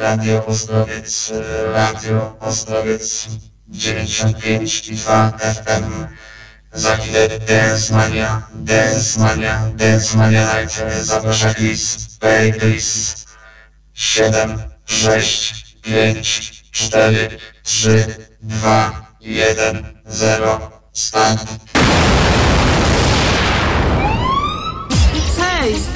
Radio Ostrowiec, Radio Ostrowiec 95 i 2 FM. Za chwilę Dance Mania, Dance Mania, Dance Mania Live. Zaprasza Chris, Paylist 7, 6, 5, 4, 3, 2, 1, 0. Start. Hej!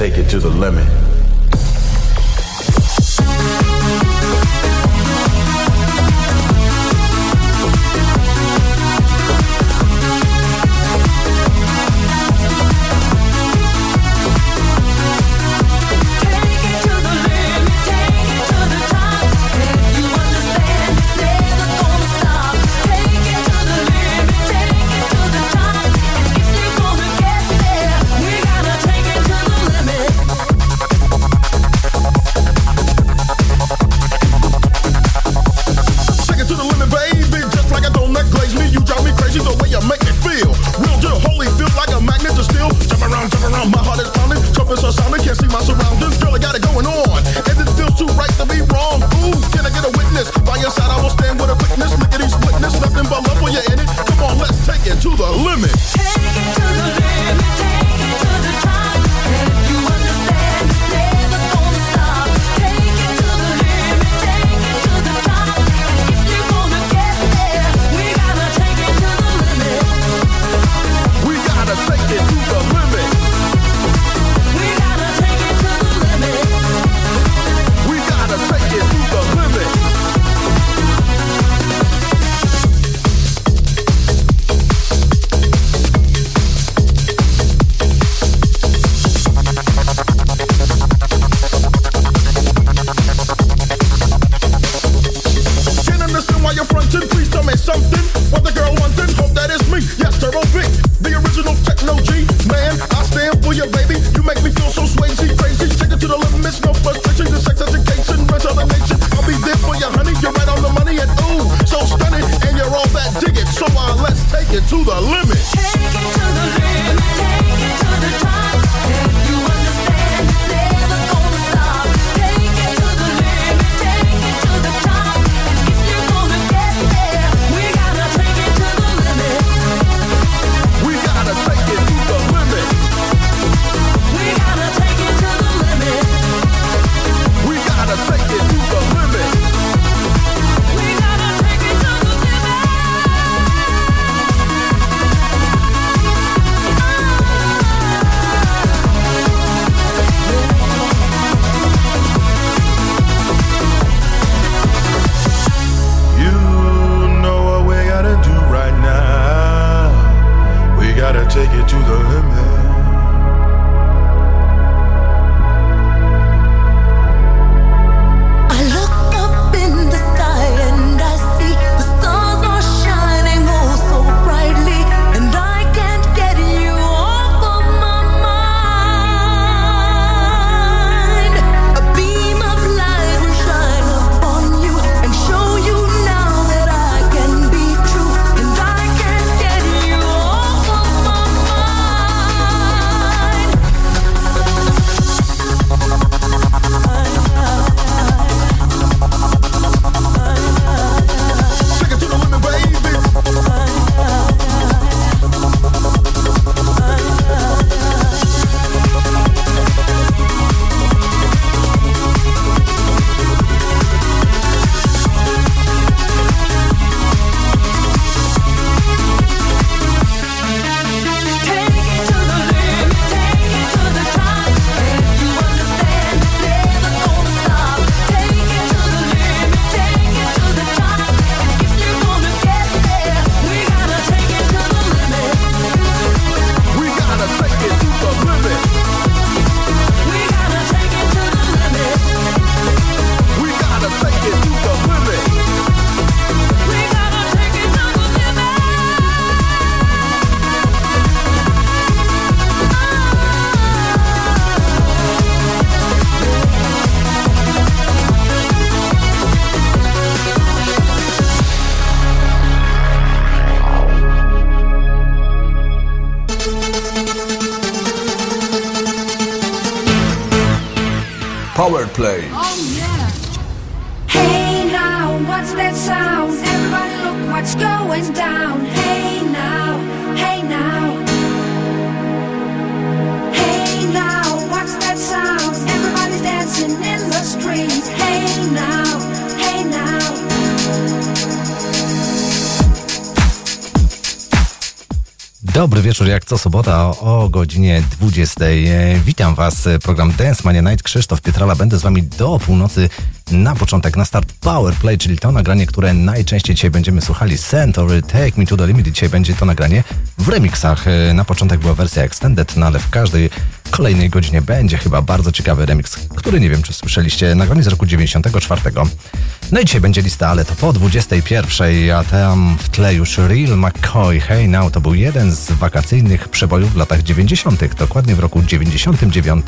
take it to the limit. plays. Oh, yeah. Hey now, what's that sound? Everybody look what's going down. Dobry wieczór, jak co sobota o, godzinie 20. E, witam Was, e, program Dance Mania Night. Krzysztof Pietrala, będę z Wami do północy. Na początek, na start Power Play, czyli to nagranie, które najczęściej dzisiaj będziemy słuchali. Century, Take Me To The Limit. Dzisiaj będzie to nagranie w remixach. E, na początek była wersja Extended, no ale w każdej kolejnej godzinie będzie chyba bardzo ciekawy remix, który nie wiem, czy słyszeliście, na koniec roku 94. No i dzisiaj będzie lista, ale to po 21, a tam w tle już Real McCoy. Hey Now to był jeden z wakacyjnych przebojów w latach 90., dokładnie w roku 99.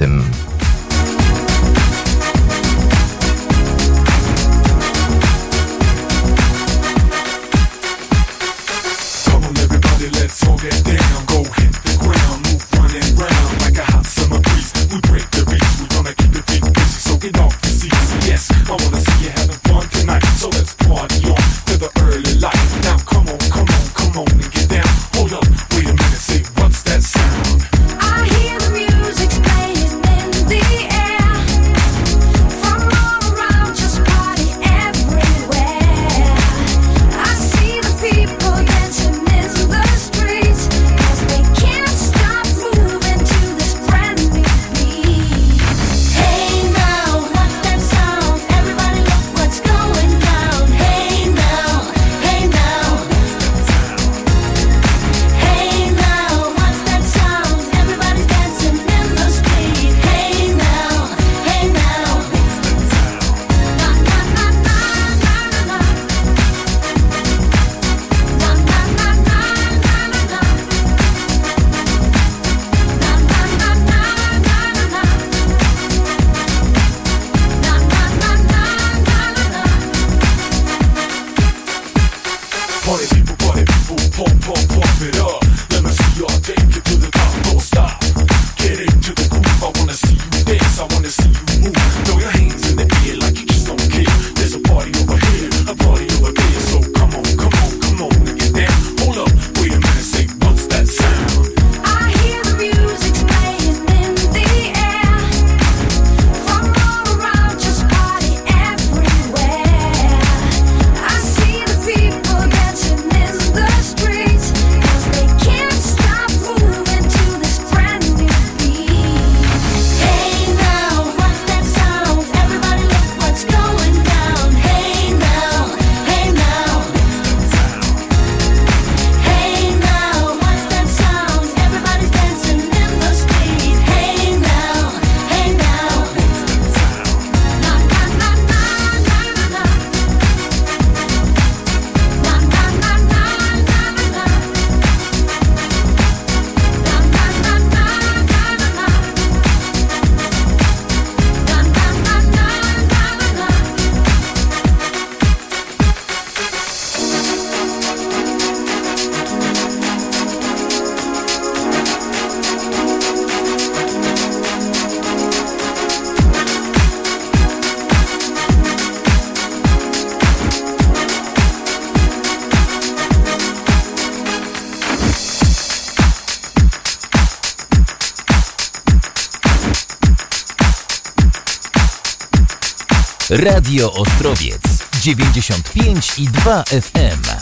Radio Ostrowiec 95 i 2 FM.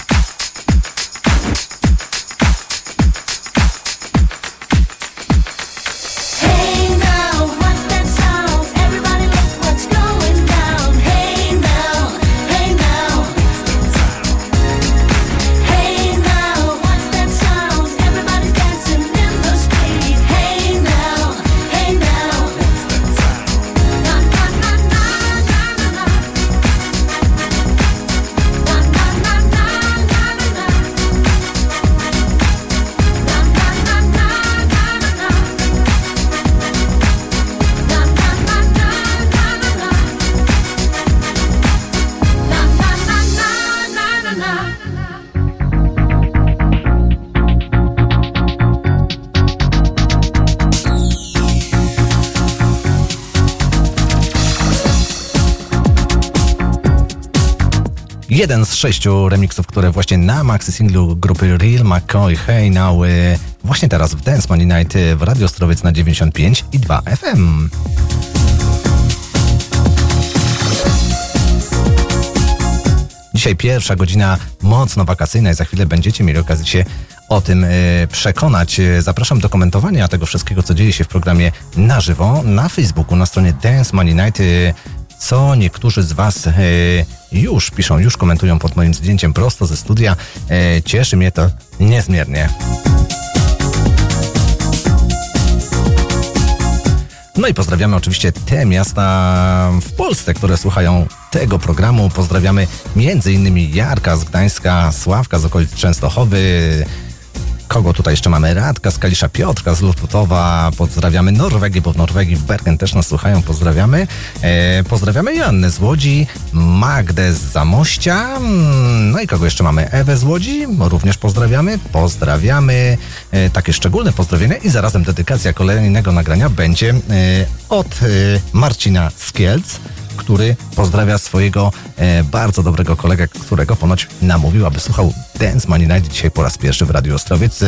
Jeden z sześciu remixów, które właśnie na maxi singlu grupy Real McCoy Hey Now y, właśnie teraz w Dance Money Night y, w Radio Ostrowiec na 95 i 2 FM. Dzisiaj pierwsza godzina mocno wakacyjna i za chwilę będziecie mieli okazję się o tym y, przekonać. Zapraszam do komentowania tego wszystkiego, co dzieje się w programie na żywo na Facebooku, na stronie Dance Money Night. Co niektórzy z Was już piszą, już komentują pod moim zdjęciem prosto ze studia. Y, Cieszy mnie to niezmiernie. No i pozdrawiamy oczywiście te miasta w Polsce, które słuchają tego programu. Pozdrawiamy innymi Jarka z Gdańska, Sławka z okolic Częstochowy. Kogo tutaj jeszcze mamy? Radka z Kalisza, Piotrka z Lutowa. Pozdrawiamy Norwegię, bo w Norwegii w Bergen też nas słuchają. Pozdrawiamy. E, pozdrawiamy Joannę z Łodzi, Magdę z Zamościa. Mm, No i kogo jeszcze mamy? Ewę z Łodzi. Również pozdrawiamy. Pozdrawiamy. E, takie szczególne pozdrowienia i zarazem dedykacja kolejnego nagrania będzie e, od e, Marcina z Kielc który pozdrawia swojego bardzo dobrego kolegę, którego ponoć namówił, aby słuchał Dance Money Night dzisiaj po raz pierwszy w Radiu Ostrowiec. E,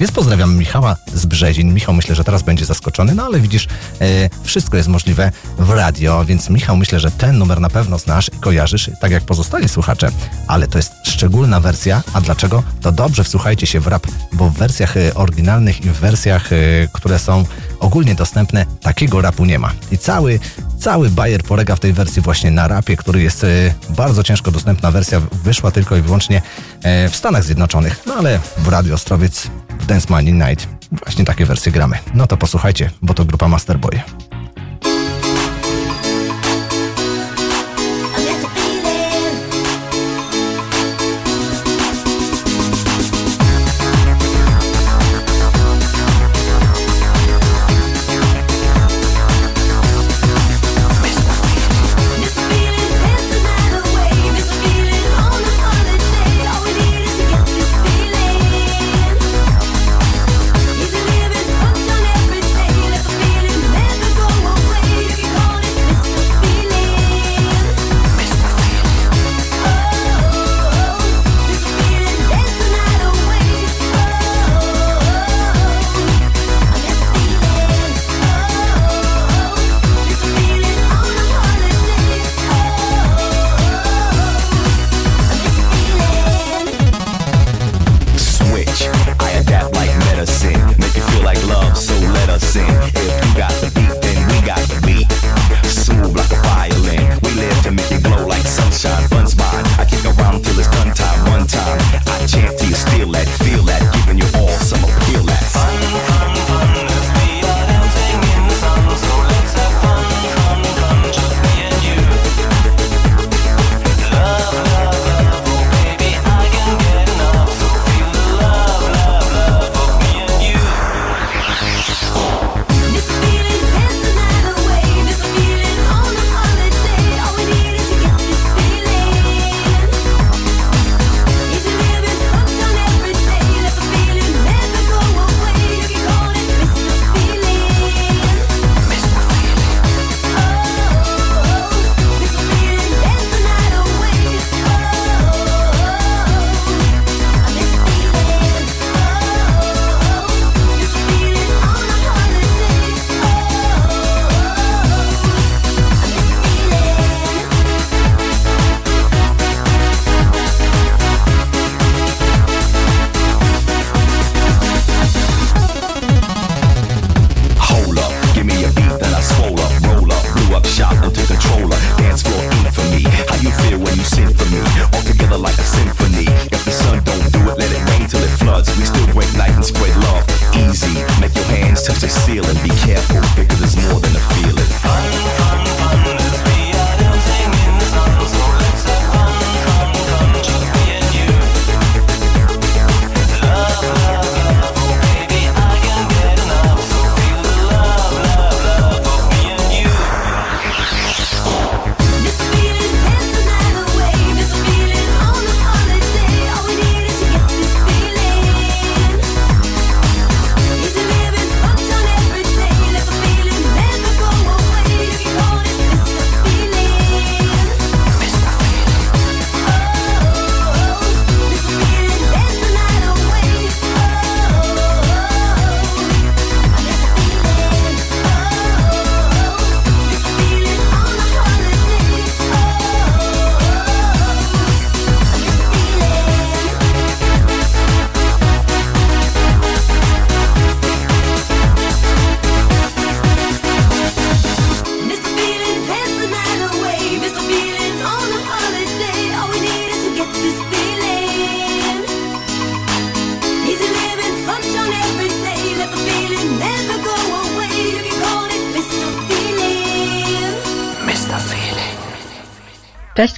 więc pozdrawiam Michała z Brzezin. Michał myślę, że teraz będzie zaskoczony, no ale widzisz, e, wszystko jest możliwe w radio, więc Michał myślę, że ten numer na pewno znasz i kojarzysz, tak jak pozostali słuchacze, ale to jest szczególna wersja, a dlaczego? To dobrze wsłuchajcie się w rap, bo w wersjach e, oryginalnych i w wersjach, e, które są ogólnie dostępne, takiego rapu nie ma. I cały, cały bajer polega w tej wersji właśnie na rapie, który jest e, bardzo ciężko dostępna wersja, wyszła tylko i wyłącznie e, w Stanach Zjednoczonych, no ale w Radio Ostrowiec, w Dance Money Night właśnie takie wersje gramy. No to posłuchajcie, bo to grupa Masterboy.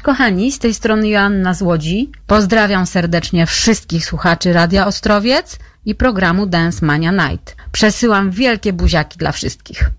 Kochani, z tej strony Joanna Złodzi. Pozdrawiam serdecznie wszystkich słuchaczy Radia Ostrowiec i programu Dance Mania Night. Przesyłam wielkie buziaki dla wszystkich.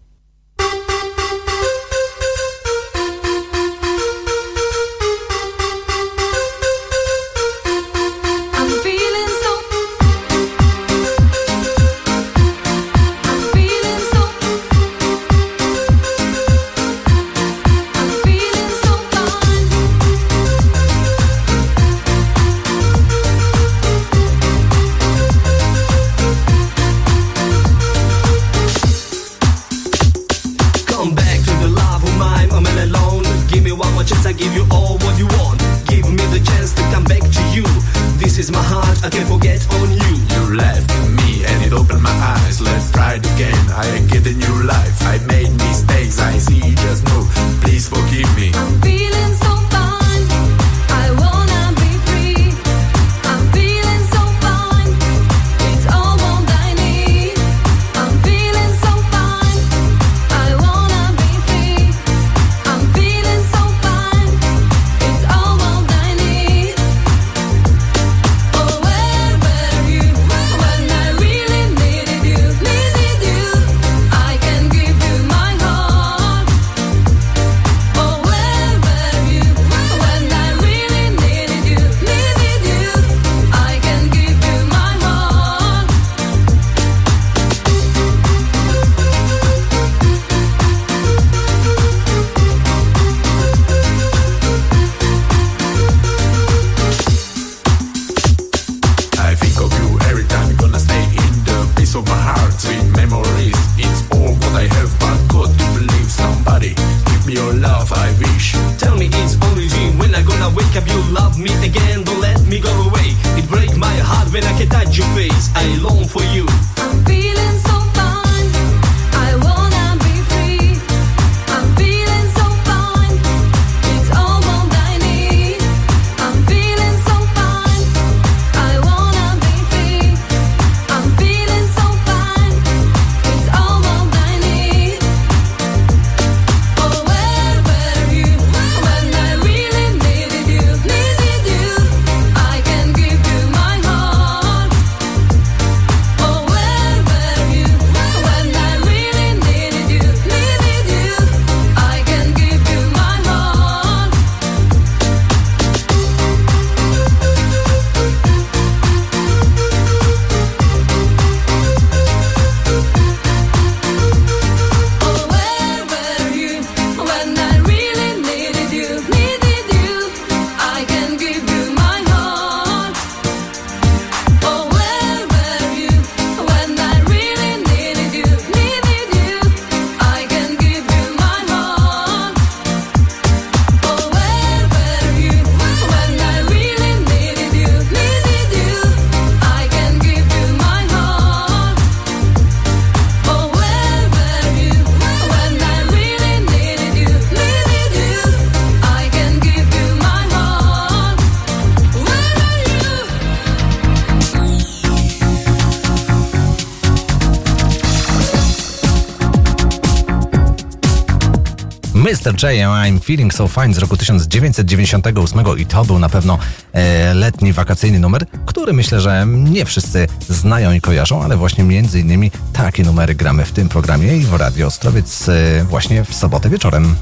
Mr. J I'm Feeling So Fine z roku 1998 i to był na pewno e, letni, wakacyjny numer, który myślę, że nie wszyscy znają i kojarzą, ale właśnie między innymi takie numery gramy w tym programie i w Radio Ostrowiec e, właśnie w sobotę wieczorem.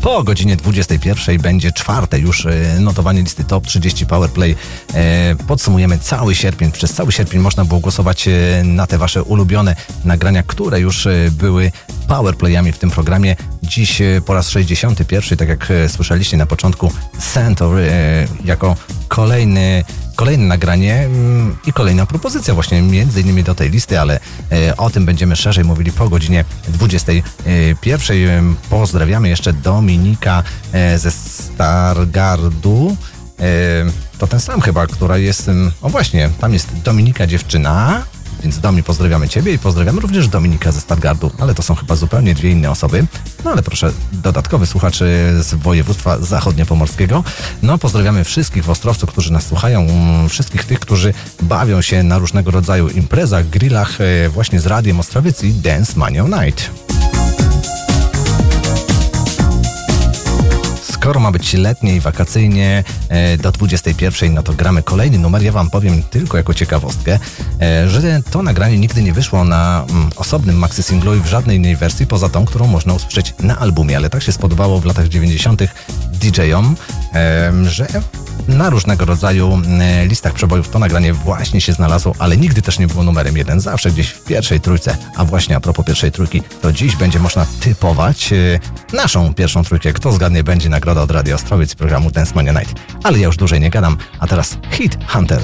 Po godzinie 21 będzie czwarte już e, notowanie listy Top 30 Powerplay E, podsumujemy cały sierpień. Przez cały sierpień można było głosować e, na te wasze ulubione nagrania, które już e, były powerplayami w tym programie. Dziś po raz 61, tak jak słyszeliście na początku, Santor jako kolejny kolejne nagranie mm, i kolejna propozycja właśnie między innymi do tej listy, ale o tym będziemy szerzej mówili po godzinie 21. Pozdrawiamy jeszcze Dominika ze Stargardu to ten sam chyba, która jest. O właśnie, tam jest Dominika dziewczyna, więc Domi, pozdrawiamy Ciebie i pozdrawiamy również Dominika ze Stargardu, ale to są chyba zupełnie dwie inne osoby. No ale proszę, dodatkowy słuchacz y, z województwa zachodniopomorskiego. No pozdrawiamy wszystkich w Ostrowcu, którzy nas słuchają, mm, wszystkich tych, którzy bawią się na różnego rodzaju imprezach, grillach y, właśnie z Radiem Ostrowiec i Dance Mania Night. Skoro ma być letnie i wakacyjnie e, do 21, no to gramy kolejny numer. Ja wam powiem tylko jako ciekawostkę, e, że to nagranie nigdy nie wyszło na mm, osobnym maxi singlu i w żadnej innej wersji poza tą, którą można usłyszeć na albumie, ale tak się spodobało w latach 90. DJ-om, że na różnego rodzaju e, listach przebojów to nagranie właśnie się znalazło, ale nigdy też nie było numerem jeden, zawsze gdzieś w pierwszej trójce. A właśnie a propos pierwszej trójki, to dziś będzie można typować e, naszą pierwszą trójkę. Kto zgadnie, będzie nagroda od Radio Ostrowiec programu Dance Mania Night. Ale ja już dłużej nie gadam, a teraz Hit Hunter.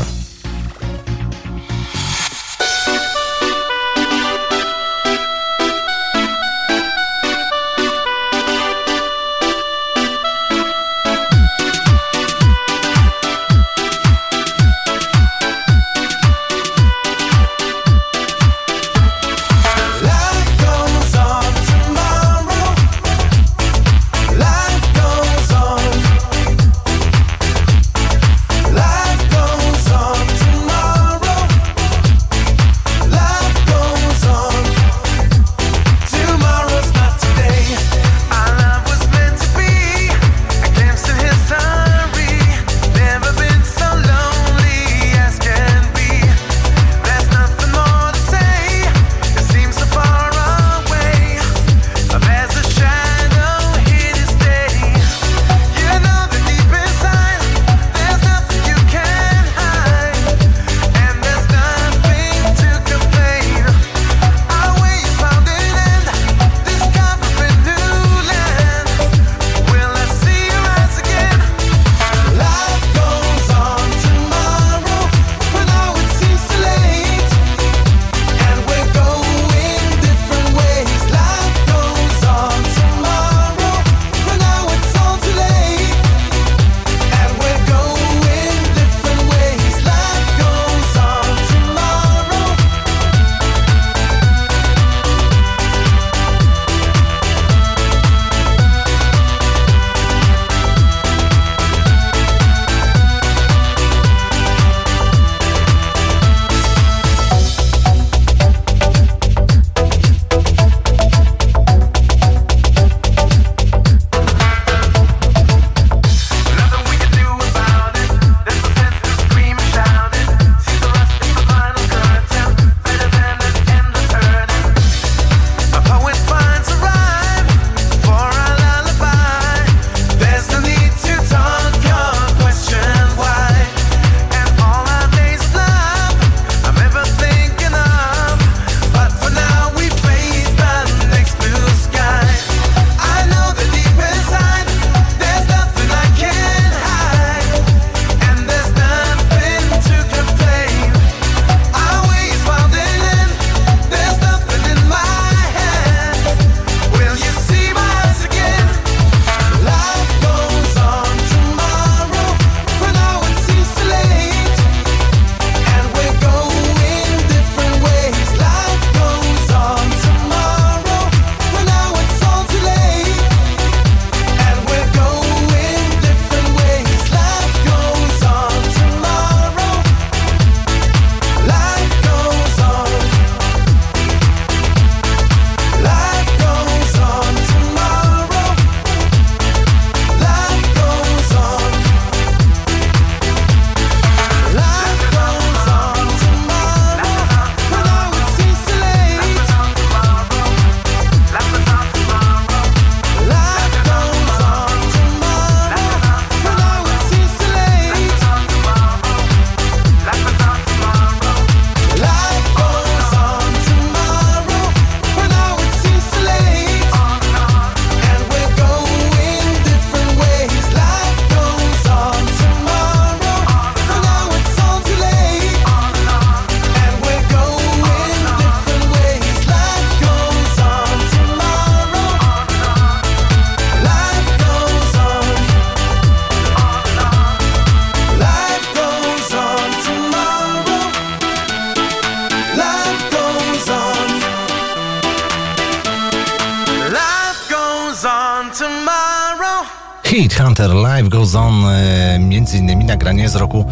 nagranie z roku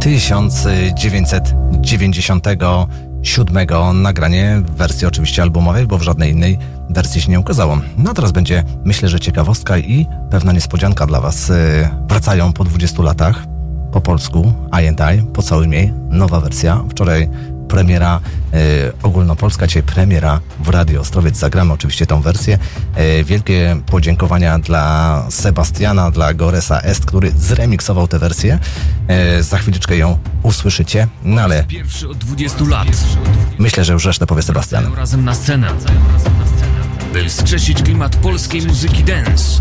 1997. Nagranie w wersji oczywiście albumowej, bo w żadnej innej wersji się nie ukazało. No a teraz będzie, myślę, że ciekawostka i pewna niespodzianka dla Was. Y, wracają po 20 latach po polsku, I and I, po całym jej, nowa wersja. Wczoraj premiera e, ogólnopolska, dzisiaj premiera w Radio Ostrowiec. Zagramy oczywiście tą wersję. E, wielkie podziękowania dla Sebastiana, dla Goresa Est, który zremiksował tę wersję. E, za chwileczkę ją usłyszycie, no ale... Pierwszy od 20 lat. Myślę, że już resztę powie Sebastian. Razem na scenę, by wskrzesić klimat polskiej muzyki dance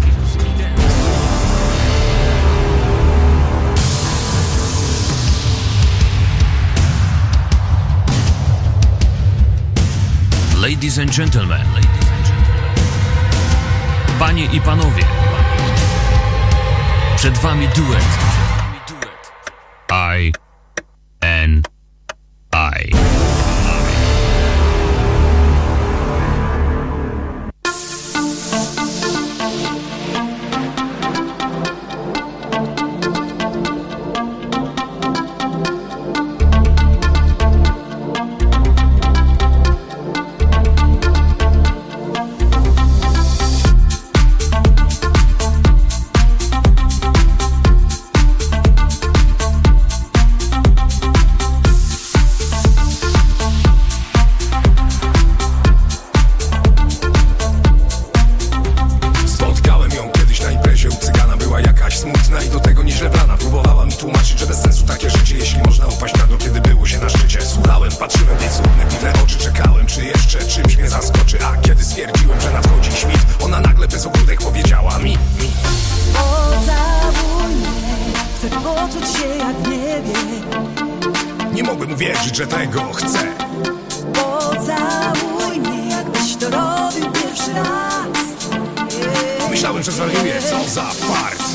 Ladies and gentlemen. Panie i panowie. Przed wami duet że zaliwie, co za fart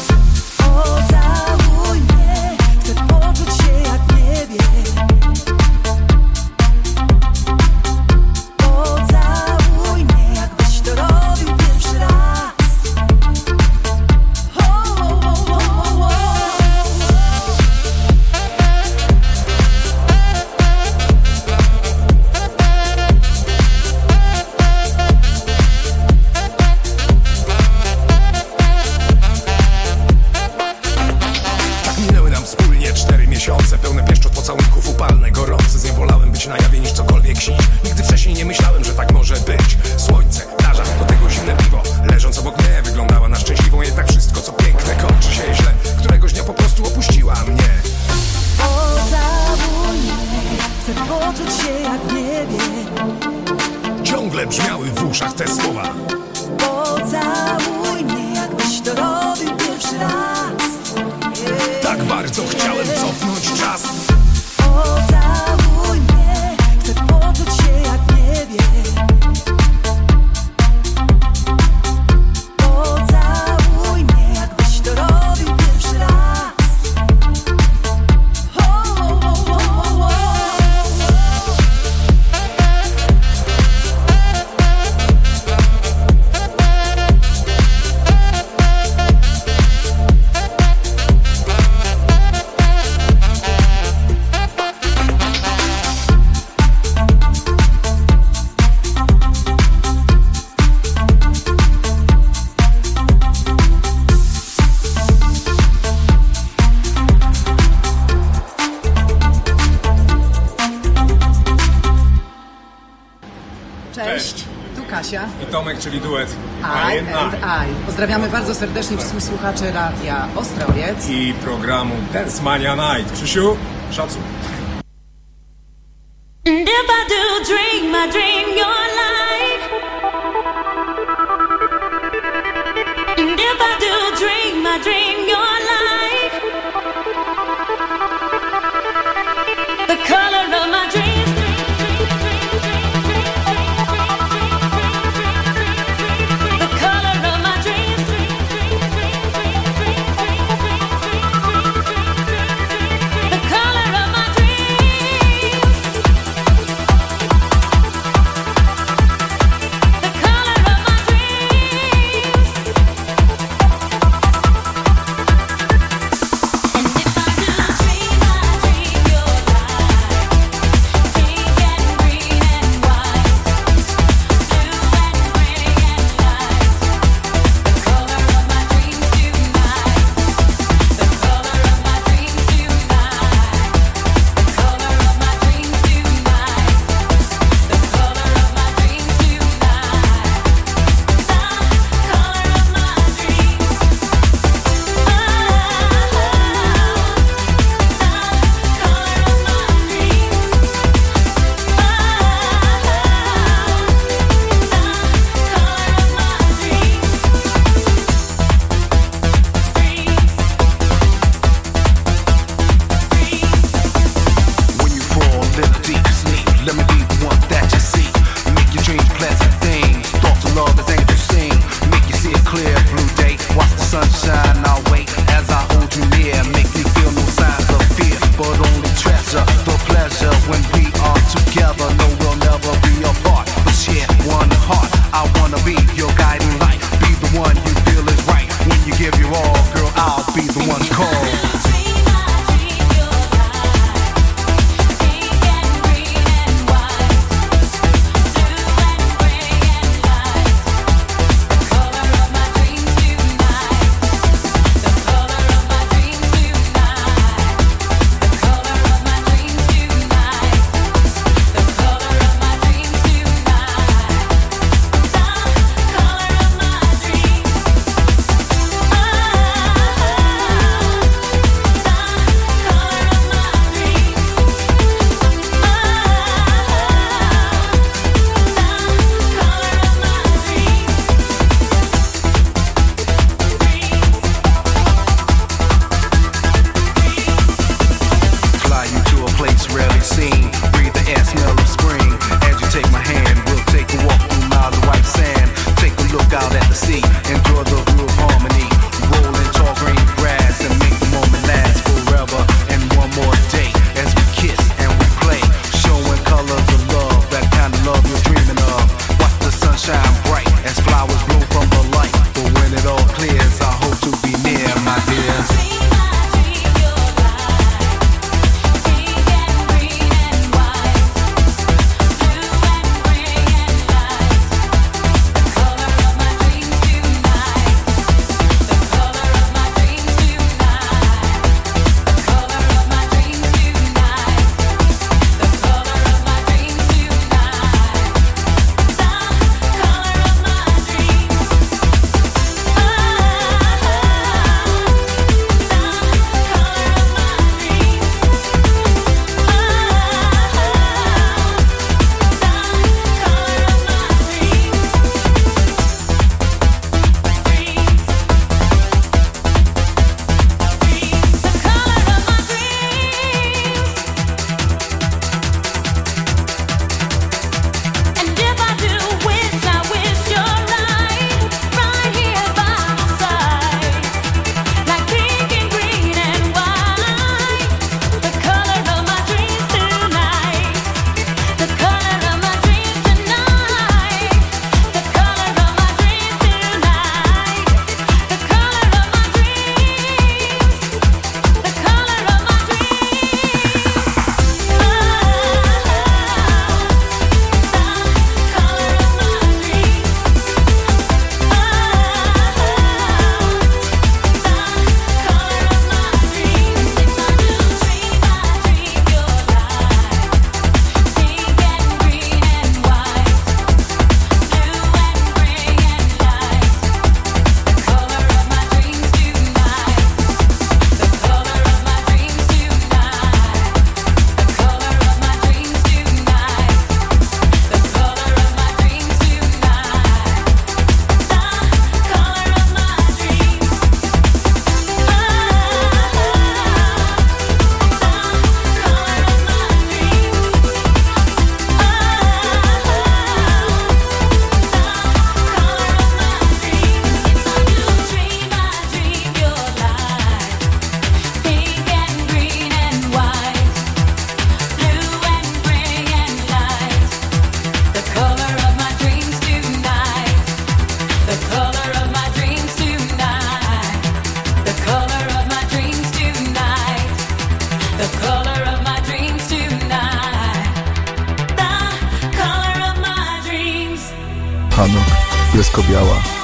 słuchaczy Radia Ostrowiec i programu Dance Mania Night. Krzysiu, szacun.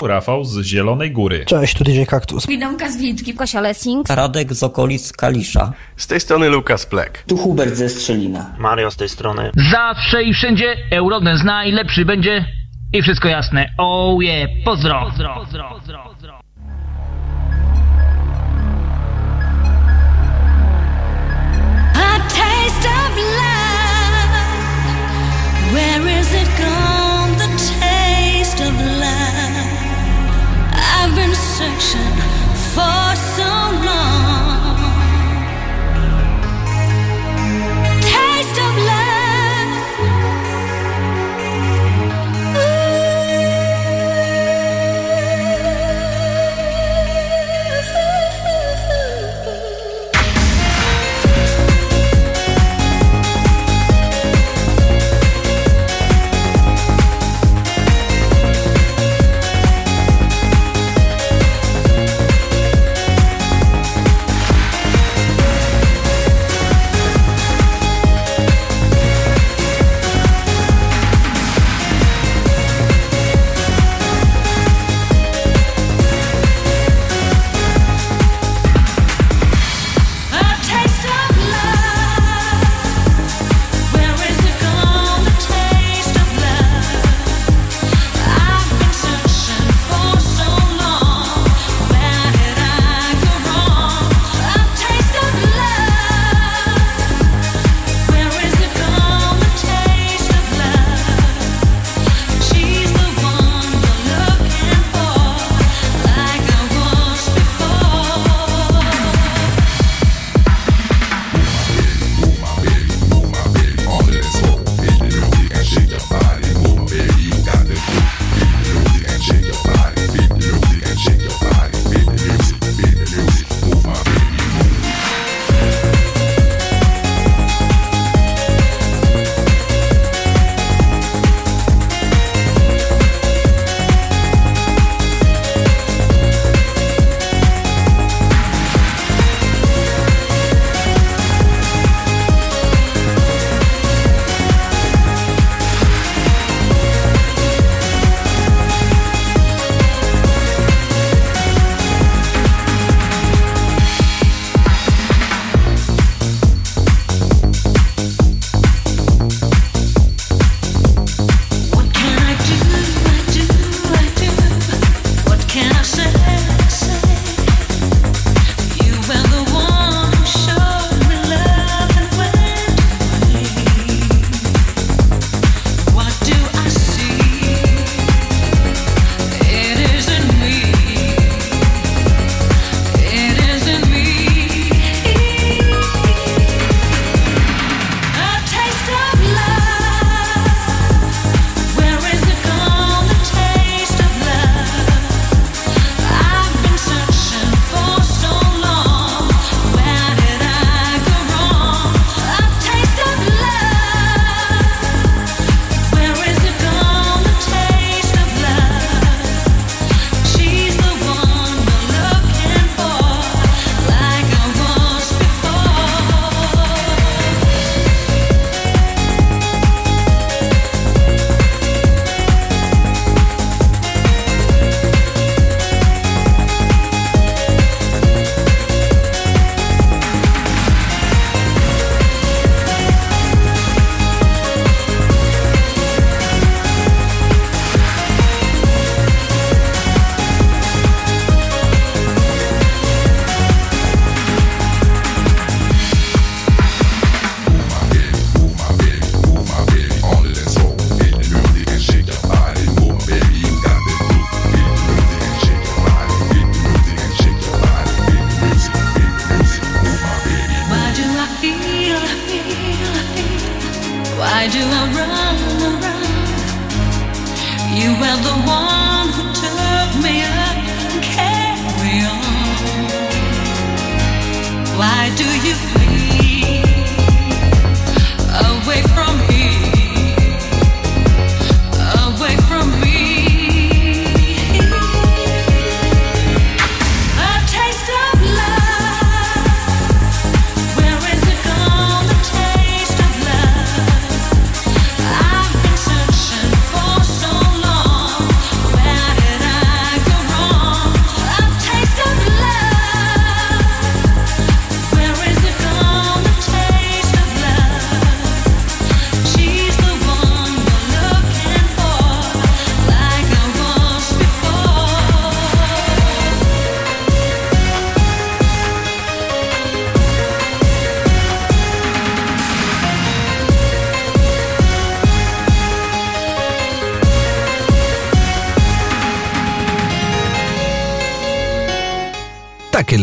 Rafał z Zielonej Góry. Cześć, tu DJ Kaktus. Widomka z Wilczki. Kosia Lessing. Radek z okolic Kalisza. Z tej strony Lukas Plek. Tu Hubert ze Strzelina. Mario z tej strony. Zawsze i wszędzie Eurodance najlepszy będzie i wszystko jasne. Oh yeah, pozdro. pozdro, pozdro, pozdro, Where is it gone? The taste of love. for so long.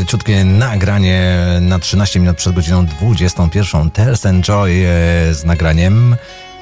Takie leciutkie nagranie na 13 minut przed godziną 21. Tales and Joy e, z nagraniem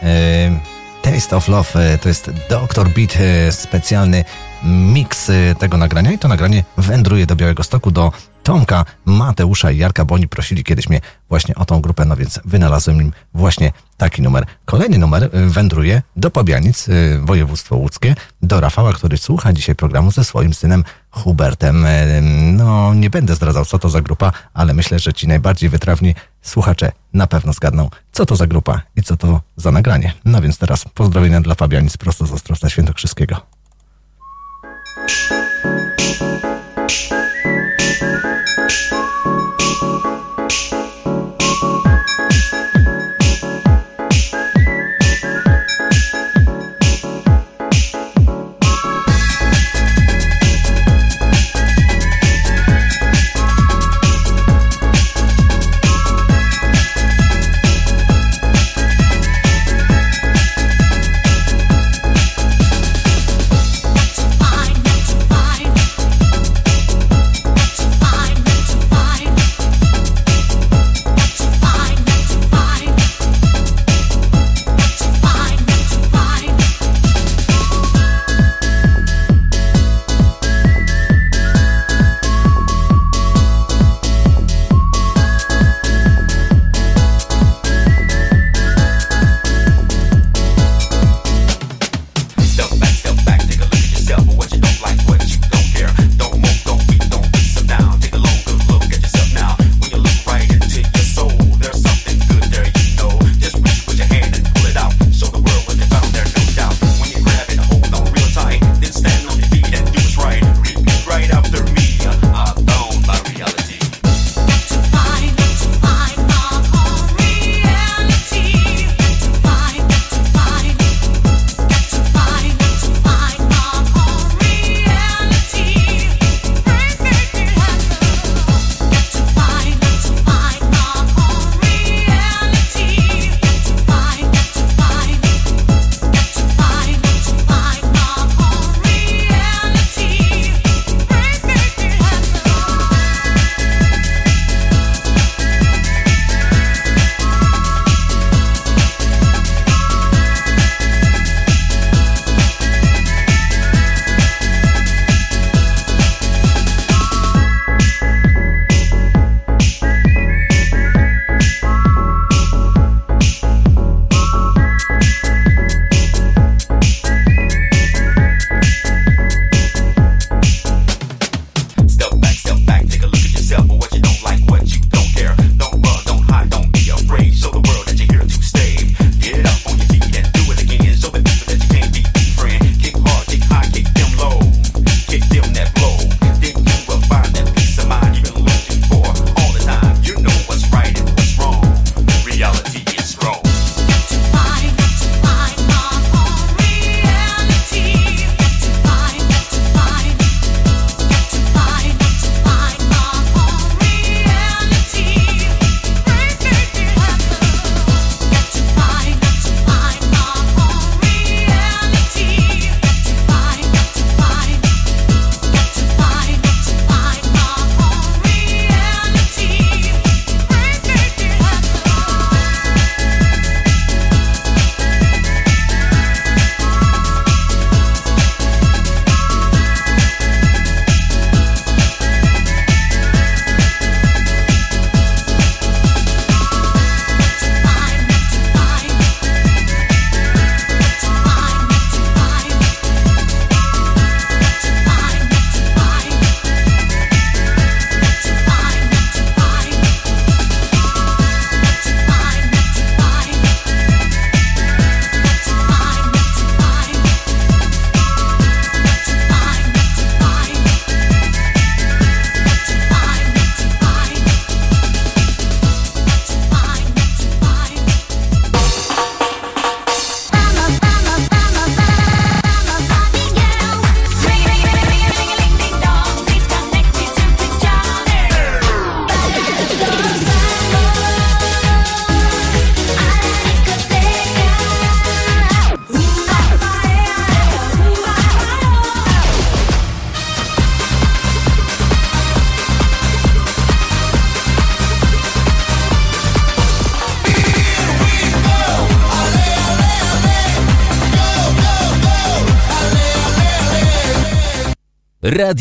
e, Taste of Love. e, To jest Dr. Beat, specjalny miks tego nagrania i to nagranie wędruje do Białego Stoku, do Tomka, Mateusza i Jarka, bo oni prosili kiedyś mnie właśnie o tą grupę, no więc wynalazłem im właśnie taki numer. Kolejny numer wędruje do Pabianic, województwo łódzkie, do Rafała, który słucha dzisiaj programu ze swoim synem Hubertem. E, No, nie będę zdradzał, co to za grupa, ale myślę, że ci najbardziej wytrawni słuchacze na pewno zgadną, co to za grupa i co to za nagranie. No więc teraz pozdrowienia dla Fabianic prosto z Ostrowca Świętokrzyskiego.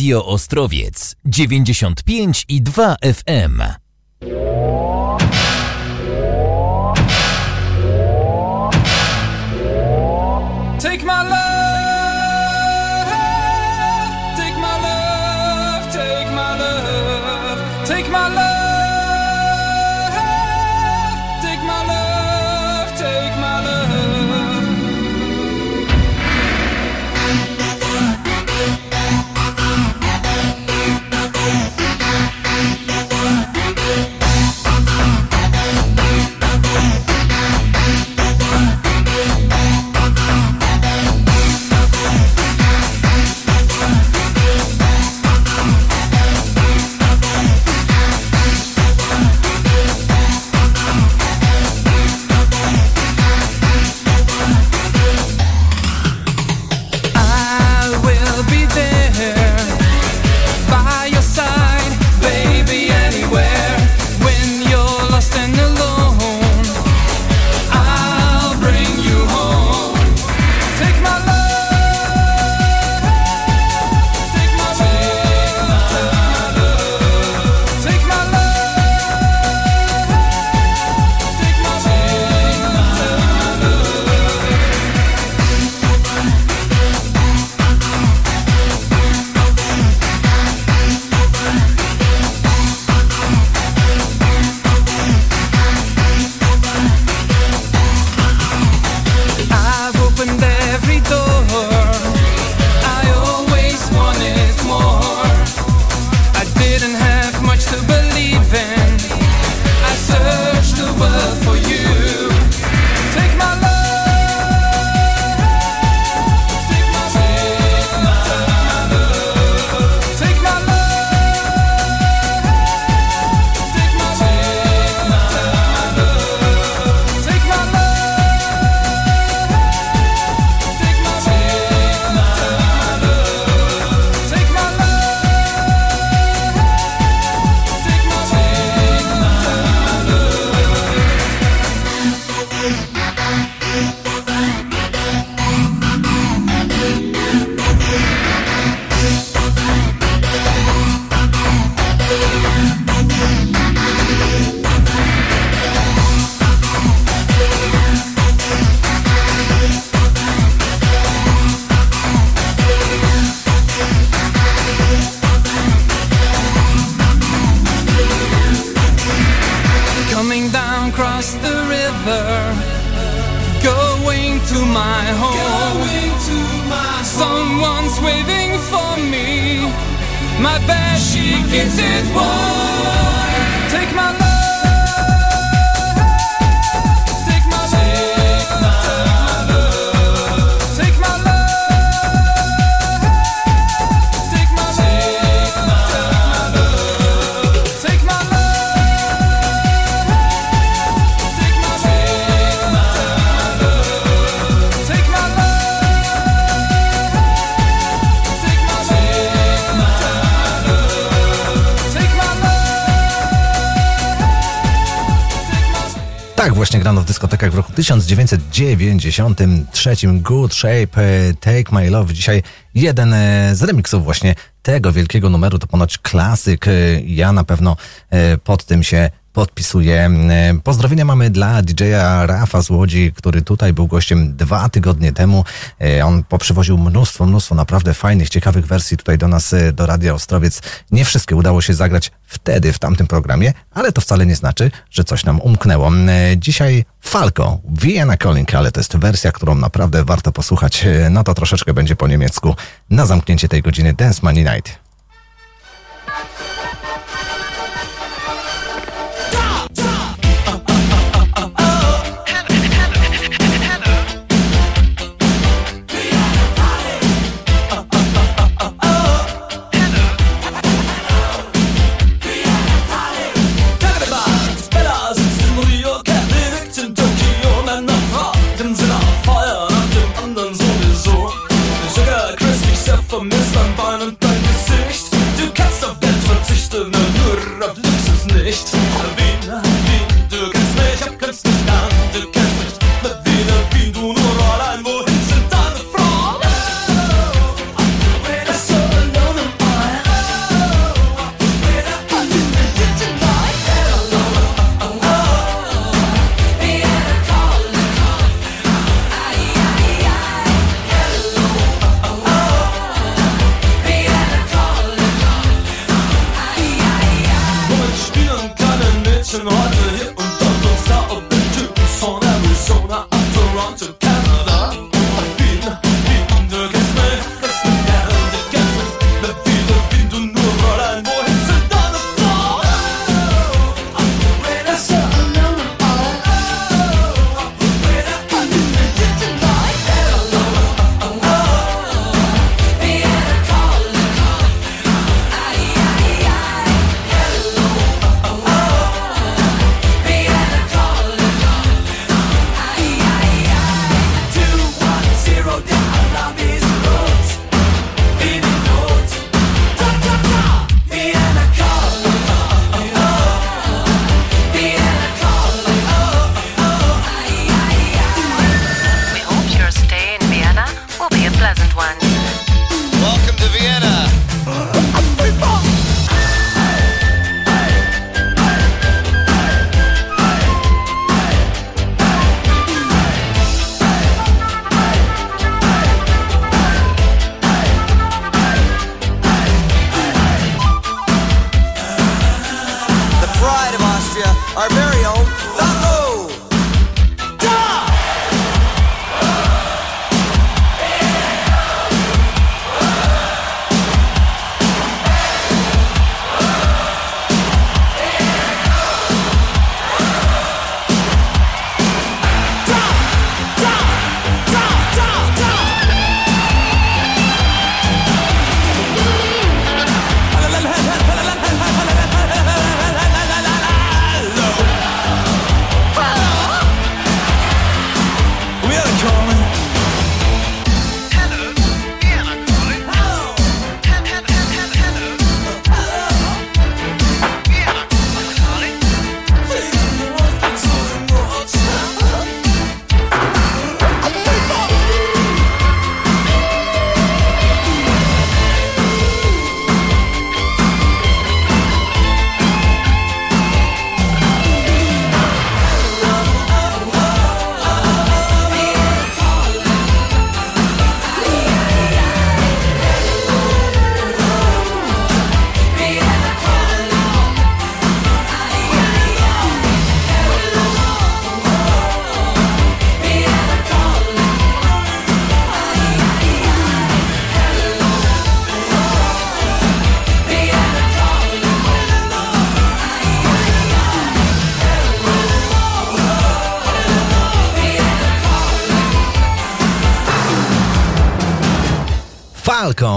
Radio Ostrowiec 95 i 2 FM. 1993. Good Shape, Take My Love. Dzisiaj jeden e, z remixów właśnie tego wielkiego numeru. To ponoć klasyk. E, Ja na pewno e, pod tym się podpisuję. Pozdrowienia mamy dla DJ-a Rafa z Łodzi, który tutaj był gościem dwa tygodnie temu. On poprzywoził mnóstwo, mnóstwo naprawdę fajnych, ciekawych wersji tutaj do nas, do Radia Ostrowiec. Nie wszystkie udało się zagrać wtedy, w tamtym programie, ale to wcale nie znaczy, że coś nam umknęło. Dzisiaj Falco, Vienna Calling, ale to jest wersja, którą naprawdę warto posłuchać. E, No to troszeczkę będzie po niemiecku na zamknięcie tej godziny Dance Money Night.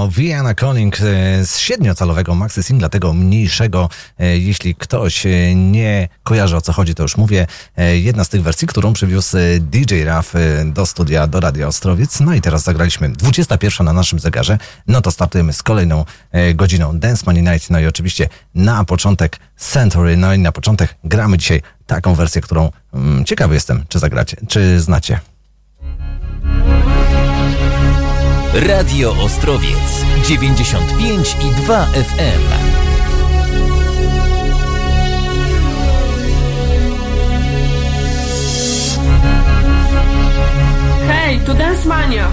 Vienna Calling e, z siedmiocalowego maxi singla, tego mniejszego. E, Jeśli ktoś e, nie kojarzy o co chodzi, to już mówię. Jedna z tych wersji, którą przywiózł DJ Raf do studia, do Radia Ostrowiec. No i teraz zagraliśmy 21 na naszym zegarze. No to startujemy z kolejną godziną Dance Money Night. No i oczywiście na początek Century. No i na początek gramy dzisiaj taką wersję, którą mm, ciekawy jestem, czy zagracie, czy znacie. Radio Ostrowiec 95 i 2 FM. Hej, tu Dance Mania!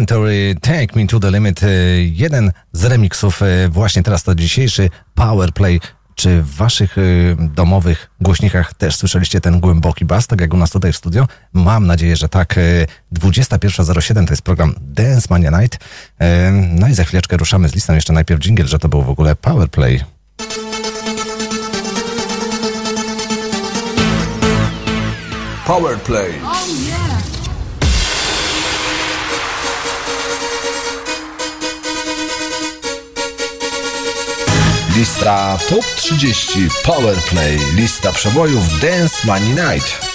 Century, Take Me to the Limit. e, Jeden z remixów, e, właśnie teraz to dzisiejszy Powerplay. Czy w waszych e, domowych głośnikach też słyszeliście ten głęboki bas, tak jak u nas tutaj w studio? Mam nadzieję, że tak. E, 21.07 to jest program Dance Mania Night. No i za chwileczkę ruszamy z listą. Jeszcze najpierw jingle, że to był w ogóle Powerplay. Power play. Lista Top 30 Power Play. Lista przebojów Dance Money Night.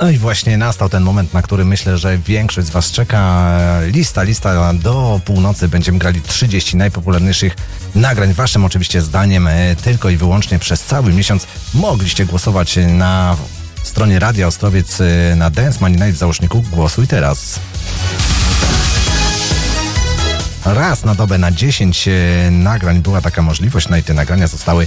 No i właśnie nastał ten moment, na który myślę, że większość z Was czeka. Lista, lista do północy. Będziemy grali 30 najpopularniejszych nagrań. Waszym oczywiście zdaniem e, tylko i wyłącznie przez cały miesiąc mogliście głosować na stronie Radia Ostrowiec e, na Dance Money Night w załączniku Głosuj teraz. Raz na dobę na 10 e, nagrań była taka możliwość, no i te nagrania zostały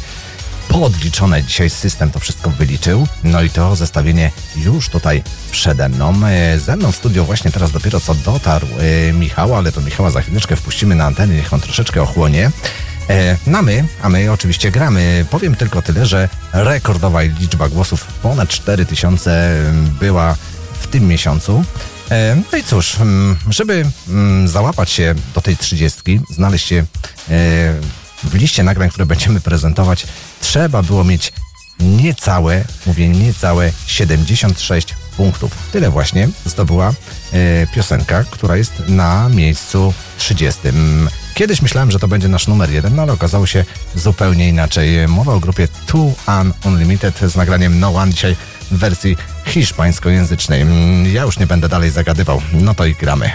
podliczone. Dzisiaj system to wszystko wyliczył. No i to zestawienie już tutaj przede mną. E, Ze mną w studio właśnie teraz dopiero co dotarł e, Michał, ale to Michała za chwileczkę wpuścimy na antenę, niech on troszeczkę ochłonie. E, No my, a my oczywiście gramy. Powiem tylko tyle, że rekordowa liczba głosów, ponad 4000 była w tym miesiącu. E, No i cóż, mm, żeby mm, załapać się do tej trzydziestki, znaleźć się e, w liście nagrań, które będziemy prezentować, trzeba było mieć niecałe, mówię niecałe 76 punktów. Tyle właśnie zdobyła piosenka, która jest na miejscu 30. Kiedyś myślałem, że to będzie nasz numer jeden, no ale okazało się zupełnie inaczej. Mowa o grupie Two Un Unlimited z nagraniem No One dzisiaj w wersji hiszpańskojęzycznej. Mm, Ja już nie będę dalej zagadywał, no to i gramy.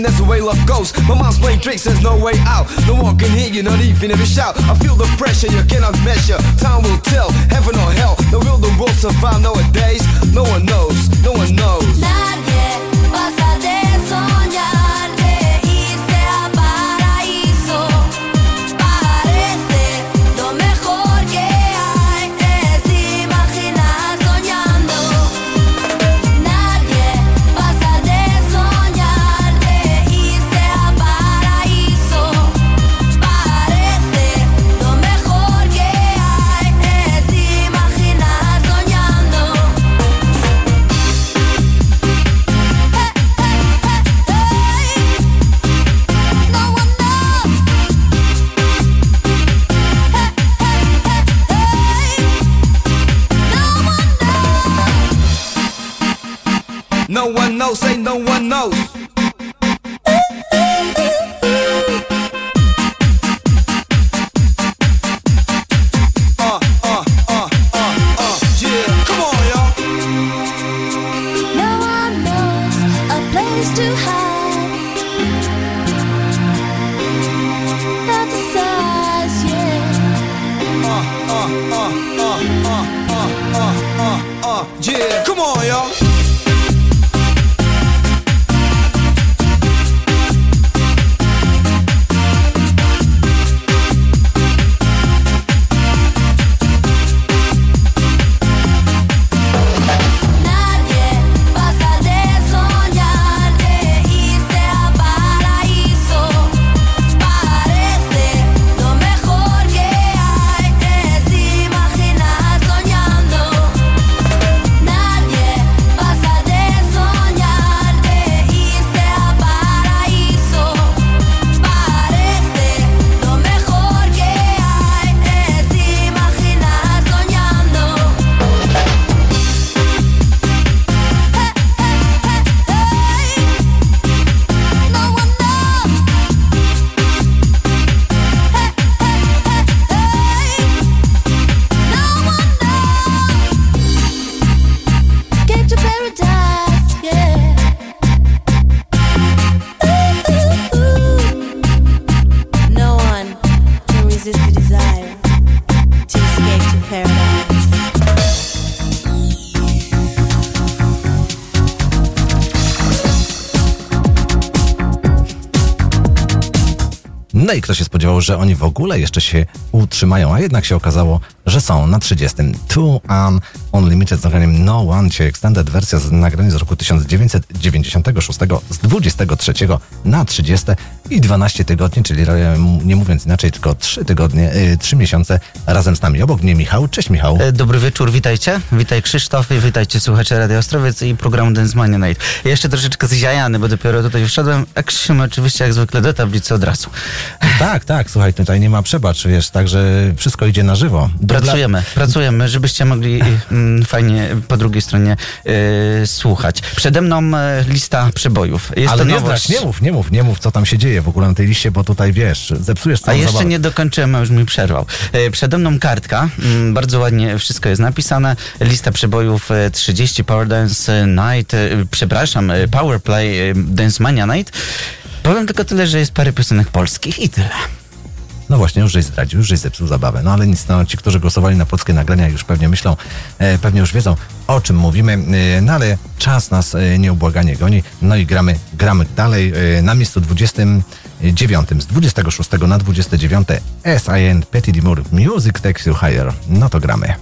that's the way love goes. My mom's playing tricks, there's no way out. No one can hear you, not even if you shout. I feel the pressure you cannot measure. Time will tell, heaven or hell. No will the world survive nowadays? No one knows, no one knows. kto się spodziewał, że oni w ogóle jeszcze się utrzymają, a jednak się okazało, że są na 30. Two An Unlimited z nagraniem No One Cie Extended wersja z nagrania z roku 1996 z 23 na 30 i 12 tygodni, czyli nie mówiąc inaczej, tylko 3 tygodnie, y, 3 miesiące razem z nami. Obok mnie Michał. Cześć Michał. E, dobry wieczór, witajcie. Witaj Krzysztof i witajcie słuchacze Radio Ostrowiec i programu Dance Mania Night. Jeszcze troszeczkę zjajany, bo dopiero tutaj wszedłem, a Krzysiu oczywiście jak zwykle do tablicy od razu. Tak, tak, słuchaj, tutaj nie ma przebacz, wiesz, także wszystko idzie na żywo. Pracujemy, pracujemy, żebyście mogli mm, fajnie po drugiej stronie e, słuchać. Przede mną e, lista przebojów. Jest Ale nie zdradź, nie mów, nie mów, nie mów, co tam się dzieje w ogóle na tej liście, bo tutaj wiesz, zepsujesz A całą jeszcze zabawę. nie dokończyłem, a już mi przerwał. E, Przede mną kartka, mm, bardzo ładnie wszystko jest napisane. Lista przebojów e, 30 Power Dance Night, e, przepraszam, e, Power Play e, Dance Mania Night. Powiem tylko tyle, że jest parę piosenek polskich i tyle. No właśnie, już żeś zdradził, już żeś zepsuł zabawę. No ale nic, no, ci, którzy głosowali na polskie nagrania już pewnie myślą, e, pewnie już wiedzą, o czym mówimy, e, no ale czas nas e, nieubłaganie goni, no i gramy, gramy dalej e, na miejscu 29, z 26 na 29 SIN Petit Dimur Music Takes You Higher. No to gramy.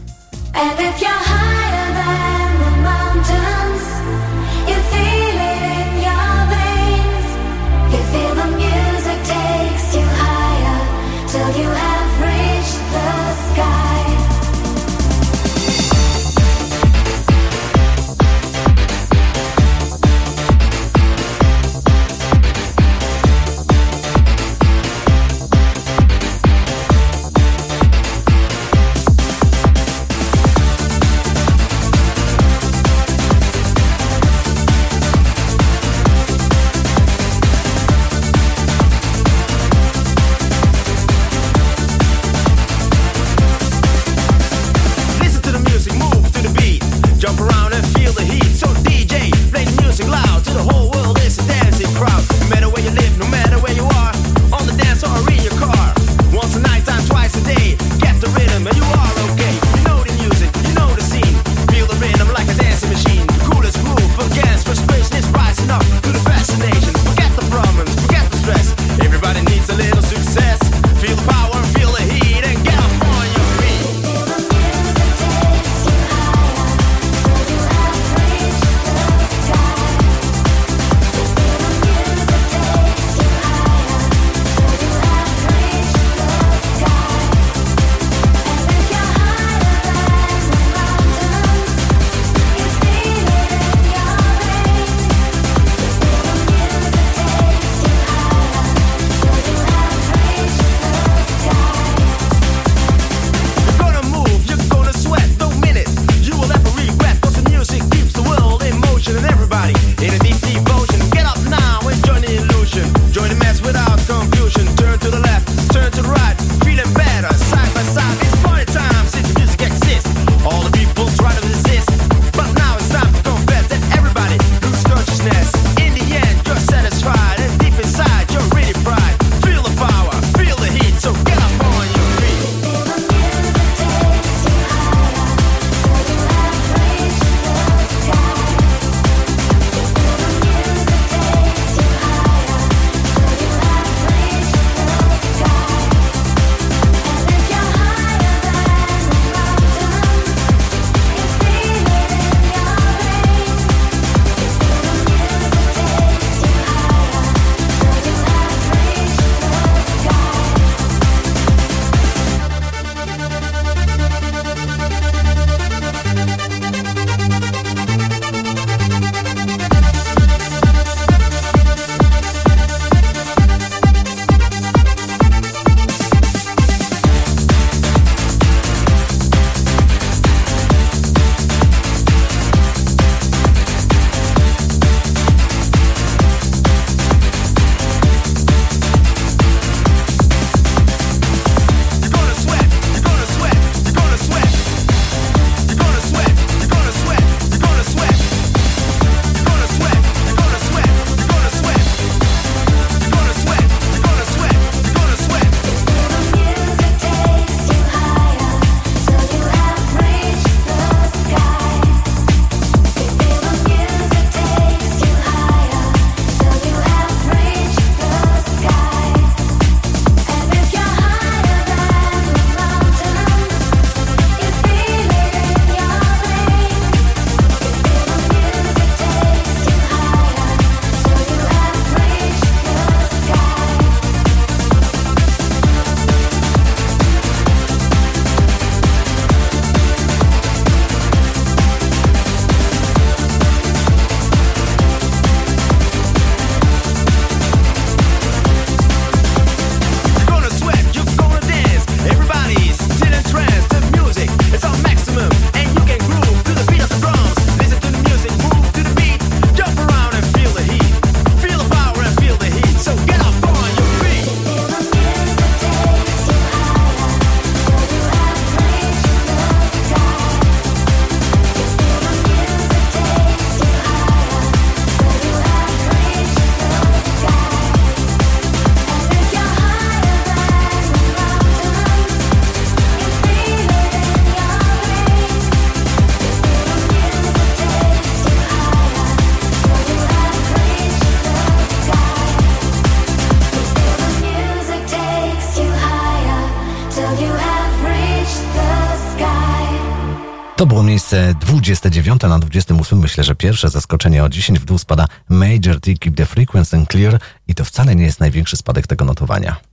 29 e, na 28 myślę, że pierwsze zaskoczenie o 10 w dół spada Major T Keep the Frequency and Clear i to wcale nie jest największy spadek tego notowania.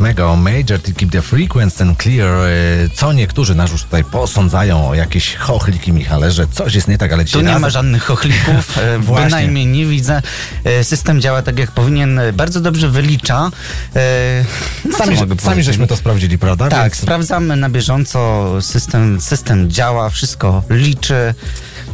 8 Major to Keep the Frequency and Clear. E, co niektórzy nas już tutaj posądzają o jakieś chochliki, Michale, że coś jest nie tak, ale dzisiaj Tu nie razem... ma żadnych chochlików, e, bynajmniej nie widzę. E, system działa tak jak powinien, bardzo dobrze wylicza. No, sami, sami żeśmy to sprawdzili, prawda? Tak, Więc... sprawdzamy na bieżąco, system, system działa, wszystko liczy.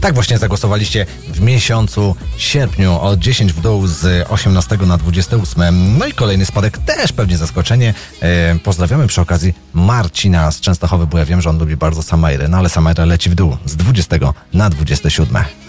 Tak właśnie zagłosowaliście miesiącu sierpniu o 10 w dół z 18 na 28. No i kolejny spadek też pewnie zaskoczenie. E, pozdrawiamy przy okazji Marcina z Częstochowy, bo ja wiem, że on lubi bardzo Samairę, no ale Samaira leci w dół z 20 na 27.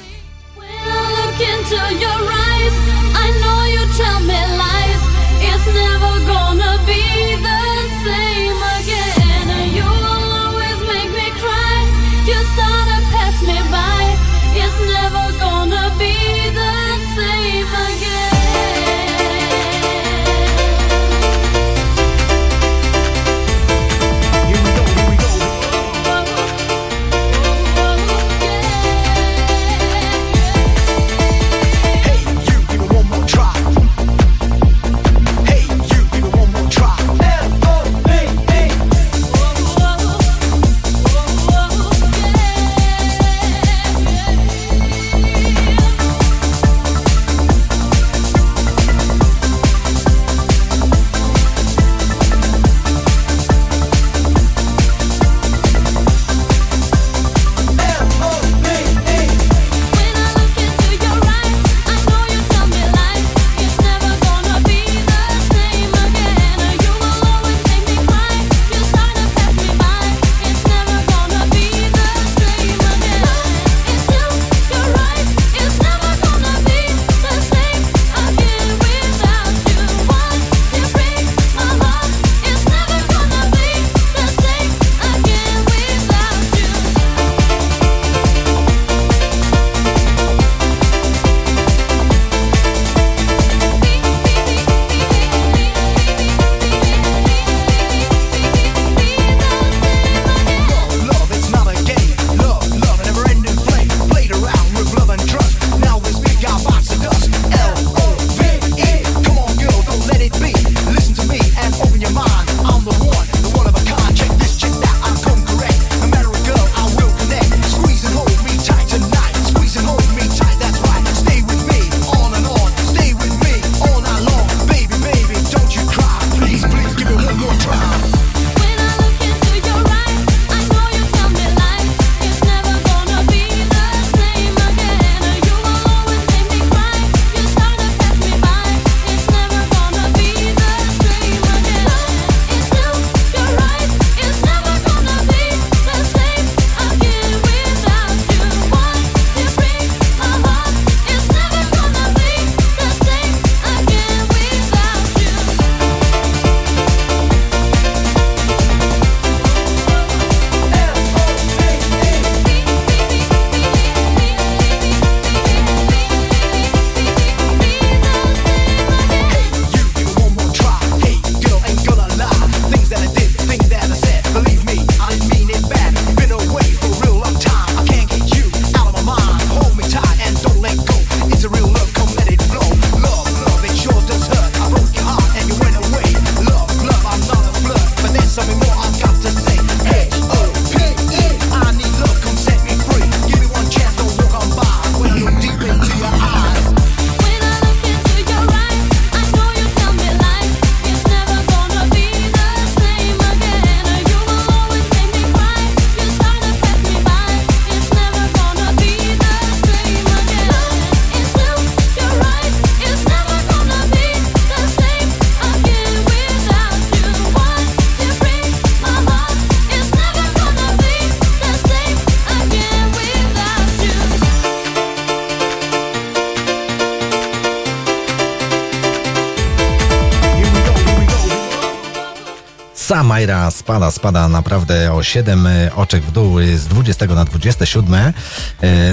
spada, spada naprawdę o 7 e, oczek w dół e, z 20 na 27. E,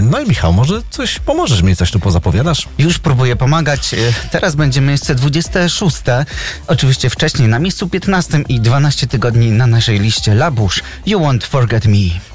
no i Michał, może coś pomożesz mi, coś tu pozapowiadasz? Już próbuję pomagać. Teraz będzie miejsce 26. Oczywiście wcześniej na miejscu 15 i 12 tygodni na naszej liście Labusz. You won't forget me.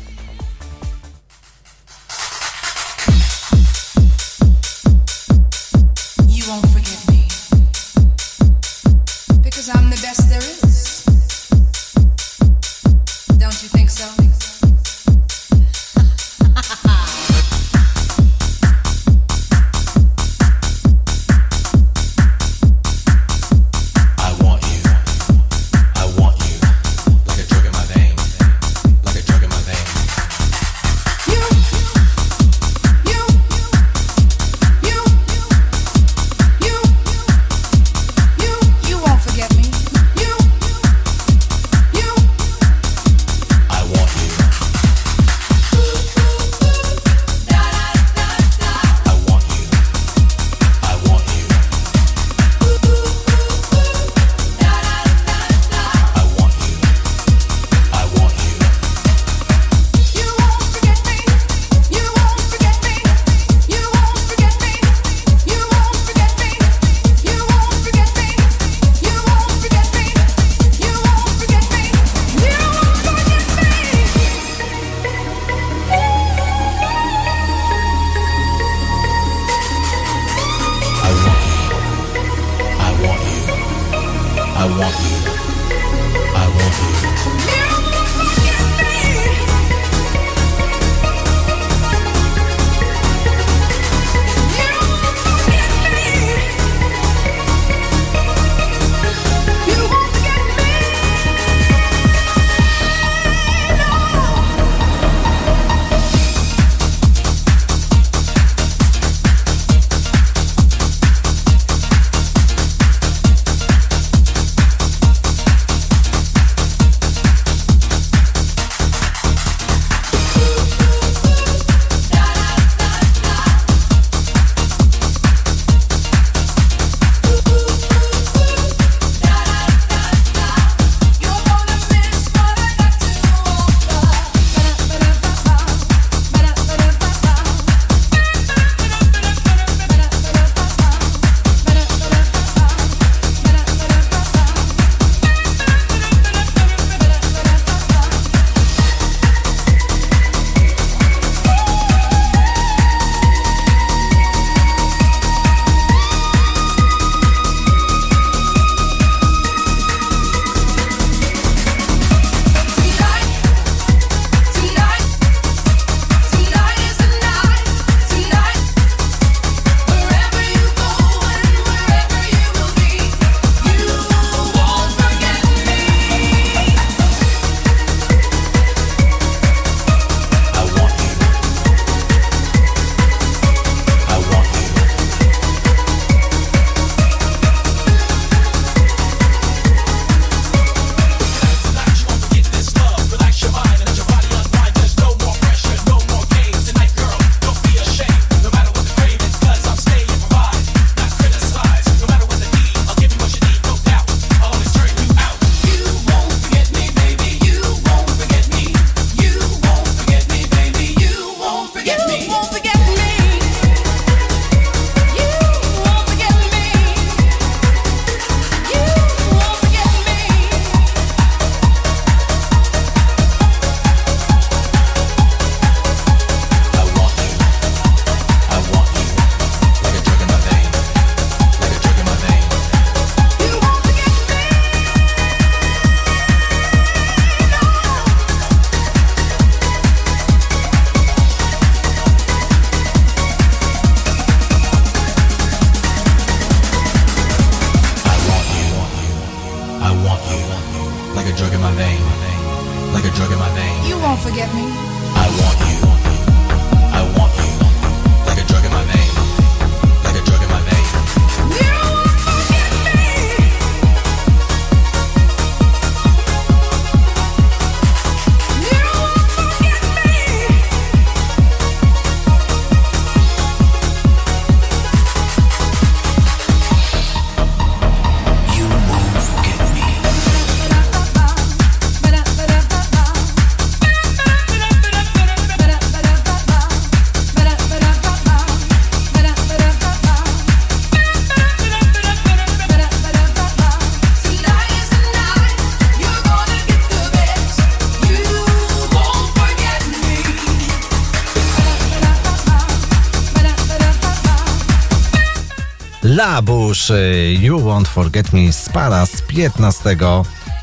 Labusz, y, You Won't Forget Me spada z 15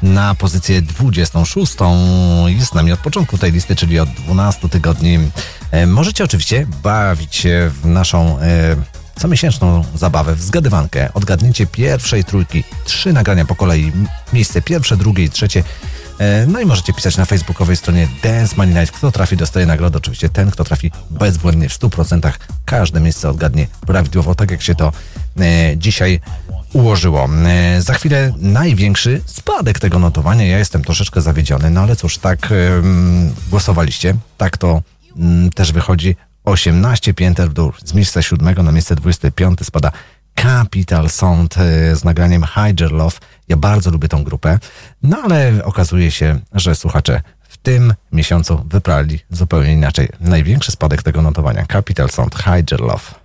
na pozycję 26. Jest z nami od początku tej listy, czyli od 12 tygodni. E, Możecie oczywiście bawić się w naszą e, comiesięczną zabawę w zgadywankę. Odgadnięcie pierwszej trójki, trzy nagrania po kolei, miejsce pierwsze, drugie i trzecie. E, No i możecie pisać na facebookowej stronie Dance Money Night. Kto trafi, dostaje nagrodę. Oczywiście ten, kto trafi bezbłędnie w 100%. Każde miejsce odgadnie prawidłowo, tak jak się to e, dzisiaj ułożyło. E, Za chwilę największy spadek tego notowania. Ja jestem troszeczkę zawiedziony, no ale cóż, tak em, głosowaliście. Tak to mm, też wychodzi. 18 pięter w dół. Z miejsca 7 na miejsce 25 spada Capital Sound e, z nagraniem Hider Love. Ja bardzo lubię tą grupę, no ale okazuje się, że słuchacze w tym miesiącu wybrali zupełnie inaczej. Największy spadek tego notowania. Capital Sound Hider Love.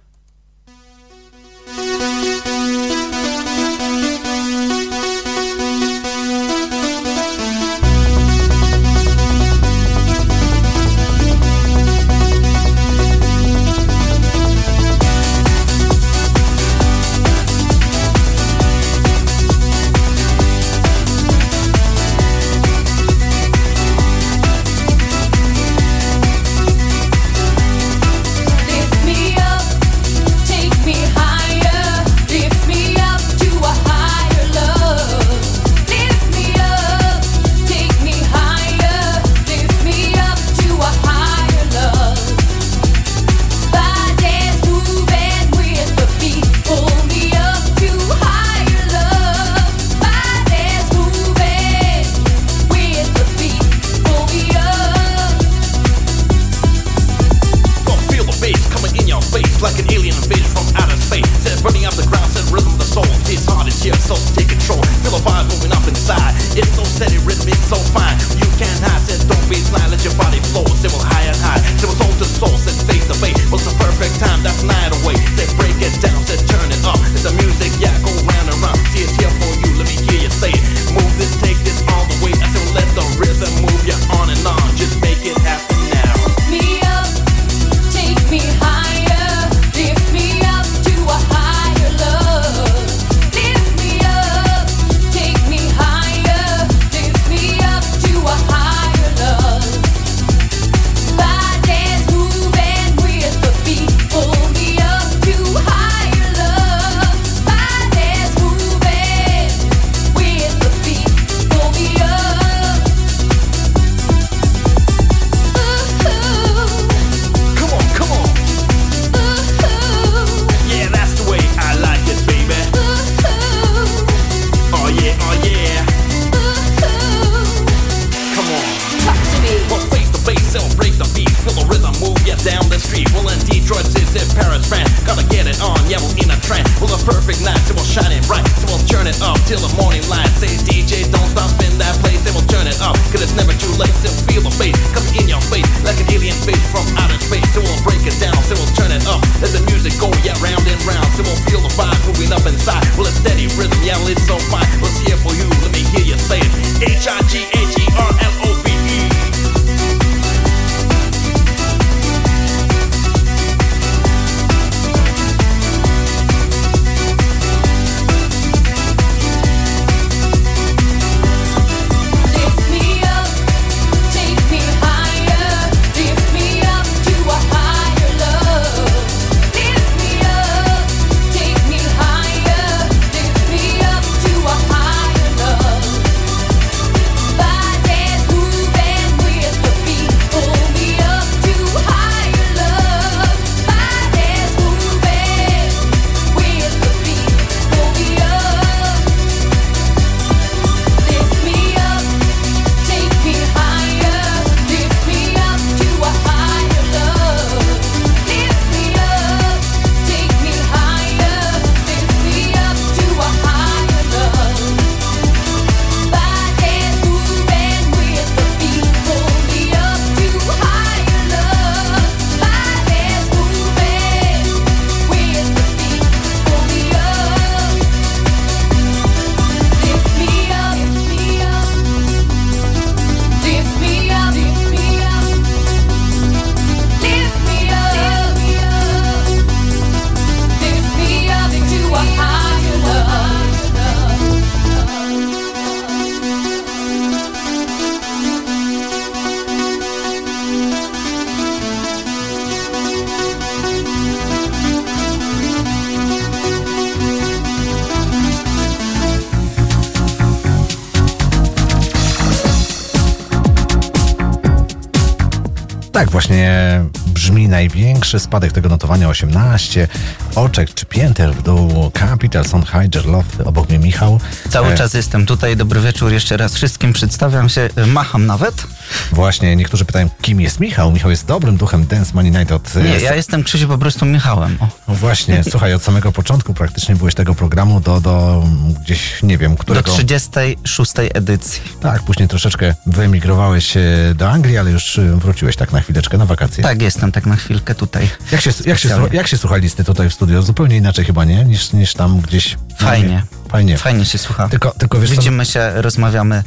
Największy spadek tego notowania 18. Oczek czy pięter w dół. Capital, Sound Hider, Love, obok mnie Michał. Cały E, czas jestem tutaj. Dobry wieczór jeszcze raz wszystkim. Przedstawiam się, e, macham nawet. Właśnie, niektórzy pytają, kim jest Michał? Michał jest dobrym duchem Dance Money Night od... e, Nie, ja jestem Krzysiu po prostu Michałem. O. Właśnie, słuchaj, od samego początku praktycznie byłeś tego programu do, do gdzieś, nie wiem, Do którego... 36 edycji. Tak, później troszeczkę wyemigrowałeś e, do Anglii, ale już e, wróciłeś tak na chwileczkę, na wakacje. Tak, jestem tak na chwilkę tutaj. Jak się, jak, się, jak się słucha listy tutaj w studio? Zupełnie inaczej chyba, nie? Niż, niż tam gdzieś... Fajnie. Fajnie. Fajnie się słucha. Tylko, tylko wiesz co, Widzimy się, rozmawiamy.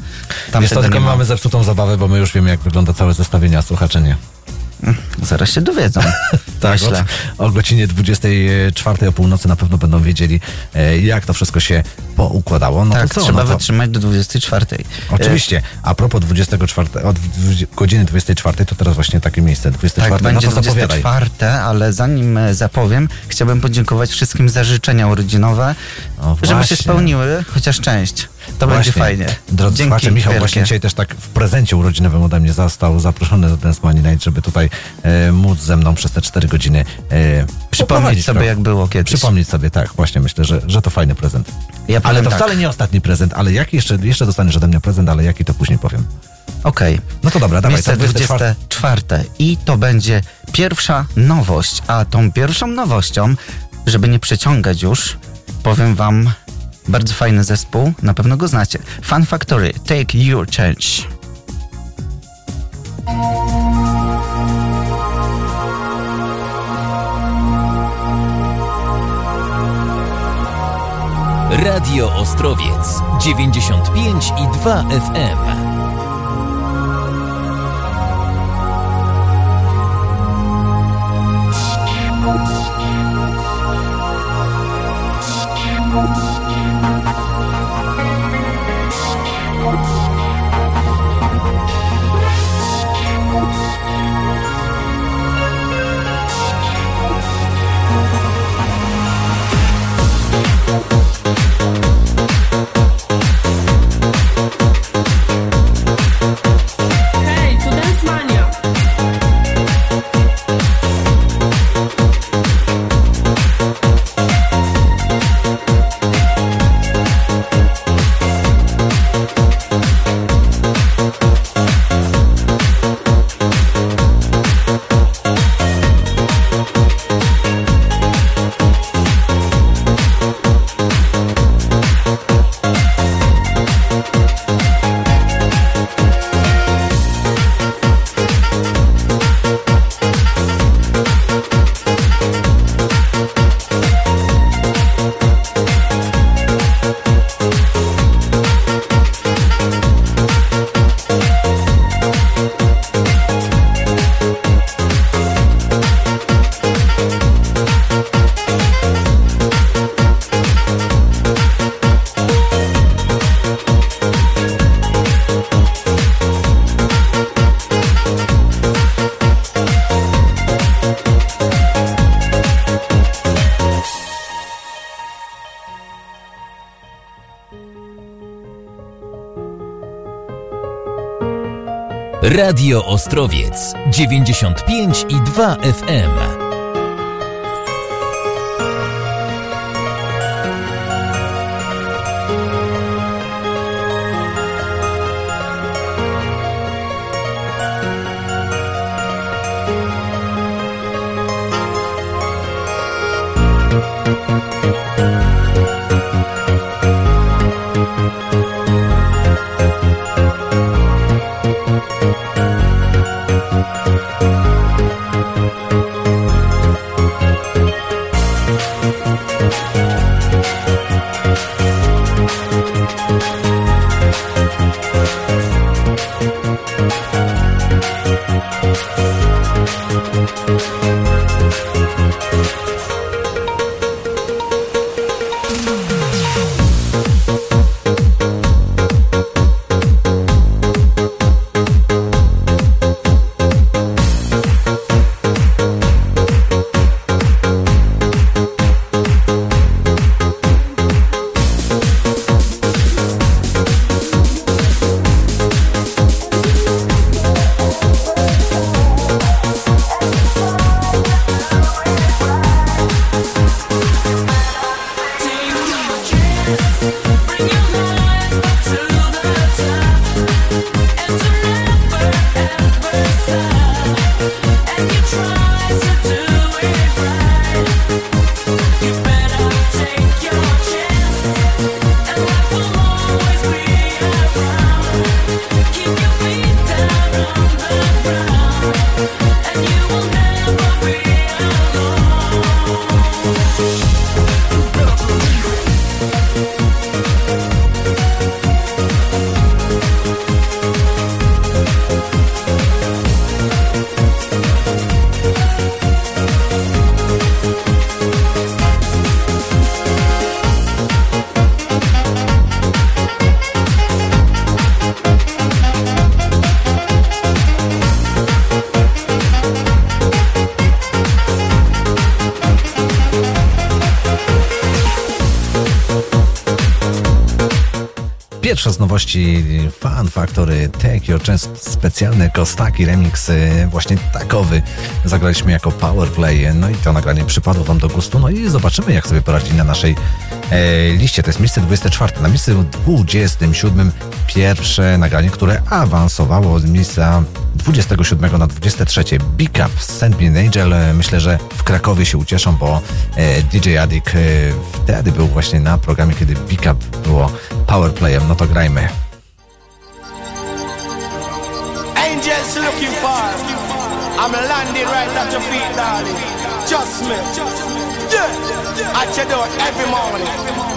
Tam wiesz co, tylko mamy zepsutą zabawę, bo my już wiemy, jak wygląda całe zestawienie, a słuchacze nie. Zaraz się dowiedzą. Tak, Myślę. o, godzinie 24 o północy na pewno będą wiedzieli, e, jak to wszystko się poukładało. No tak, to co? trzeba no to, wytrzymać do 24. Oczywiście. A propos 24, od 20 godziny 24, to teraz właśnie takie miejsce. 24, Tak, będzie no to zapowiadaj. 24, ale zanim e, zapowiem, chciałbym podziękować wszystkim za życzenia urodzinowe, żeby się spełniły, chociaż część. To będzie Właśnie. fajnie. Drodzy Dzięki słuchacze, Michał wielkie. właśnie dzisiaj też tak w prezencie urodzinowym ode mnie został zaproszony do Dance Money Night, żeby tutaj e, móc ze mną przez te 4 godziny e, Przypomnieć sobie, jak było kiedyś. Przypomnieć sobie, tak, właśnie myślę, że, że to fajny prezent. Ja ale to tak. wcale nie ostatni prezent, ale jaki jeszcze, jeszcze dostaniesz ode mnie prezent, ale jaki to później powiem. Okej. No to dobra, dawaj, Miejsce to 24. 24. I to będzie pierwsza nowość. A tą pierwszą nowością, żeby nie przeciągać już, powiem wam bardzo fajny zespół, na pewno go znacie. Fun Factory, Take Your Change. Radio Ostrowiec 95 i 2 FM. Radio Ostrowiec 95 i 2 FM. Kostaki, remix właśnie takowy zagraliśmy jako powerplay, no i to nagranie przypadło Wam do gustu, no i zobaczymy jak sobie poradzi na naszej e, liście, to jest miejsce 24, na miejscu 27 pierwsze nagranie, które awansowało z miejsca 27 na 23, Big Up, Send Me an Angel, myślę, że w Krakowie się ucieszą, bo e, DJ Adik e, wtedy był właśnie na programie, kiedy Big Up było powerplayem, no to grajmy. else you looking for? I'm landing right at your feet, darling. Just me. Yeah. At your door every morning.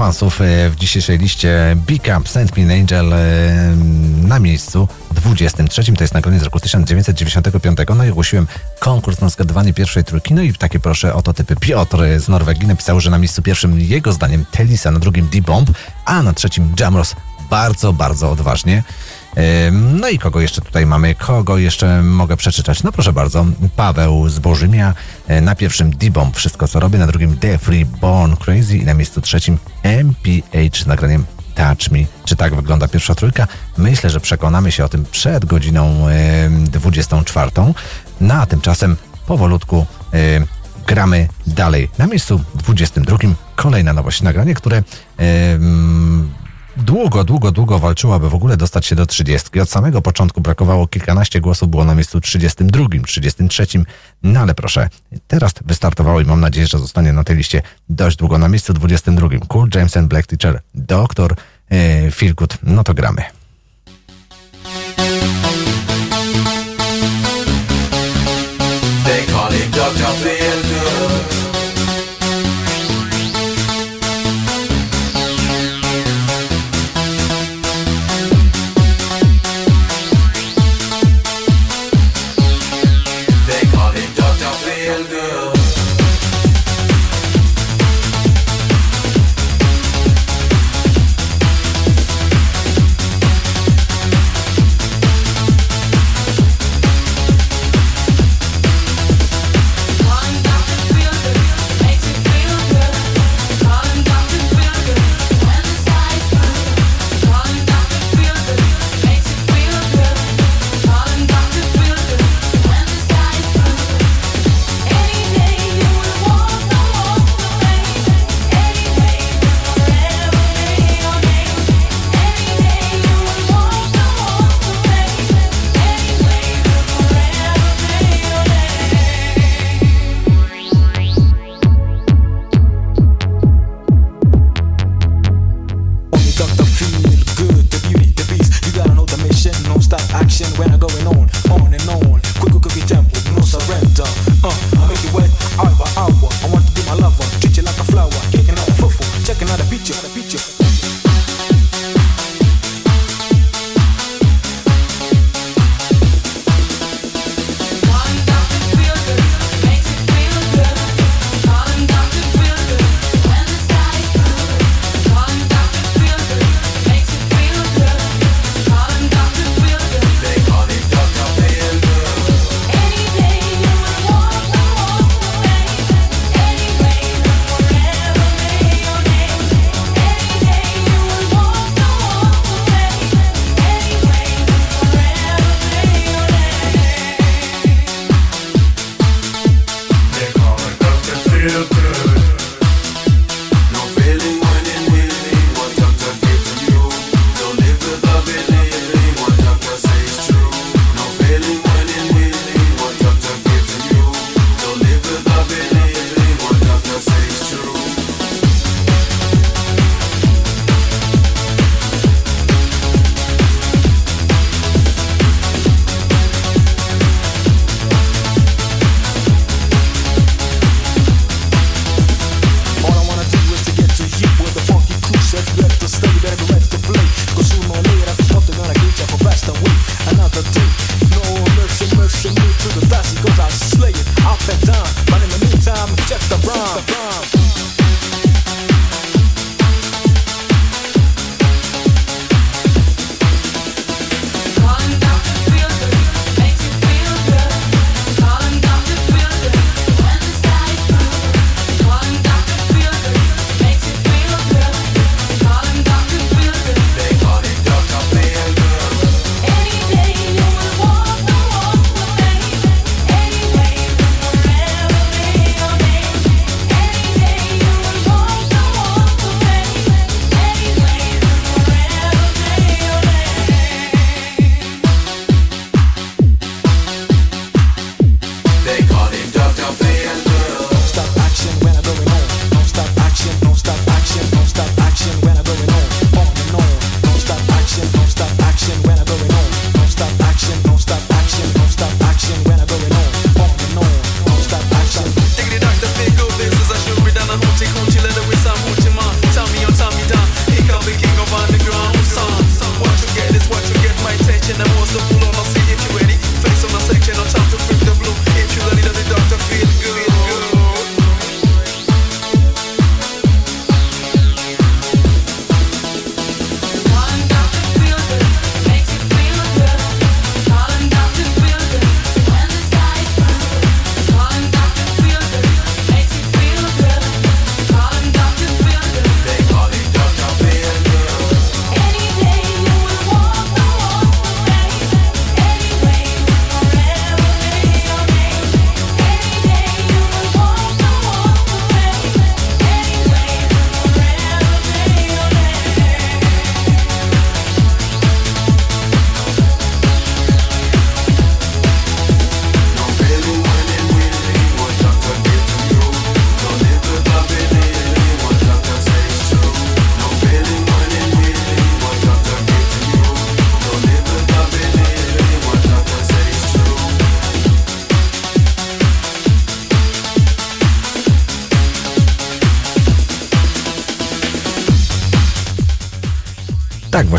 Awansów e, w dzisiejszej liście Big Up Send Me an Angel e, na miejscu 23. To jest nagranie z roku 1995. No i ogłosiłem konkurs na zgadywanie pierwszej trójki. No i takie proszę oto typy. Piotr z Norwegii napisał, że na miejscu pierwszym jego zdaniem Telisa, na drugim D-Bomb, a na trzecim Jamros. Bardzo, bardzo odważnie. Ym, No i kogo jeszcze tutaj mamy? Kogo jeszcze mogę przeczytać? No proszę bardzo. Paweł z Bożymia. e, Na pierwszym D-Bomb Wszystko co robię. Na drugim Defree Born Crazy. I na miejscu trzecim MPH nagraniem Touch Me. Czy tak wygląda pierwsza trójka? Myślę, że przekonamy się o tym przed godziną em, 24. No a tymczasem powolutku gramy dalej. Na miejscu 22 kolejna nowość. Nagranie, które długo, długo, długo walczyła, by w ogóle dostać się do 30. Od samego początku brakowało kilkanaście głosów, było na miejscu 32, 33. No ale proszę, teraz wystartowało i mam nadzieję, że zostanie na tej liście dość długo. Na miejscu 22 Cool James and Black Teacher, Doktor e, Feelgood. No to gramy.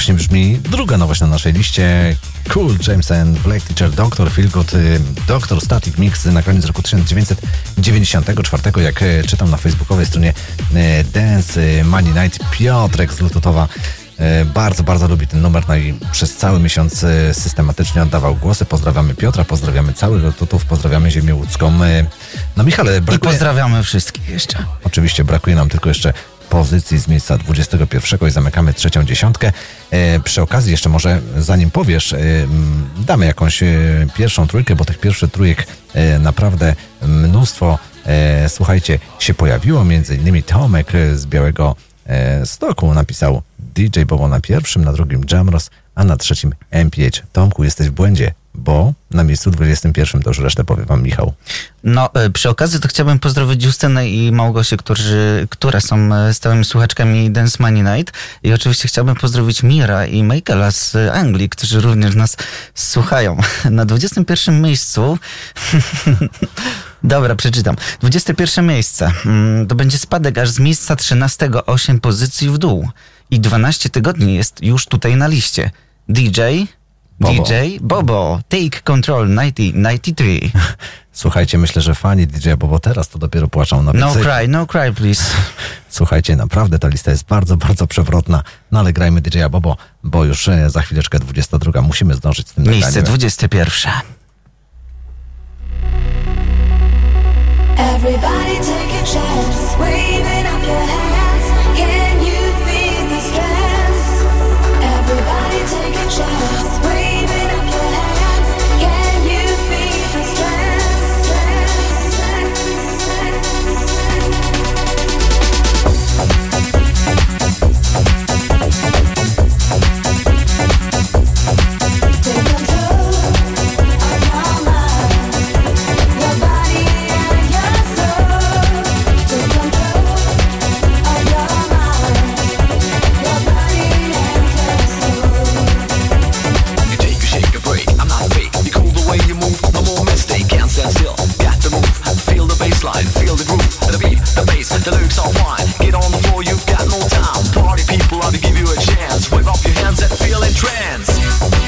Właśnie brzmi druga nowość na naszej liście. Cool James and Black Teacher, Dr. Feelgood, y, Dr. Static Mix na koniec roku 1994, jak y, czytam na facebookowej stronie y, Dance Money Night. Piotrek z Lutotowa bardzo, bardzo lubi ten numer, no i przez cały miesiąc systematycznie oddawał głosy. Pozdrawiamy Piotra, pozdrawiamy cały Lututów, pozdrawiamy ziemię łódzką. No Michale, I brakuje... pozdrawiamy wszystkich jeszcze. Oczywiście brakuje nam tylko jeszcze pozycji z miejsca 21 i zamykamy trzecią dziesiątkę. E, przy okazji jeszcze może, zanim powiesz, e, damy jakąś e, pierwszą trójkę, bo tych pierwszych trójek naprawdę mnóstwo, słuchajcie, się pojawiło. Między innymi Tomek z Białego Stoku napisał DJ Bobo na pierwszym, na drugim Jamros, a na trzecim MPH. Tomku, jesteś w błędzie, bo na miejscu 21 to już resztę powie wam Michał. No, e, przy okazji to chciałbym pozdrowić Justynę i Małgosię, którzy, które są e, stałymi słuchaczkami Dance Money Night. I oczywiście chciałbym pozdrowić Mira i Michaela z Anglii, którzy również nas słuchają. Na 21 miejscu... Dobra, przeczytam. 21 miejsce. Mm, To będzie spadek aż z miejsca 13 8 pozycji w dół. I 12 tygodni jest już tutaj na liście. DJ... Bobo. DJ Bobo, Take Control 1993. Słuchajcie, myślę, że fani DJ Bobo teraz to dopiero płaczą na No więcej. cry, no cry, please. Słuchajcie, naprawdę ta lista jest bardzo, bardzo przewrotna. No ale grajmy DJ Bobo, bo już e, za chwileczkę 22. Musimy zdążyć z tym Miejsce nagraniem. 21. Everybody take a chance, the bass, the are fine. Get on the floor, you've got no time. Party people, I'll give you a chance. Wave up your hands and feel trance.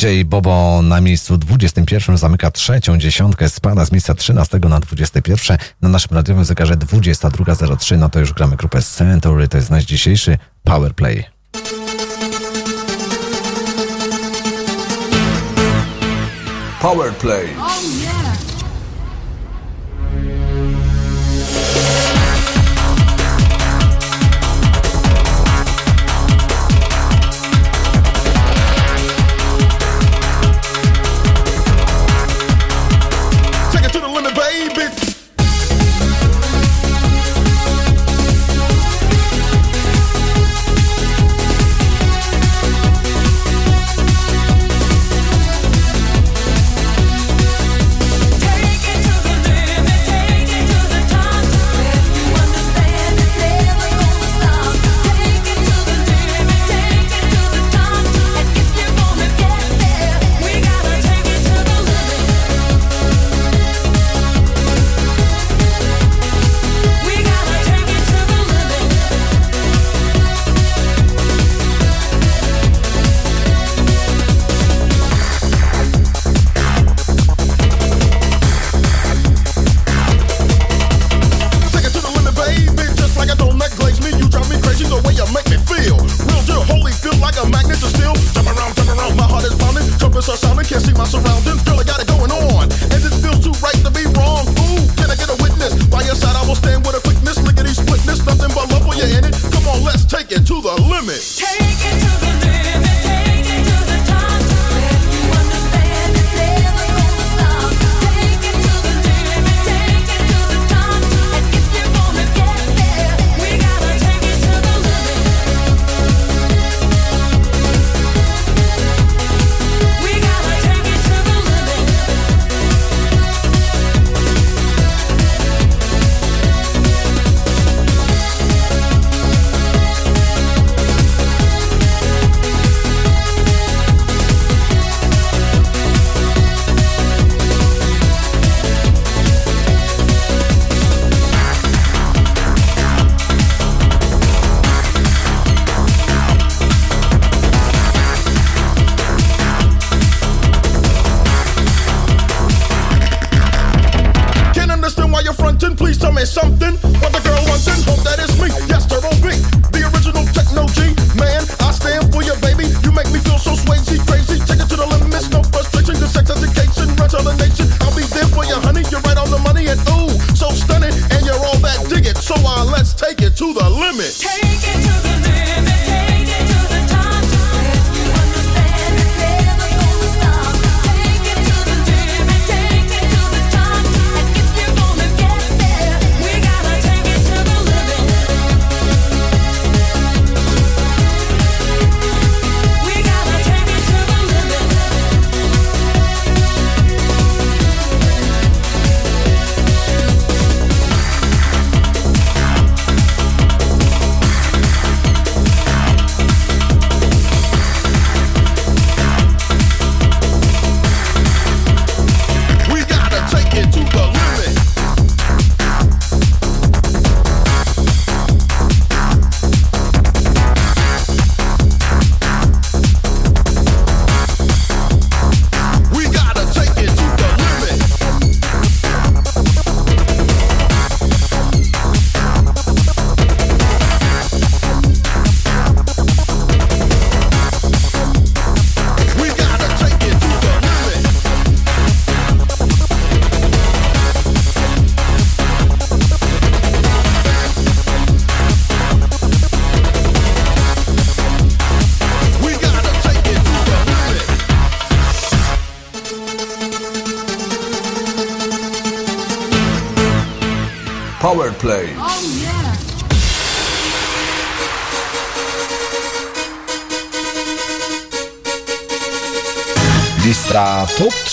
DJ Bobo na miejscu 21 zamyka trzecią dziesiątkę, spada z miejsca 13 na 21. Na naszym radiowym zegarze 22.03, no to już gramy grupę Century, to jest nasz dzisiejszy Powerplay. Powerplay. Oh, yeah.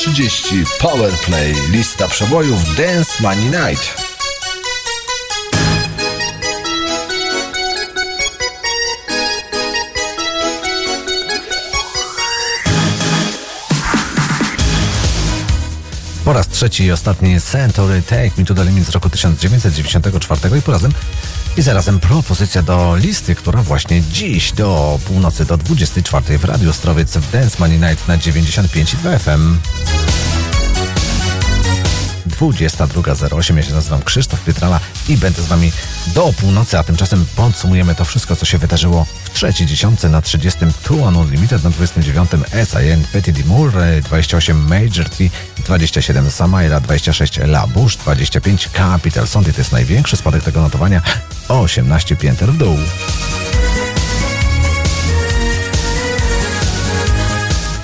20.30 Powerplay. Lista przebojów Dance Money Night. Po raz trzeci i ostatni Century Take Me to the Limit z roku 1994 i po razem i zarazem propozycja do listy, która właśnie dziś do północy do 24 w Radiu Ostrowiec w Dance Money Night na 95,2 FM. 22.08. Ja się nazywam Krzysztof Pietrala i będę z Wami do północy, a tymczasem podsumujemy to wszystko, co się wydarzyło w trzeciej dziesiątce na 30 Two on Unlimited, na 29 SIN Petit Dimur, 28 Major 3, 27 Samaira, 26 La Bush, 25 Capital Sondy, to jest największy spadek tego notowania, 18 pięter w dół.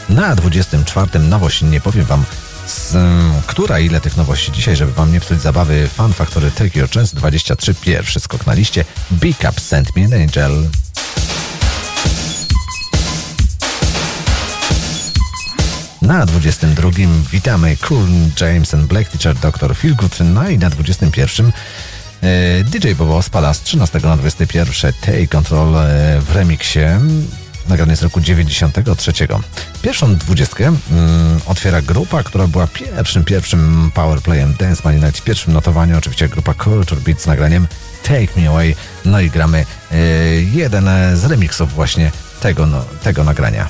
Na 24 nowość nie powiem wam, mm, która ile tych nowości dzisiaj, żeby wam nie psuć zabawy. Fan Factory Your Chance 23, pierwszy skok na liście. Big Up Send Me an Angel. Na 22 witamy Cool James and Black Teacher Dr. Feelgood. No i na 21 e, DJ Bobo spada z 13 na 21 Take Control e, w remiksie nagrany z roku 93. Pierwszą dwudziestkę mm, otwiera grupa, która była pierwszym, pierwszym powerplayem Dance Money Night, w pierwszym notowaniu oczywiście grupa Culture Beat z nagraniem Take Me Away. No i gramy e, jeden z remixów właśnie tego, no, tego nagrania.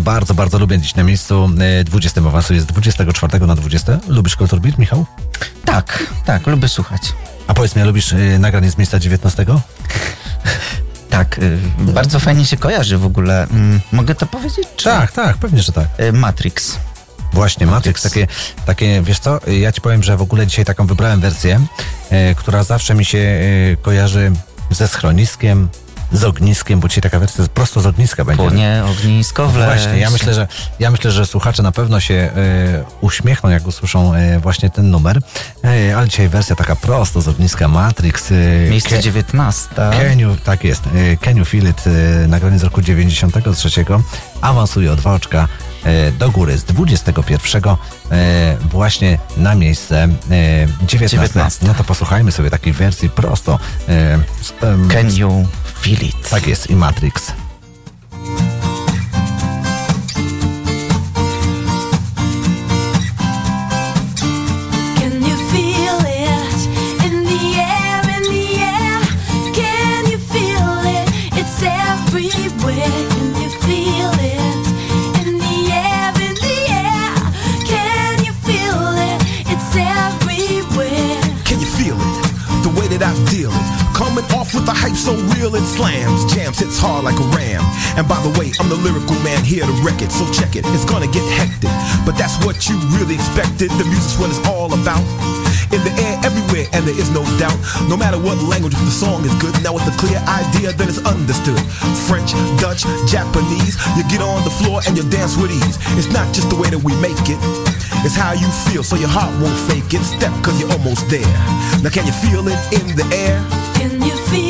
Bardzo, bardzo lubię dziś na miejscu. E, 20 awansuje z 24 na 20. Lubisz Culture Beat, Michał? Tak, tak, lubię słuchać. A powiedz mi, lubisz e, nagranie z miejsca 19? Tak, y, bardzo fajnie się kojarzy w ogóle. Mm, Mogę to powiedzieć? Czy? Tak, tak, pewnie, że tak. Y, Matrix. Właśnie, Matrix, takie, takie, wiesz co, ja ci powiem, że w ogóle dzisiaj taką wybrałem wersję, e, która zawsze mi się e, kojarzy ze schroniskiem, z ogniskiem, bo dzisiaj taka wersja prosto z ogniska będzie. Płonie ognisko w Właśnie, ja myślę, że ja myślę, że słuchacze na pewno się e, uśmiechną, jak usłyszą e, właśnie ten numer. E, ale dzisiaj wersja taka prosto z ogniska Matrix. Miejsce Ke- 19. Can you, tak jest. e, Can you feel it? Nagranie z roku 93. Awansuje o dwa oczka do góry z 21 e, właśnie na miejsce e, 19. 19. No to posłuchajmy sobie takiej wersji prosto. Can you feel it? Tak jest i Matrix. With the hype so real it slams. Jams hits hard like a ram. And by the way, I'm the lyrical man here to wreck it. So check it. It's gonna get hectic. But that's what you really expected. The music's what it's all about. In the air, everywhere, and there is no doubt. No matter what language, the song is good, now with a clear idea, then it's understood. French, Dutch, Japanese, you get on the floor and you dance with ease. It's not just the way that we make it, it's how you feel, so your heart won't fake it. Step, cause you're almost there. Now, can you feel it in the air? Can you feel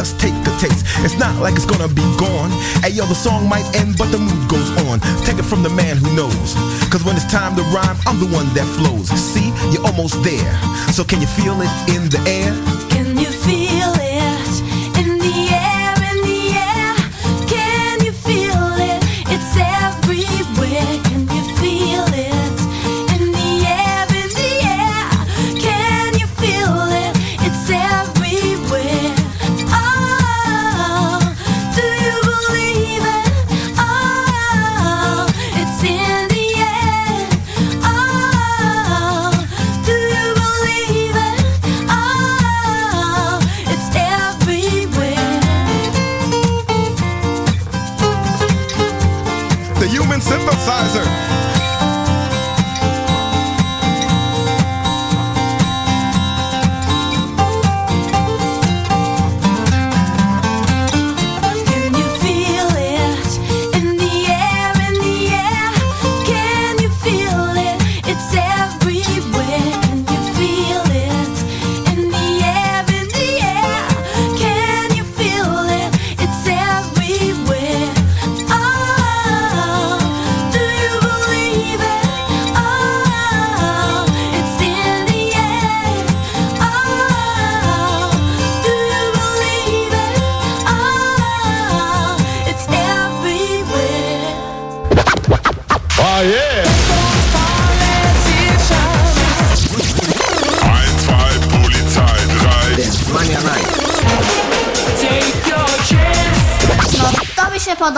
just take a taste. It's not like it's gonna be gone. Hey yo, the song might end, but the mood goes on. Take it from the man who knows. Cause when it's time to rhyme, I'm the one that flows. See, you're almost there. So can you feel it in the air? Can you feel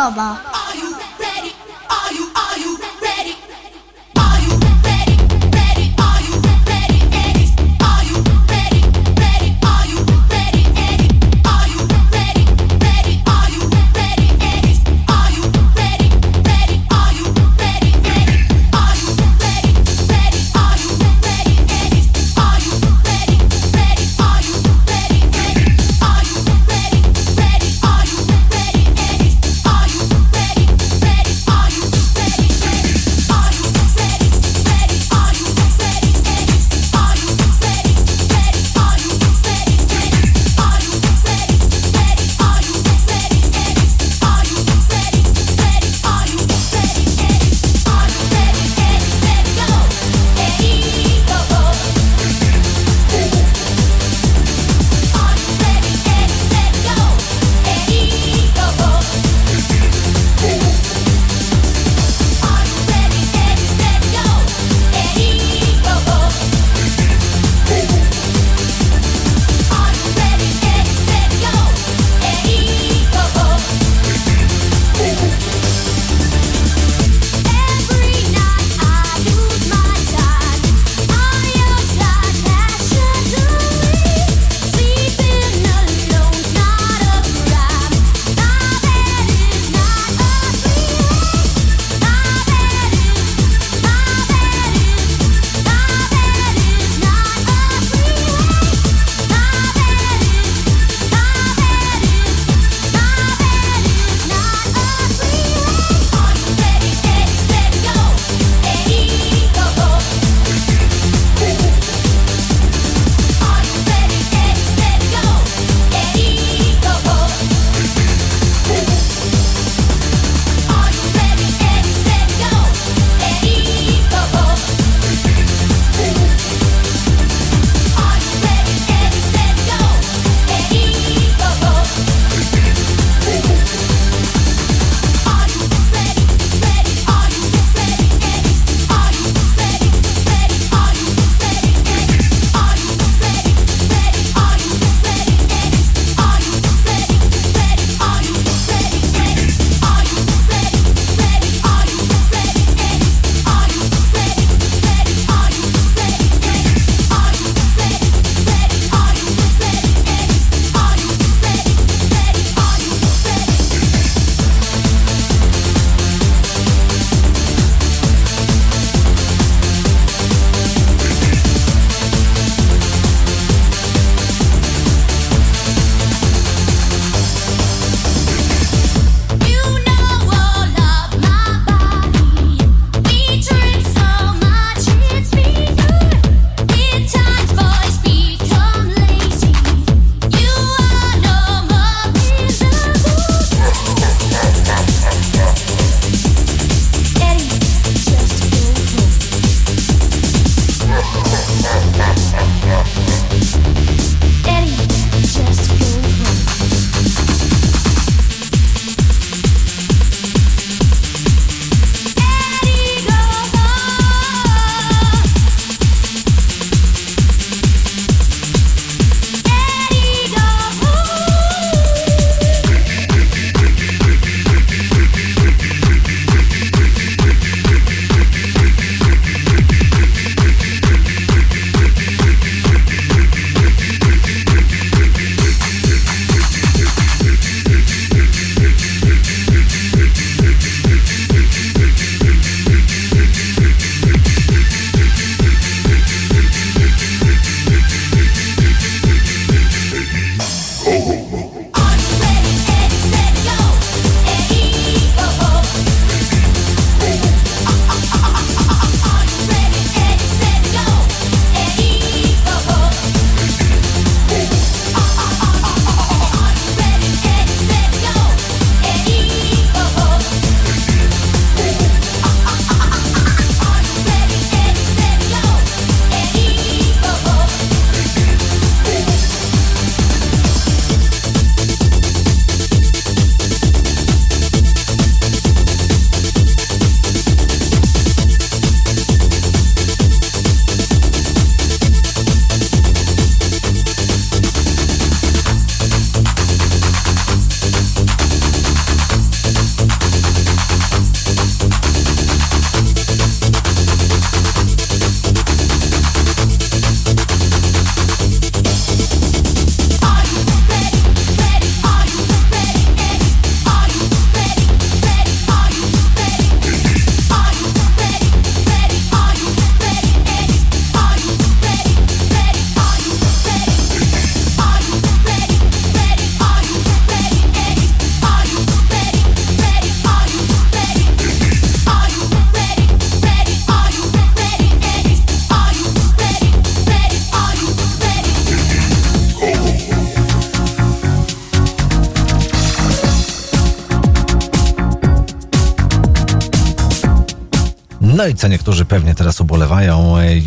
to mi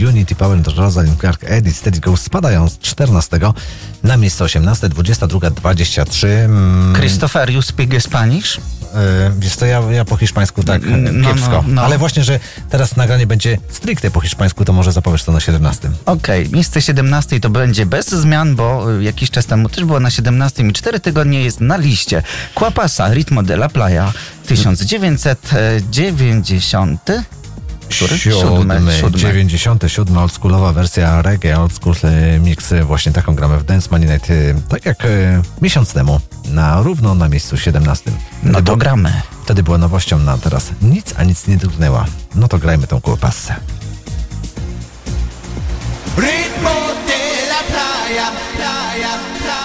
Unity Power Rosalind Clark Edit Steady Go spadają z 14 na miejsce 18, 22, 23. Mm, Christopher, you speak Spanish? E, Wiesz co, ja, ja po hiszpańsku tak No, kiepsko. no, no. Ale właśnie, że teraz nagranie będzie stricte po hiszpańsku, to może zapowiesz to na 17. Okej, miejsce 17 to będzie bez zmian, bo y, jakiś czas temu też było na 17 i 4 tygodnie jest na liście. Quapasa, Ritmo de la Playa, 1990. Który? Siódmy, Siódmy. 97, oldschoolowa wersja reggae, oldschool e, mix, e, właśnie taką gramy w Dance Money Night, e, tak jak e, miesiąc temu, na równo na miejscu 17. No to gramy. Wtedy była nowością na teraz nic, a nic nie drgnęła. No to grajmy tą kłopassę. Ritmo de la playa, playa, playa.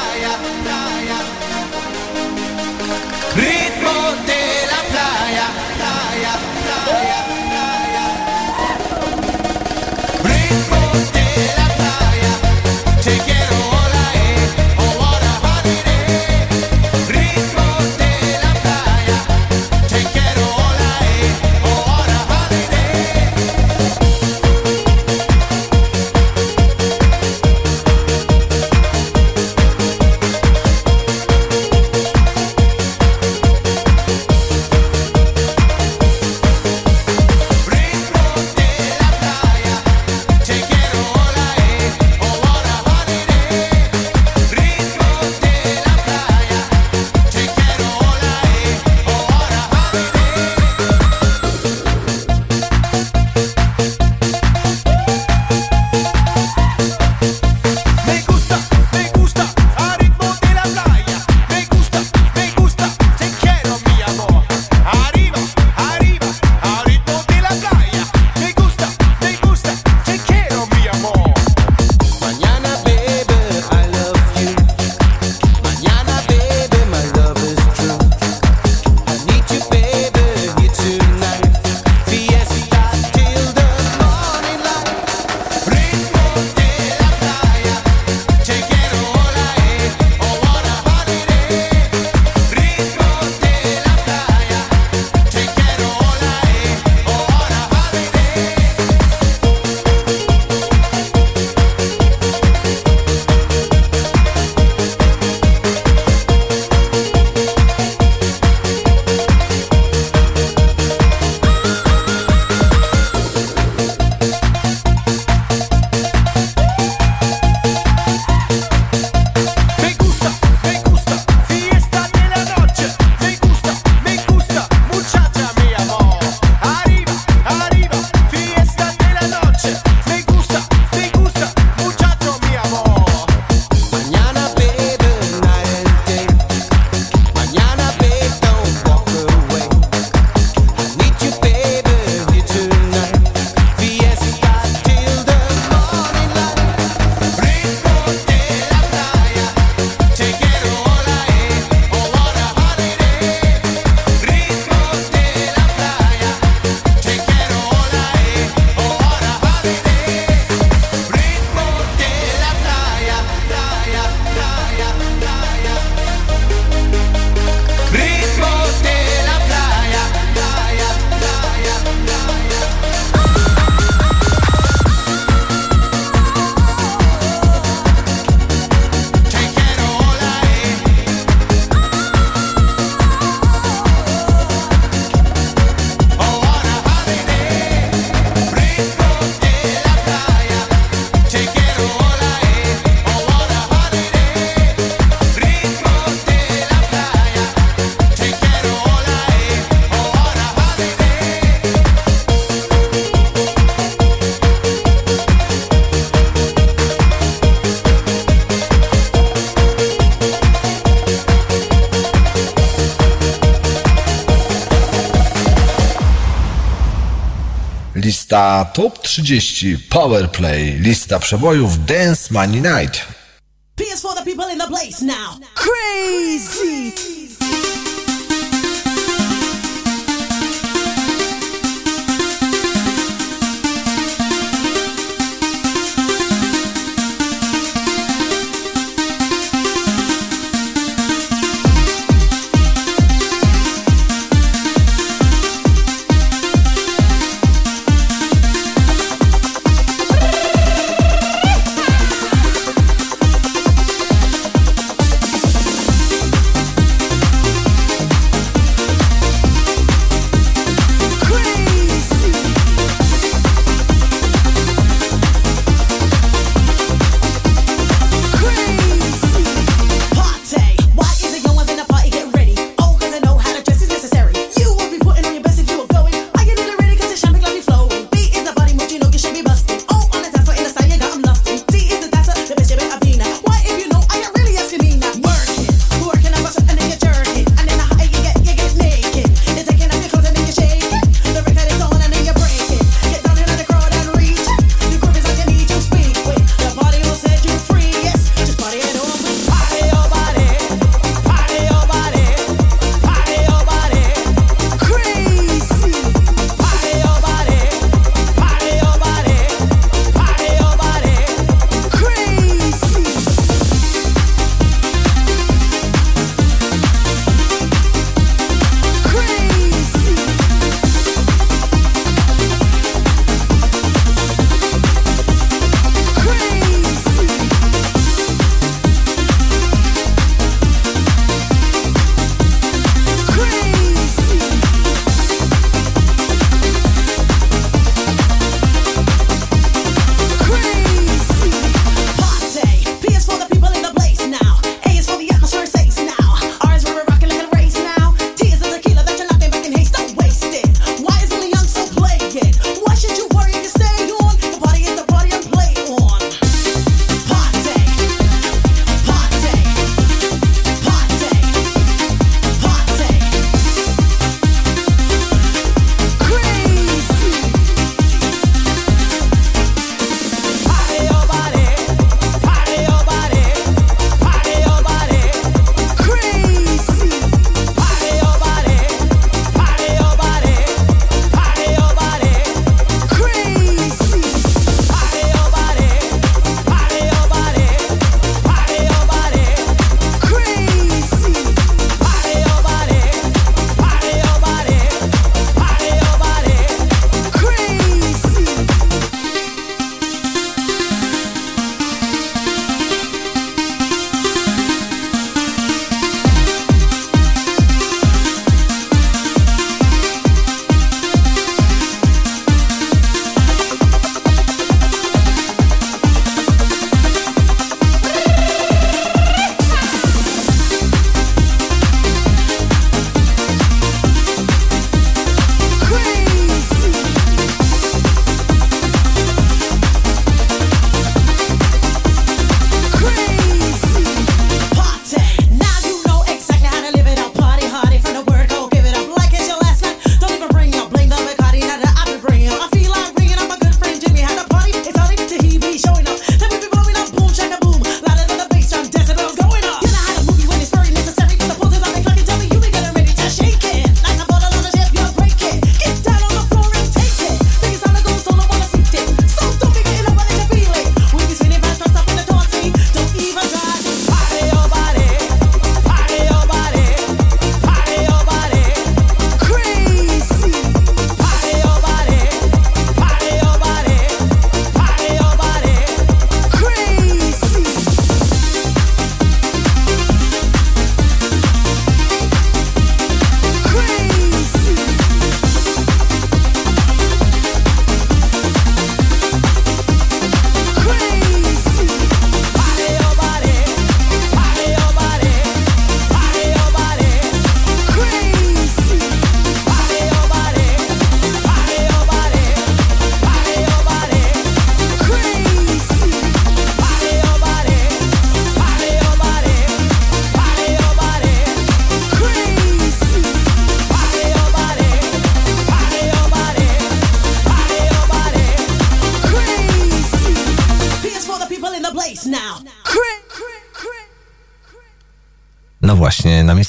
30 Powerplay, lista przebojów Dance Money Night. PS for the people in the place now. Crazy.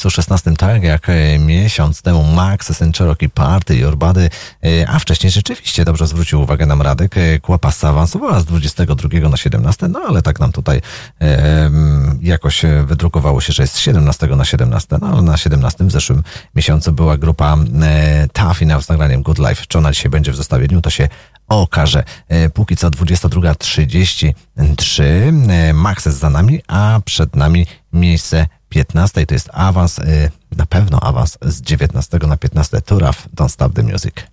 Miejscu 16, tak jak e, miesiąc temu Max, Sen Cherokee Party i Orbady, e, a wcześniej rzeczywiście dobrze zwrócił uwagę nam Radek, e, Kłapasa awansowała z 22 na 17, no ale tak nam tutaj e, jakoś wydrukowało się, że jest z 17 na 17, no ale na 17 w zeszłym miesiącu była grupa e, Enough z nagraniem Good Life. Czy ona dzisiaj będzie w zestawieniu, to się okaże. Póki co 22.33, e, Max jest za nami, a przed nami miejsce 15 to jest awans, y, na pewno awans z 19 na 15 Turaf, Don't Stop the Music.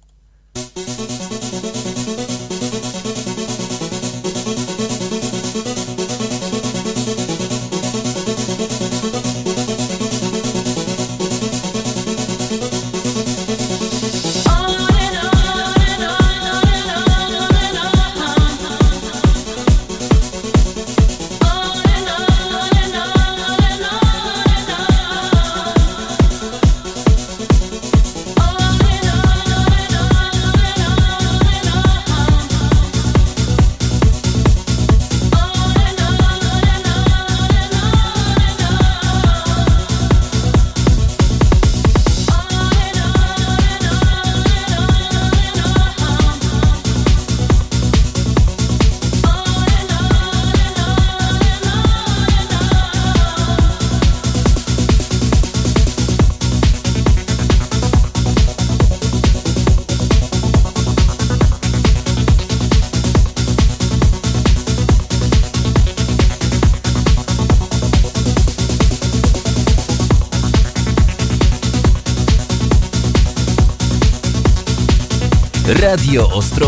Radio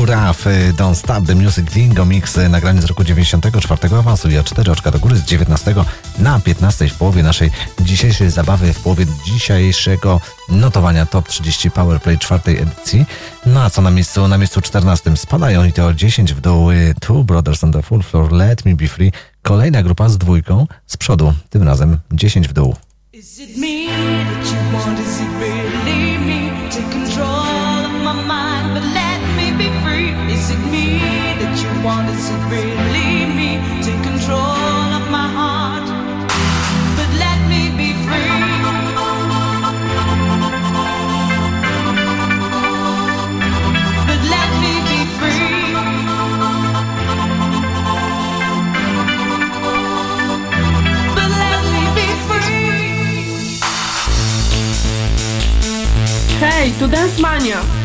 Rough, y, Don't Stop the Music, Dingo Mix, y, nagranie z roku 94 awansuje o 4 oczka do góry z 19 na 15 w połowie naszej dzisiejszej zabawy, w połowie dzisiejszego notowania Top 30 Powerplay czwartej edycji. No a co na miejscu? Na miejscu 14 spadają i to o 10 w dół y, Two Brothers on the Full Floor, Let Me Be Free. Kolejna grupa z dwójką z przodu, tym razem 10 w dół. Dance Mania.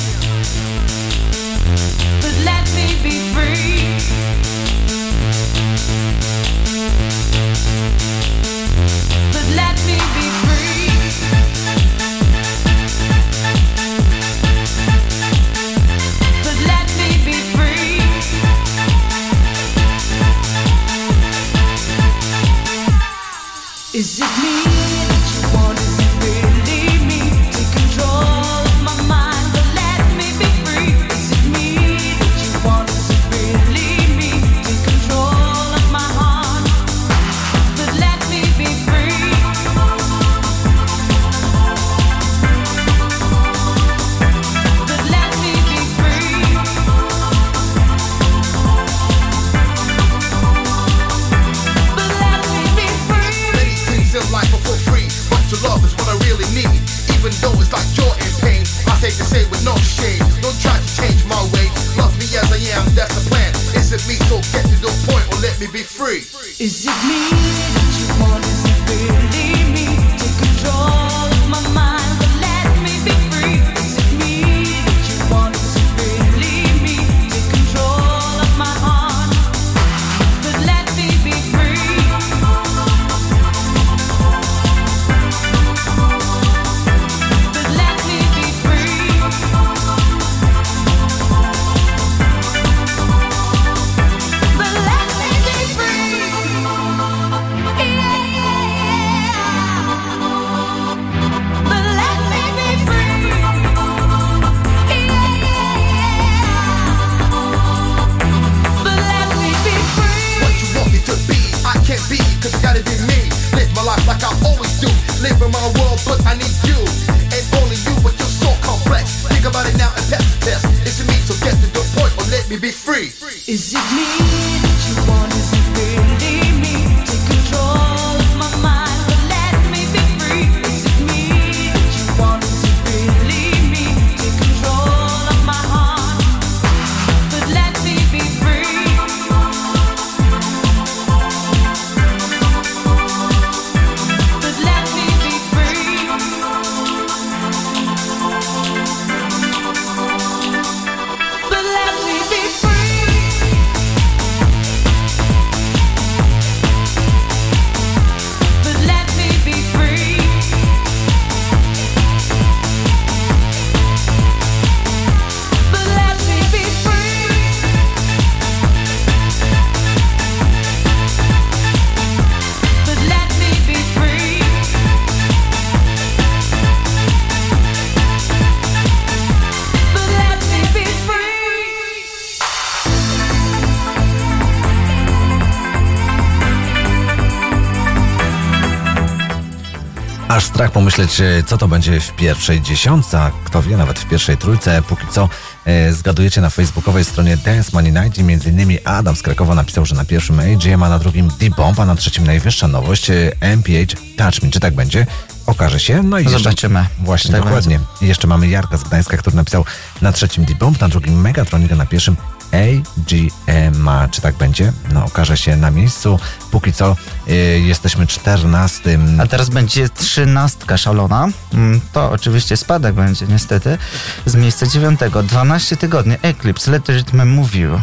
Strach pomyśleć, e, co to będzie w pierwszej dziesiątce, a kto wie, nawet w pierwszej trójce. Póki co e, zgadujecie na facebookowej stronie Dance Money Night i między innymi Adam z Krakowa napisał, że na pierwszym AGM, a na drugim D-Bomb, a na trzecim najwyższa nowość e, MPH Touch Me. Czy tak będzie? Okaże się. No i jeszcze- Zobaczymy, Właśnie, czy tak dokładnie. Jeszcze mamy Jarka z Gdańska, który napisał na trzecim D-Bomb, na drugim Megatronika, na pierwszym AGMA. Czy tak będzie? No okaże się na miejscu. Póki co e, jesteśmy czternastym. A teraz będzie trzynastka szalona. Mm, To oczywiście spadek będzie niestety. Z miejsca dziewiątego. 12 tygodni. Eclipse. Let move you.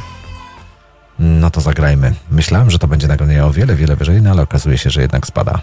No to zagrajmy. Myślałem, że to będzie nagranie o wiele, wiele wyżej, no ale okazuje się, że jednak spada.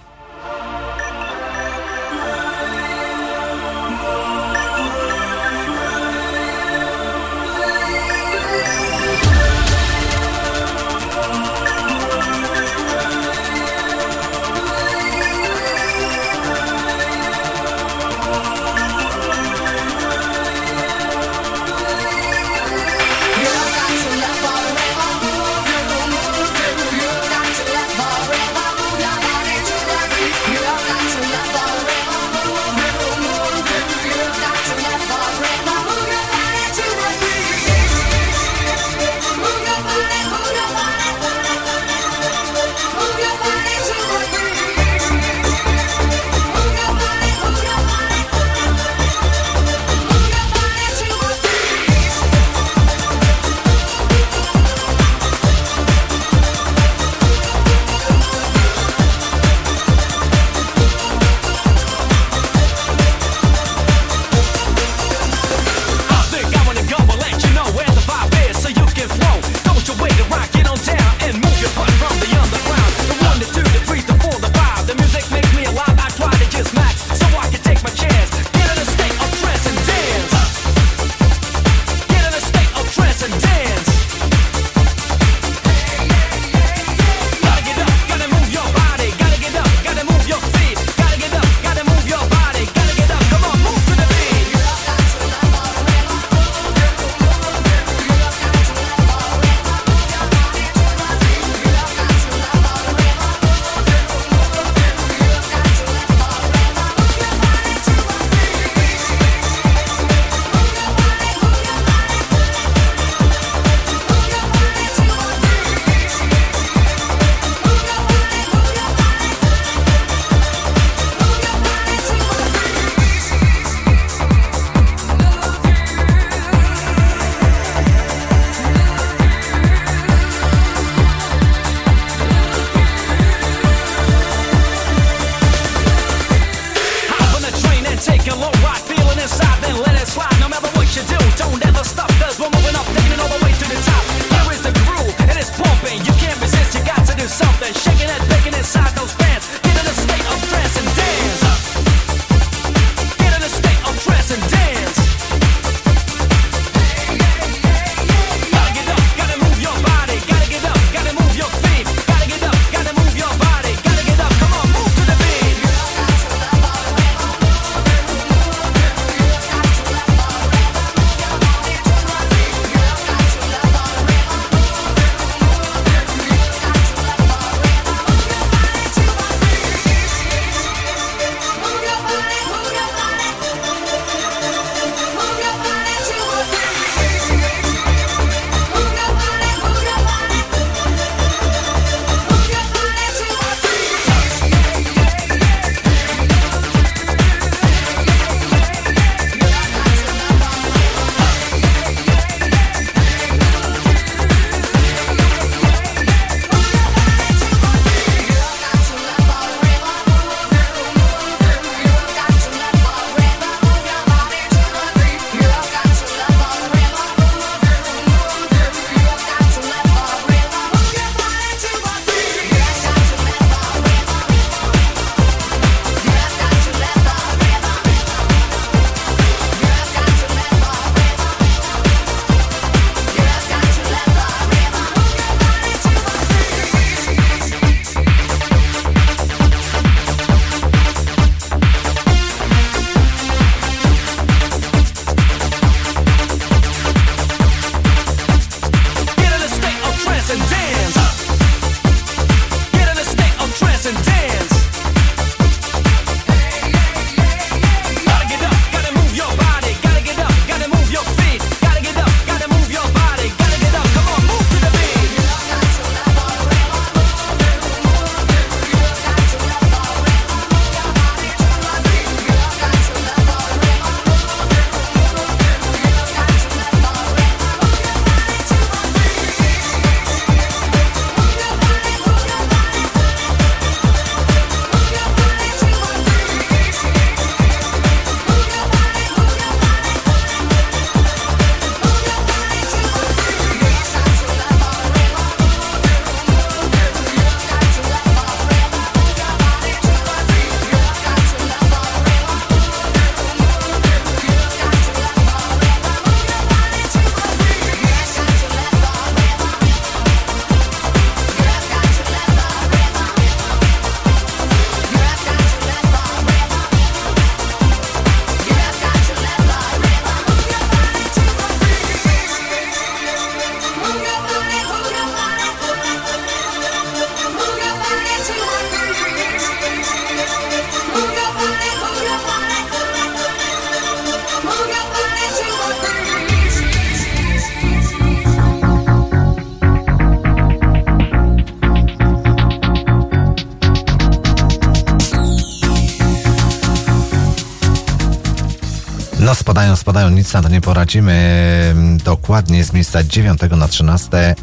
Spadają, nic na to nie poradzimy. Dokładnie z miejsca 9 na 13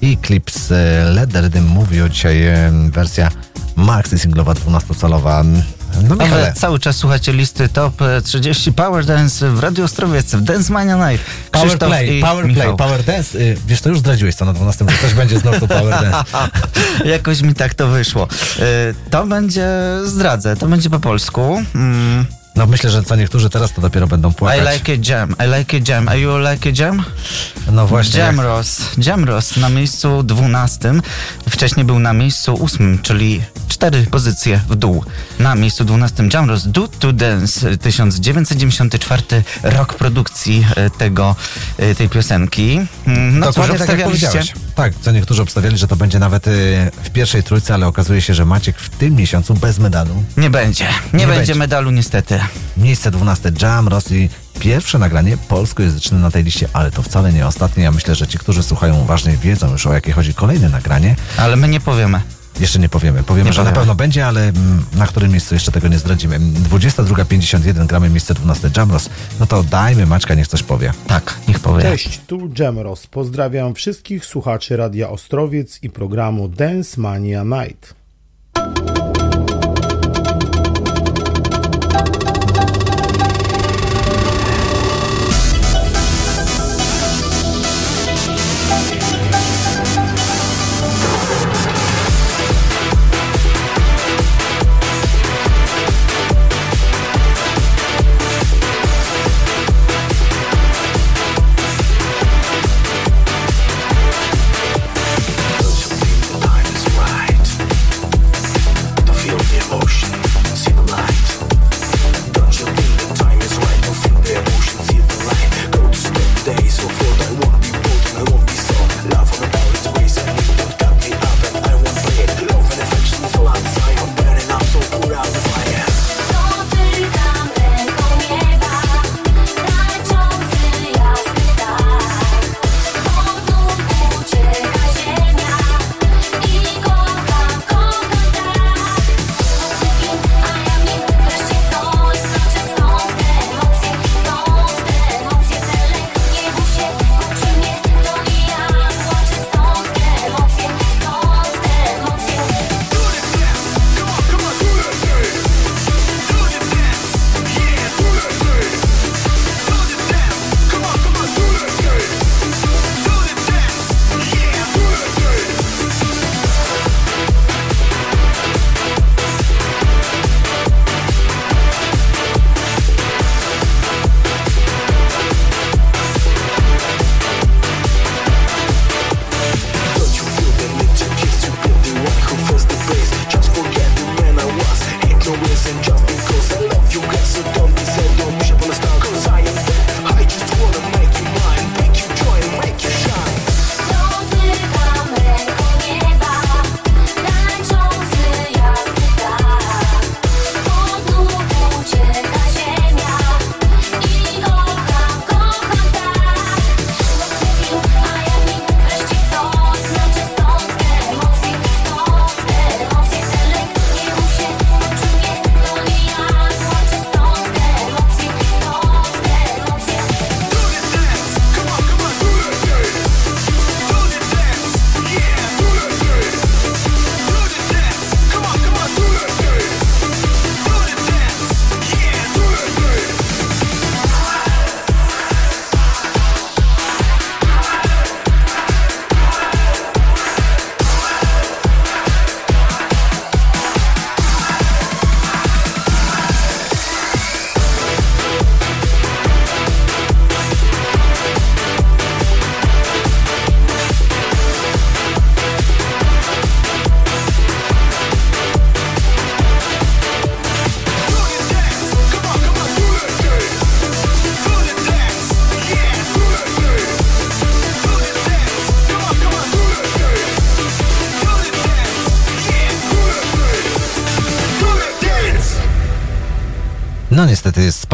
i klip z e, Led Rhythm mówi o dzisiaj wersja maxi singlowa 12-calowa. No Ale Michale, cały czas słuchacie listy Top e, 30 Power Dance w Radio Ostrowiec w Dance Mania Night. Power Krzysztof Play, i Power Michał. Play, Power Dance. Y, Wiesz, to już zdradziłeś co na 12, że też będzie znowu to Power Dance. Jakoś mi tak to wyszło. E, To będzie, zdradzę, to będzie po polsku. Mm. No myślę, że co niektórzy teraz to dopiero będą I płakać. like a jam, I like a jam. Are you like a jam? No właśnie. jak- Jamros. Jamros na miejscu 12. Wcześniej był na miejscu 8, czyli cztery pozycje w dół. Na miejscu 12 Jamros Do to Dance 1994 rok produkcji e, tego, e, tej piosenki. Mm, No Dokładnie cóż, tak jak obstawialiście? Tak, co niektórzy obstawiali, że to będzie nawet y, w pierwszej trójce, ale okazuje się, że Maciek w tym miesiącu bez medalu. Nie będzie. Nie, Nie będzie, będzie. medalu niestety. Miejsce 12 Jam Rosji. Pierwsze nagranie polskojęzyczne na tej liście, ale to wcale nie ostatnie. Ja myślę, że ci, którzy słuchają uważnie, wiedzą już o jakie chodzi kolejne nagranie. Ale my nie powiemy. Jeszcze nie powiemy. Powiemy, Nie że na pewno będzie, ale mm, na którym miejscu jeszcze tego nie zdradzimy. 22.51 gramy miejsce 12 Jamros. No to dajmy Maćka, niech coś powie. Tak, niech powie. Cześć, tu Jamros. Pozdrawiam wszystkich słuchaczy Radia Ostrowiec i programu Dance Mania Night.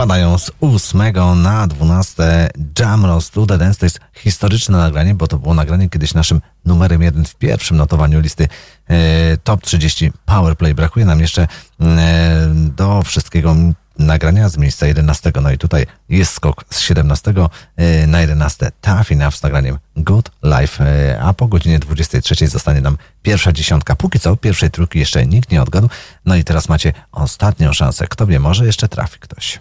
Spadają z 8 na 12 Jamros to the Dance. To jest historyczne nagranie, bo to było nagranie kiedyś naszym numerem jeden w pierwszym notowaniu listy e, Top 30 Powerplay. Brakuje nam jeszcze e, do wszystkiego nagrania z miejsca 11. No i tutaj jest skok z 17 e, na 11. Tough Enough z nagraniem Good Life, e, a po godzinie 23 zostanie nam pierwsza dziesiątka. Póki co pierwszej trójki jeszcze nikt nie odgadł. No i teraz macie ostatnią szansę. Kto wie, może jeszcze trafi ktoś.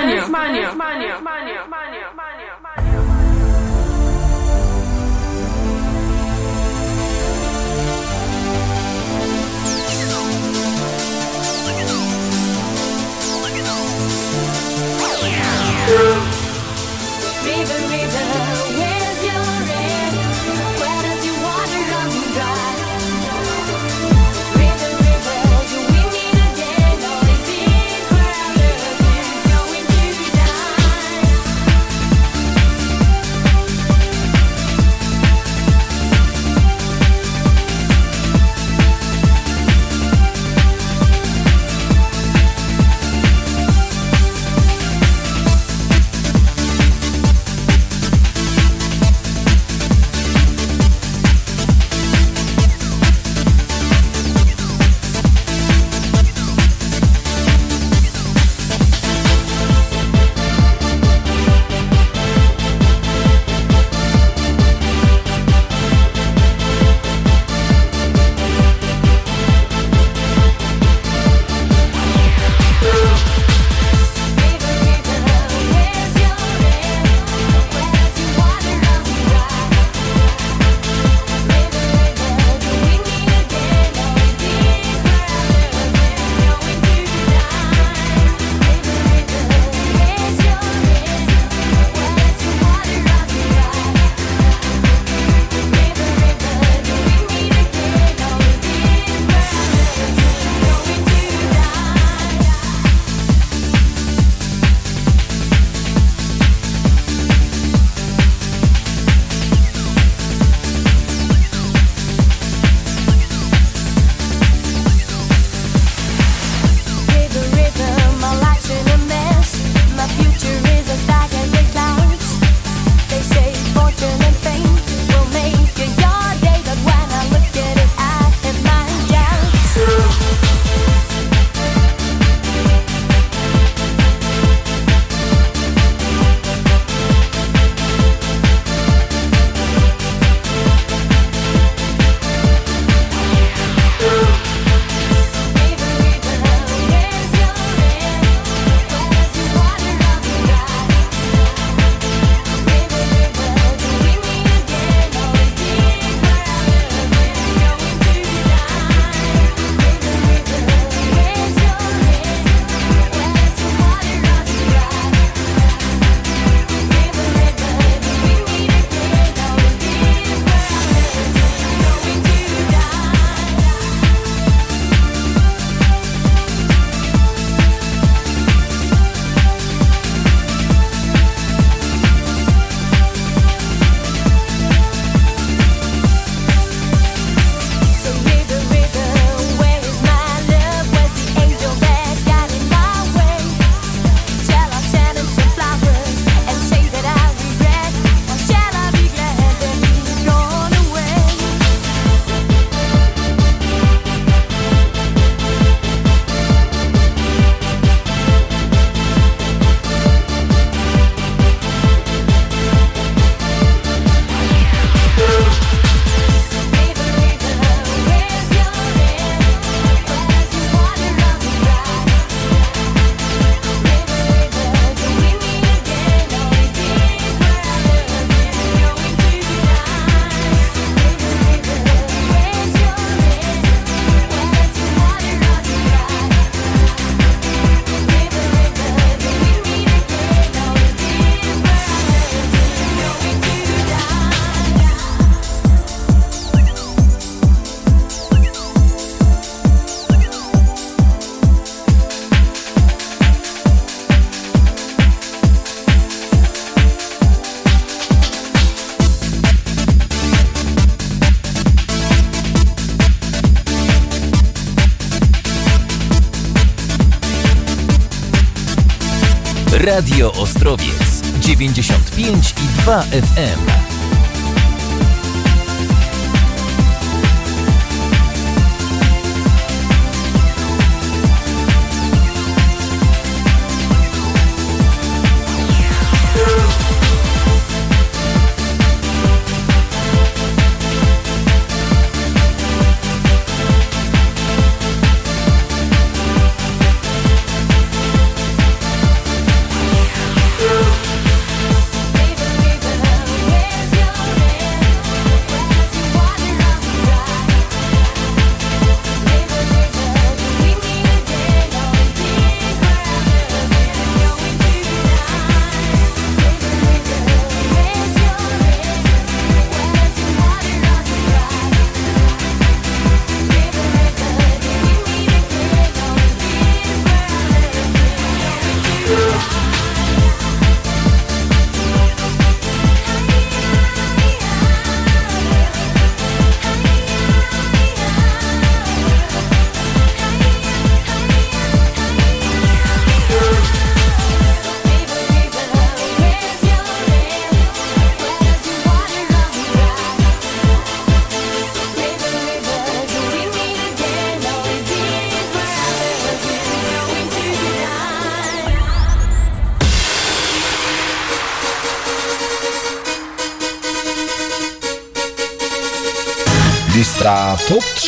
Tu Dance Radio Ostrowiec 95 i 2 FM.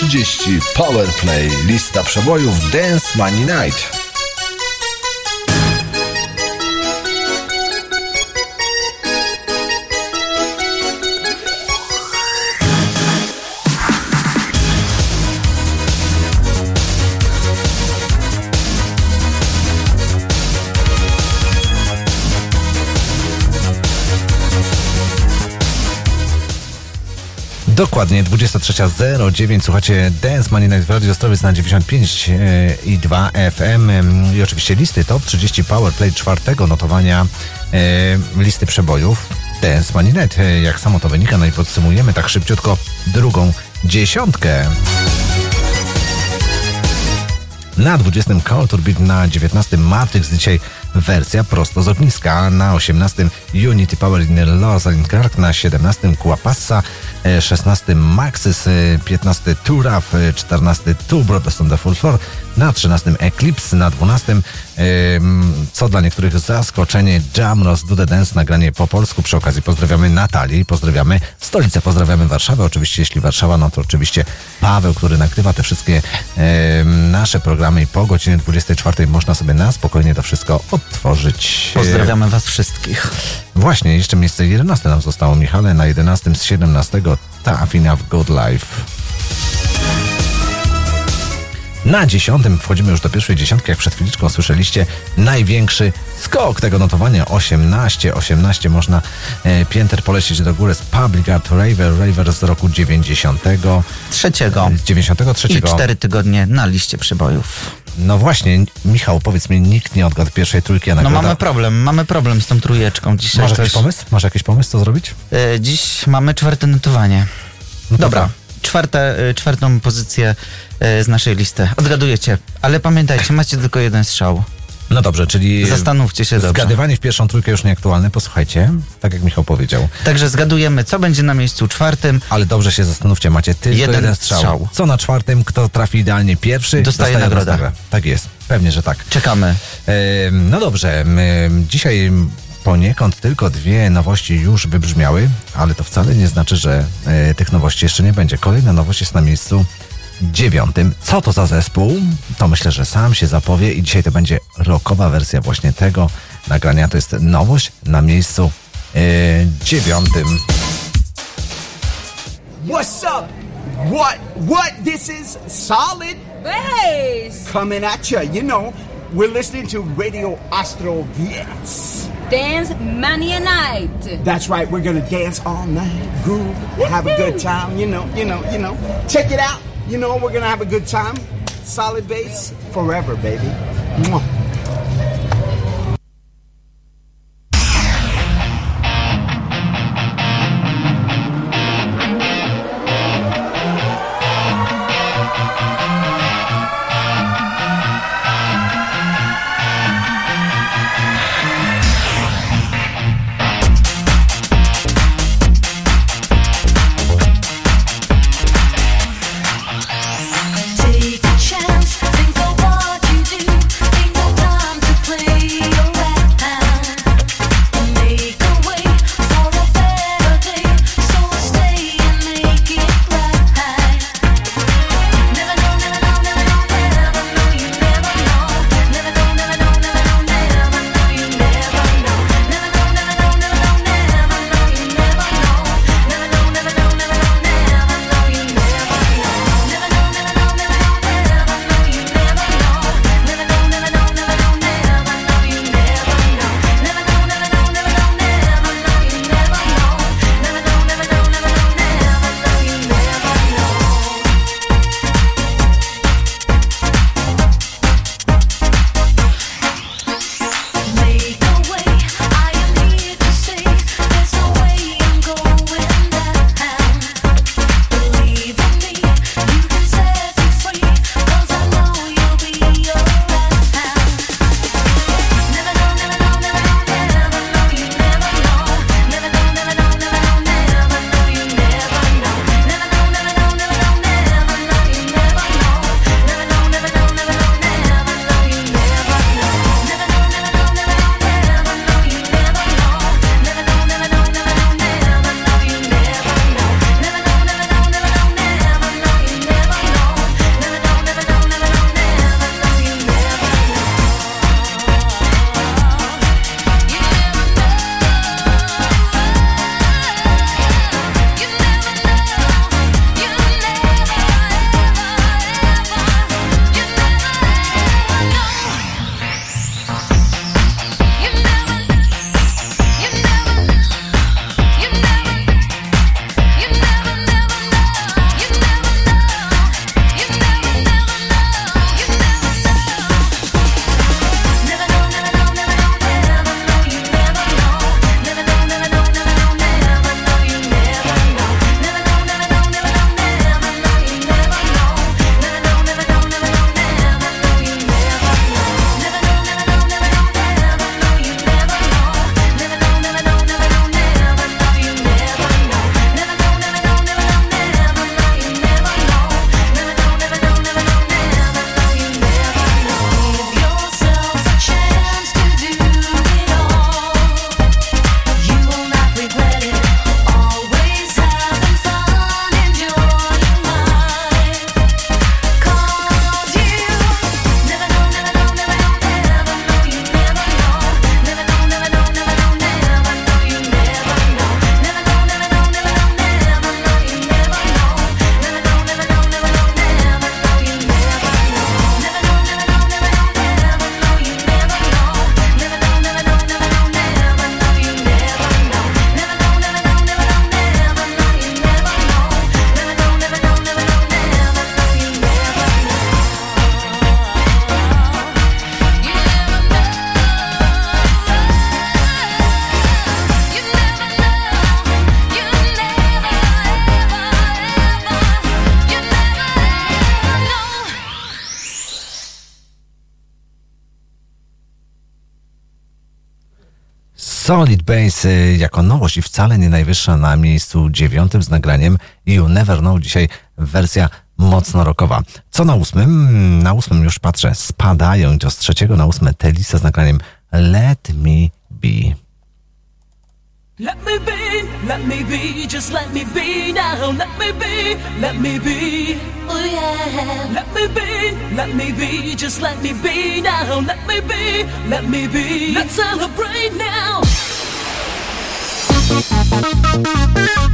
20.30 Powerplay. Lista przebojów Dance Money Night. Dokładnie 23.09. Słuchacie Dance Money Night w Radio Ostrowiec na 95 e, i 2 FM i oczywiście listy Top 30 Powerplay czwartego notowania e, listy przebojów Dance Money Night. E, Jak samo to wynika, no i podsumujemy tak szybciutko drugą dziesiątkę. Na 20 Call to Beat, na 19 Matrix, dzisiaj wersja prosto z ogniska, na 18 Unity Power in Rosalind Clark, na 17 Kuapassa, e, 16 Maxis, e, 15 Turaf, e, 14 Two Brothers on the Full Floor, na 13 Eclipse, na 12 em, co dla niektórych zaskoczenie Jamros Do The Dance, nagranie po polsku. Przy okazji pozdrawiamy Natalię, pozdrawiamy stolicę, pozdrawiamy Warszawę. Oczywiście jeśli Warszawa, no to oczywiście Paweł, który nagrywa te wszystkie nasze programy i po godzinie 24 można sobie na spokojnie to wszystko odtworzyć. Pozdrawiamy Was wszystkich. Właśnie, jeszcze miejsce 11 nam zostało, Michale, na 11 z 17 ta Afina w Good Life. Na dziesiątym wchodzimy już do pierwszej dziesiątki, jak przed chwiliczką słyszeliście, największy skok tego notowania, 18, 18 można e, pięter polecieć do góry z Public Art Raver, Raver z roku 90. Trzeciego. 93. I cztery tygodnie na liście przebojów. No właśnie, Michał, powiedz mi, nikt nie odgadł pierwszej trójki, a No nagroda... mamy problem, mamy problem z tą trójeczką dzisiaj. Masz jakiś pomysł? Masz jakiś pomysł, co zrobić? E, Dziś mamy czwarte notowanie. No Dobra, czwarte, e, czwartą pozycję e, z naszej listy. Odgadujecie, ale pamiętajcie, macie tylko jeden strzał. No dobrze, czyli... Zastanówcie się dobrze. Zgadywanie w pierwszą trójkę już nieaktualne, posłuchajcie, tak jak Michał powiedział. Także zgadujemy, co będzie na miejscu czwartym. Ale dobrze się zastanówcie, macie tylko jeden, Jeden strzał. strzał. Co na czwartym, kto trafi idealnie pierwszy, Dostaje nagrodę. nagrodę. Tak jest, pewnie, że tak. Czekamy. Em, no dobrze, em, dzisiaj poniekąd tylko dwie nowości już wybrzmiały, ale to wcale nie znaczy, że e, tych nowości jeszcze nie będzie. Kolejna nowość jest na miejscu dziewiątym. Co to za zespół? To myślę, że sam się zapowie i dzisiaj to będzie rockowa wersja właśnie tego nagrania. To jest nowość na miejscu e, dziewiątym. What's up? What? What? This is solid bass coming at you. You know, we're listening to Radio Ostroviec. Dance Mania Night. That's right. We're gonna dance all night, groove, have a good time. You know, you know, you know. Check it out. You know, we're gonna have a good time. Solid base forever, baby. Mwah. najwyższa na miejscu dziewiątym z nagraniem You Never Know. Dzisiaj wersja mocno rokowa. Co na ósmym? Na ósmym już patrzę, spadają i to z trzeciego na ósme Telisa z nagraniem Let Me Be. Let me be, let me be, just let me be now. Let me be, let me be. Oh yeah. Let me be, let me be, just let me be now. Let me be, let me be. Let's celebrate now. Thank you.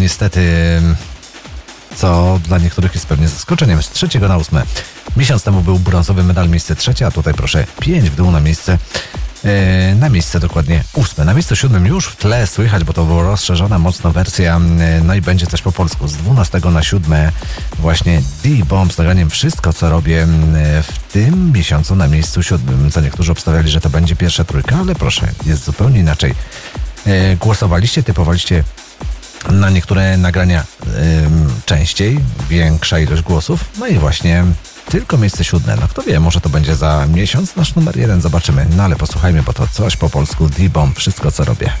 niestety, co dla niektórych jest pewnie zaskoczeniem, z trzeciego na ósme. Miesiąc temu był brązowy medal miejsce trzecie, a tutaj proszę pięć w dół na miejsce e, na miejsce dokładnie ósme. Na miejscu siódmym już w tle słychać, bo to była rozszerzona mocno wersja, no i będzie też po polsku. Z 12 na 7 właśnie D-Bomb z nagraniem Wszystko, co robię w tym miesiącu na miejscu siódmym. Co niektórzy obstawiali, że to będzie pierwsza trójka, ale proszę, jest zupełnie inaczej. E, głosowaliście, typowaliście na niektóre nagrania częściej, większa ilość głosów. No i właśnie tylko miejsce siódme. No kto wie, może to będzie za miesiąc nasz numer jeden, zobaczymy. No ale posłuchajmy, bo to coś po polsku D-Bomb, wszystko co robię.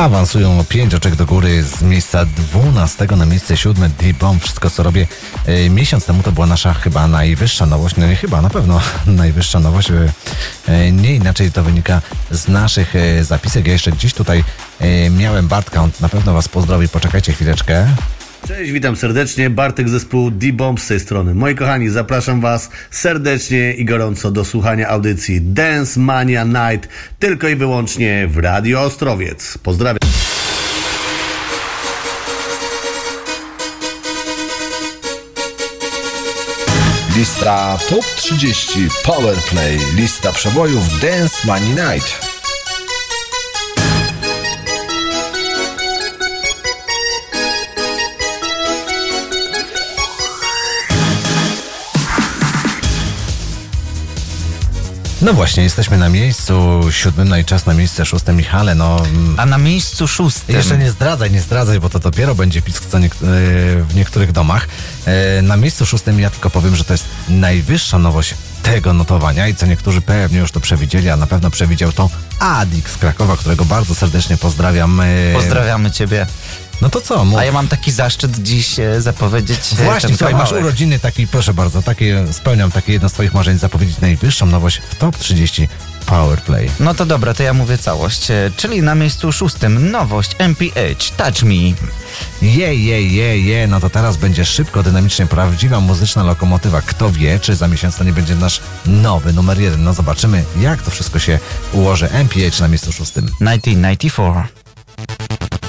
Awansują o 5 oczek do góry z miejsca 12 na miejsce 7 D-Bomb. Wszystko co robię. E, miesiąc temu to była nasza chyba najwyższa nowość. No nie chyba, na pewno najwyższa nowość. E, e, nie inaczej to wynika z naszych zapisek. Ja jeszcze gdzieś tutaj miałem Bartka. On na pewno Was pozdrowi. Poczekajcie chwileczkę. Cześć, witam serdecznie. Bartek z zespołu D-Bomb z tej strony. Moi kochani, zapraszam Was serdecznie i gorąco do słuchania audycji Dance Mania Night tylko i wyłącznie w Radio Ostrowiec. Pozdrawiam. Lista Top 30 Powerplay. Lista przebojów Dance Money Night. No właśnie, jesteśmy na miejscu siódmym, no i czas na miejsce szóste. Michale, no... A na miejscu szóstym... Jeszcze nie zdradzaj, nie zdradzaj, bo to dopiero będzie pisk co niek- e, w niektórych domach. E, Na miejscu szóstym ja tylko powiem, że to jest najwyższa nowość tego notowania i co niektórzy pewnie już to przewidzieli, a na pewno przewidział to Adik z Krakowa, którego bardzo serdecznie pozdrawiam. E, Pozdrawiamy Ciebie. No to co? Mów. A ja mam taki zaszczyt dziś e, zapowiedzieć e, Właśnie, słuchaj, masz urodziny taki, proszę bardzo, takie, spełniam takie jedno z twoich marzeń, zapowiedzieć najwyższą nowość w top 30 Powerplay. No to dobra, to ja mówię całość. E, Czyli na miejscu szóstym nowość MPH Touch Me. Je, je, je, je, no to teraz będzie szybko, dynamicznie, prawdziwa muzyczna lokomotywa. Kto wie, czy za miesiąc to nie będzie nasz nowy numer jeden. No zobaczymy, jak to wszystko się ułoży. MPH na miejscu szóstym. 1994.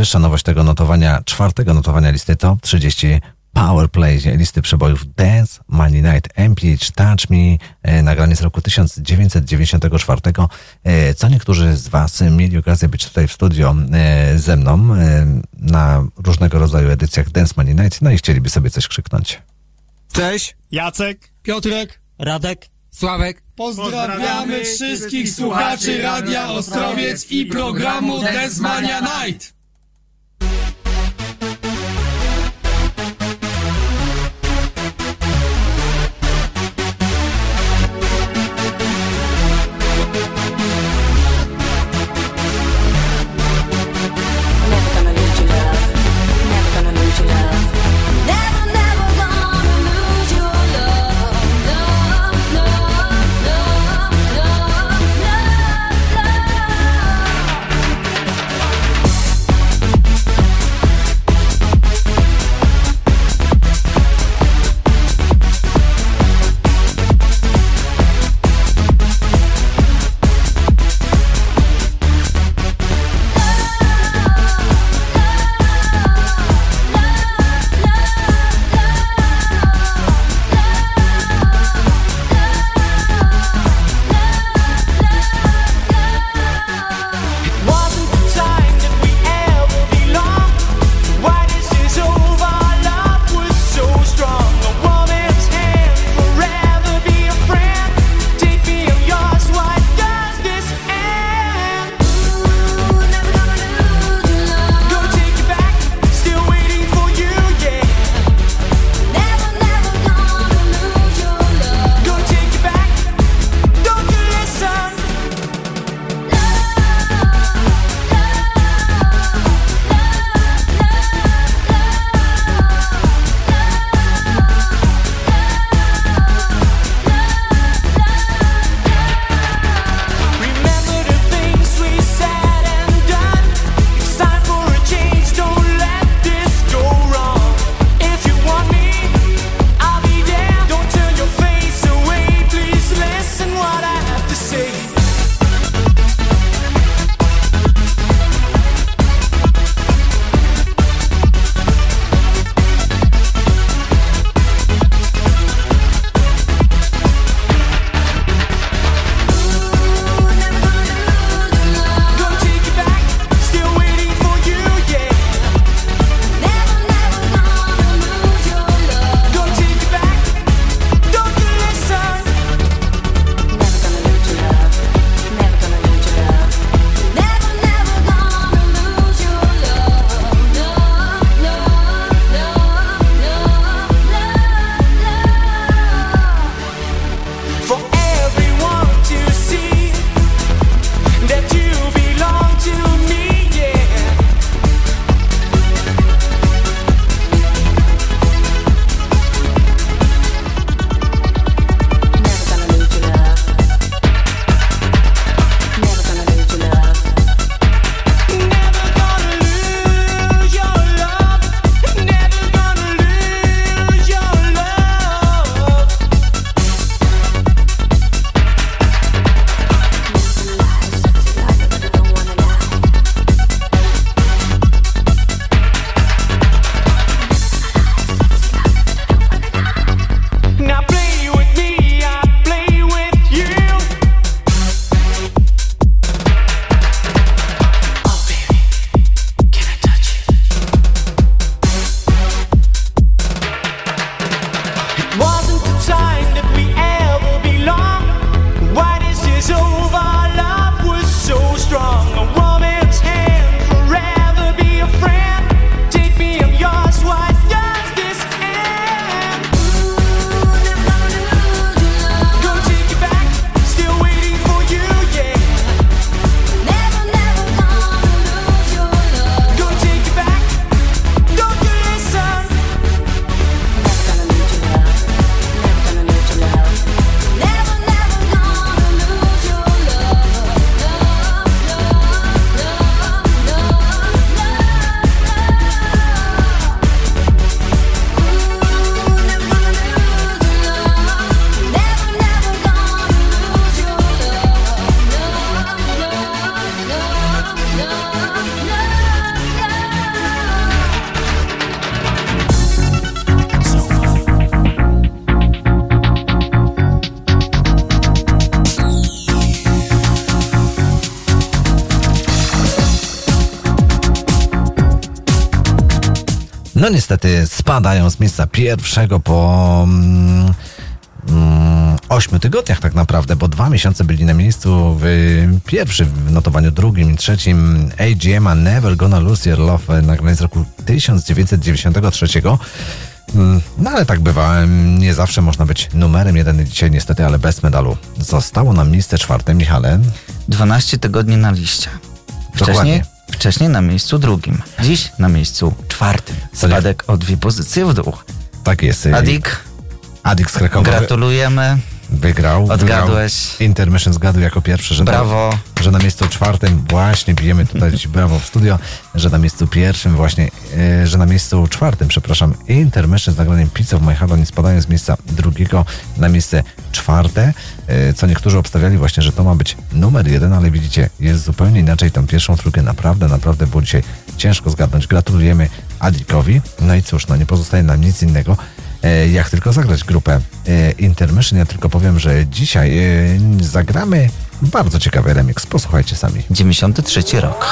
najwyższa nowość tego notowania, czwartego notowania listy Top 30 Powerplay, listy przebojów Dance, Money Night, MPH, Touch Me, e, nagranie z roku 1994. E, co niektórzy z Was mieli okazję być tutaj w studio e, ze mną e, na różnego rodzaju edycjach Dance Money Night, no i chcieliby sobie coś krzyknąć. Cześć, Jacek, Piotrek, Radek, Sławek. Pozdrawiamy wszystkich słuchaczy Radia Ostrowiec i programu Dance Mania Night. Spadają z miejsca pierwszego po mm, mm, ośmiu tygodniach tak naprawdę, bo dwa miesiące byli na miejscu w pierwszym w notowaniu drugim i trzecim AGM a Never Gonna Lose Your Love nagrane z roku 1993. Mm, No ale tak bywa, nie zawsze można być numerem jeden dzisiaj niestety, ale bez medalu. Zostało nam miejsce czwarte, Michale. 12 tygodni na liście. Wcześniej, Dokładnie. wcześniej na miejscu drugim. Dziś na miejscu czwartym. Spadek o dwie pozycje w dół. Tak jest. Adik, Adik z Krakowa. gratulujemy. Wygrał. Odgadłeś. Wygrał. Intermission zgadł jako pierwszy, że, Brawo. Na, że na miejscu czwartym właśnie bijemy tutaj brawo w studio, że na miejscu pierwszym właśnie, e, że na miejscu czwartym, przepraszam, Intermission z nagraniem Pizza w My Heart, oni spadają z miejsca drugiego na miejsce czwarte, e, co niektórzy obstawiali właśnie, że to ma być numer jeden, ale widzicie, jest zupełnie inaczej. Tą pierwszą trójkę naprawdę, naprawdę było dzisiaj ciężko zgadnąć. Gratulujemy Adikowi. No i cóż, no nie pozostaje nam nic innego, e, jak tylko zagrać grupę e, Intermission. Ja tylko powiem, że dzisiaj e, zagramy bardzo ciekawy remix. Posłuchajcie sami. 93 rok.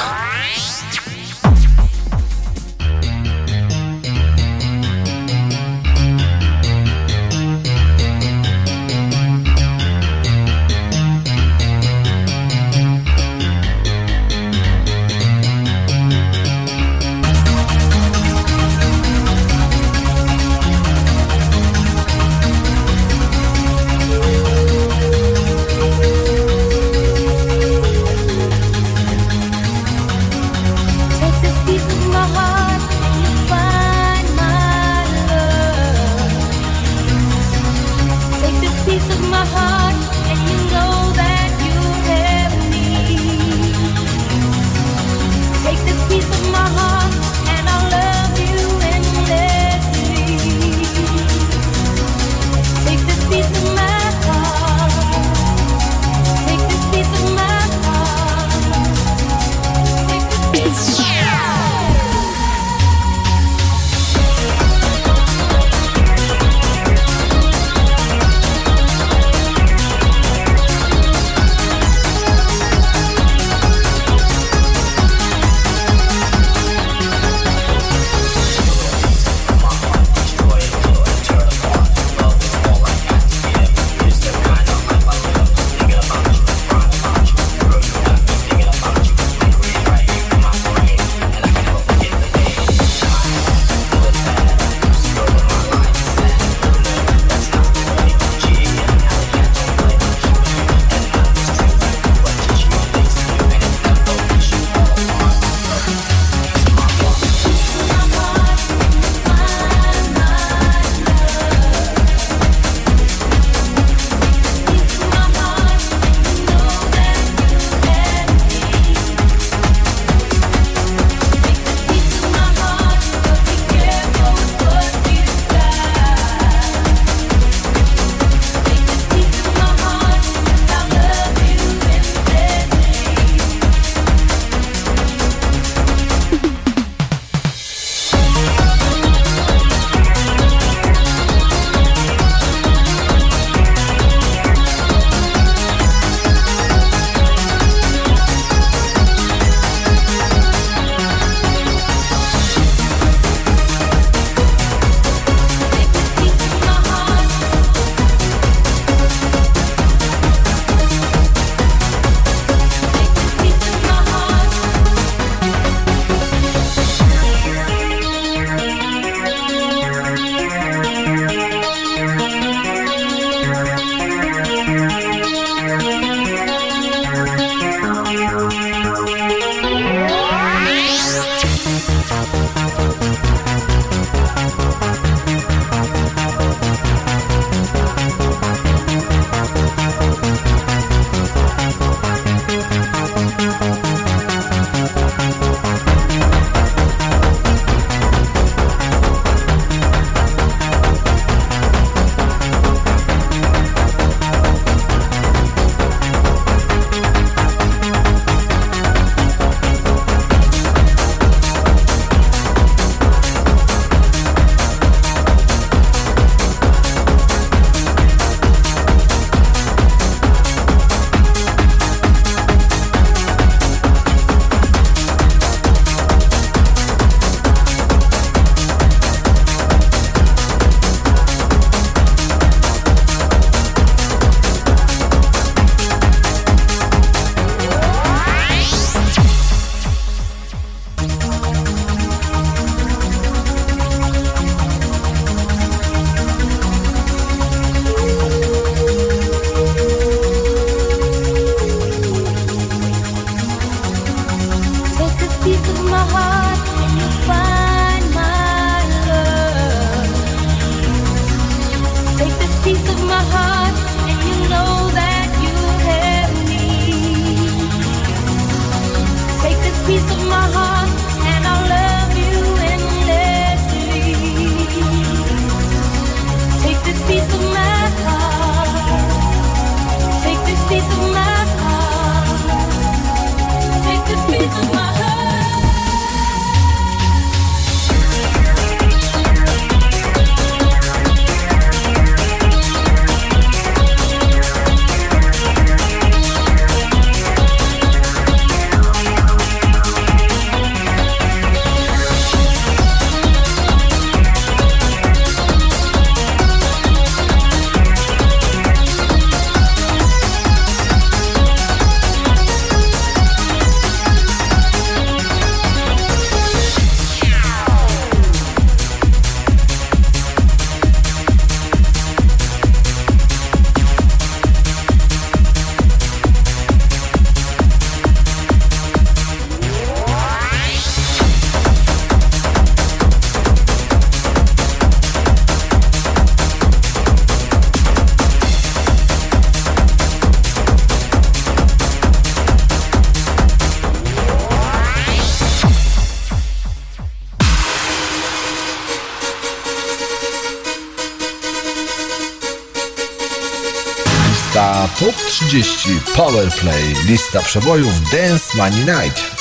Top 30 Powerplay. Lista przebojów Dance Money Night.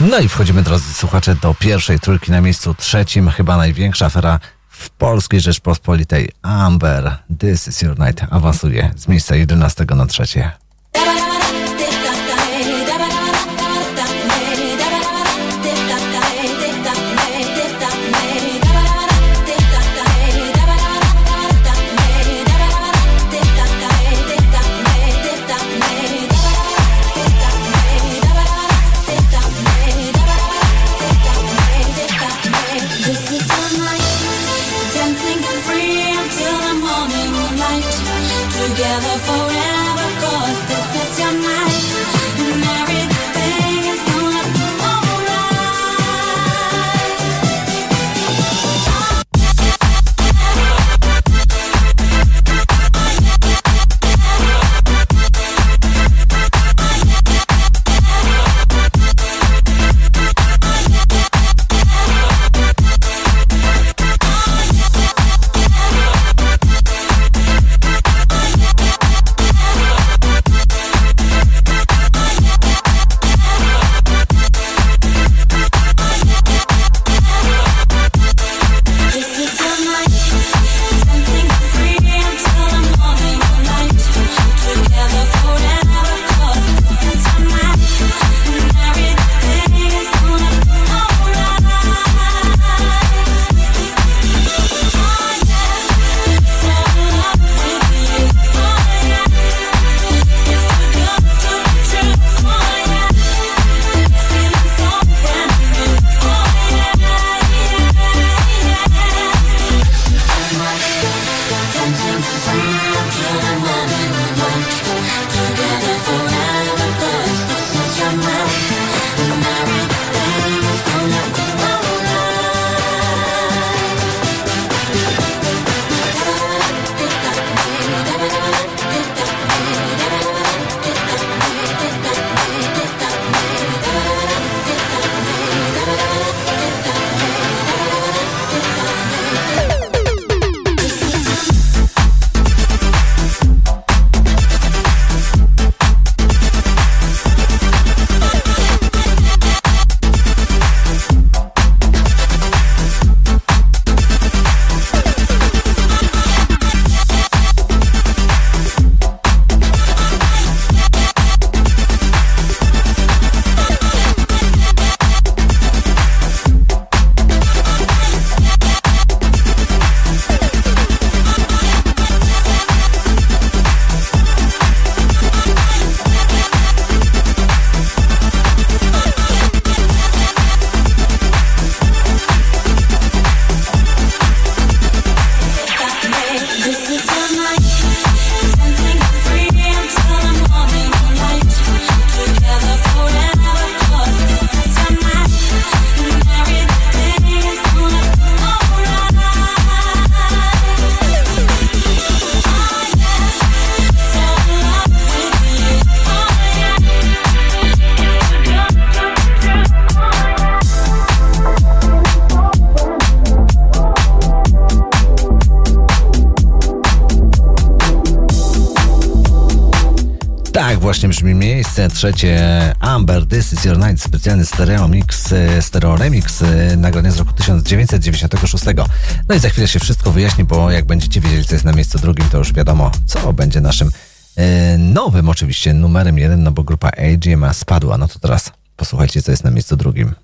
No i wchodzimy, drodzy słuchacze, do pierwszej trójki na miejscu trzecim. Chyba największa afera w Polskiej Rzeczpospolitej. Amber, This is Your Night awansuje z miejsca 11 na trzecie. Miejsce trzecie Amber, This is Your Night, specjalny stereo mix, e, stereo remix, e, nagranie z roku 1996. No i za chwilę się wszystko wyjaśni, bo jak będziecie wiedzieli, co jest na miejscu drugim, to już wiadomo, co będzie naszym e, nowym oczywiście numerem jeden, no bo grupa AGM spadła. No to teraz posłuchajcie, co jest na miejscu drugim.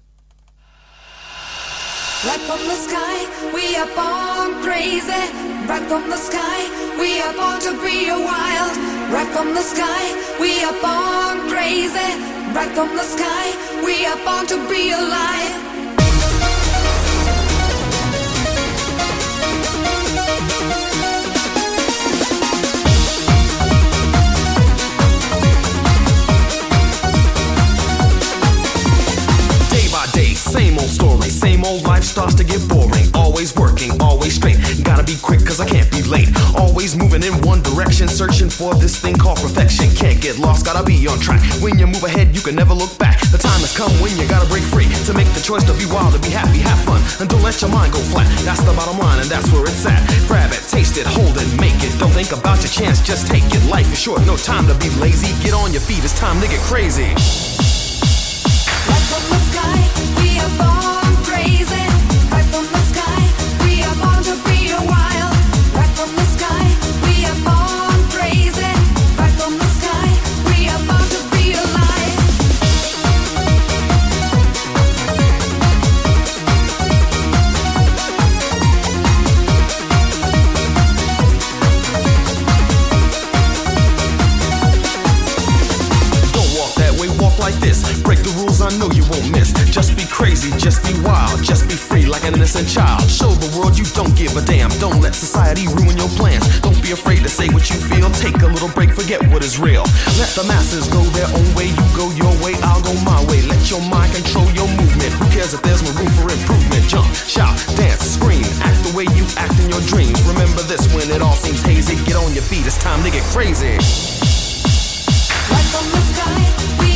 Right from the sky, we are born to be a wild. Right from the sky, we are born crazy. Right from the sky, we are born to be alive. Same old life starts to get boring. Always working, always straight. Gotta be quick, cause I can't be late. Always moving in one direction, searching for this thing called perfection. Can't get lost, gotta be on track. When you move ahead, you can never look back. The time has come when you gotta break free to make the choice to be wild, to be happy, have fun, and don't let your mind go flat. That's the bottom line, and that's where it's at. Grab it, taste it, hold it, make it. Don't think about your chance, just take it. Life is short, no time to be lazy. Get on your feet, it's time to get crazy. An innocent child. Show the world you don't give a damn. Don't let society ruin your plans. Don't be afraid to say what you feel. Take a little break, forget what is real. Let the masses go their own way. You go your way, I'll go my way. Let your mind control your movement. Who cares if there's no room for improvement? Jump, shout, dance, scream. Act the way you act in your dreams. Remember this when it all seems hazy. Get on your feet, it's time to get crazy. Right from the sky,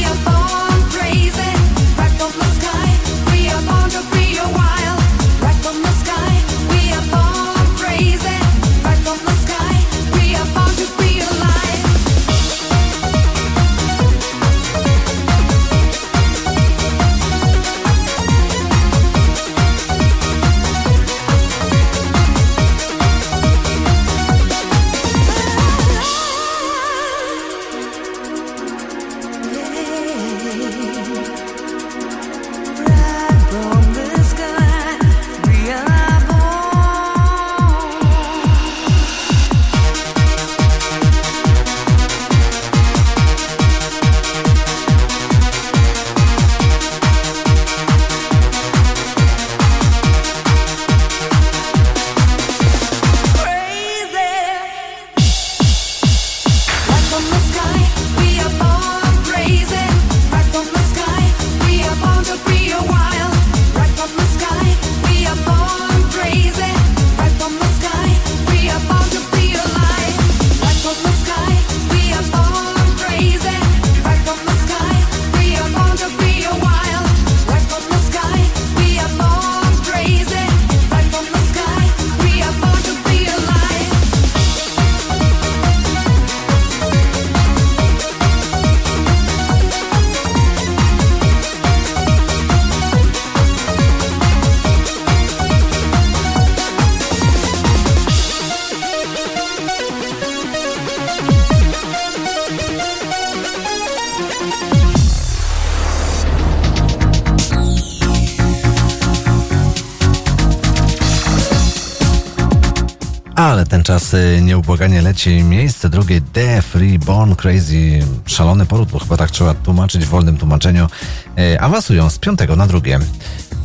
czas nieubłaganie leci. Miejsce drugie The Free Born Crazy. Szalony poród, bo chyba tak trzeba tłumaczyć w wolnym tłumaczeniu. Y, Awansują z piątego na drugie.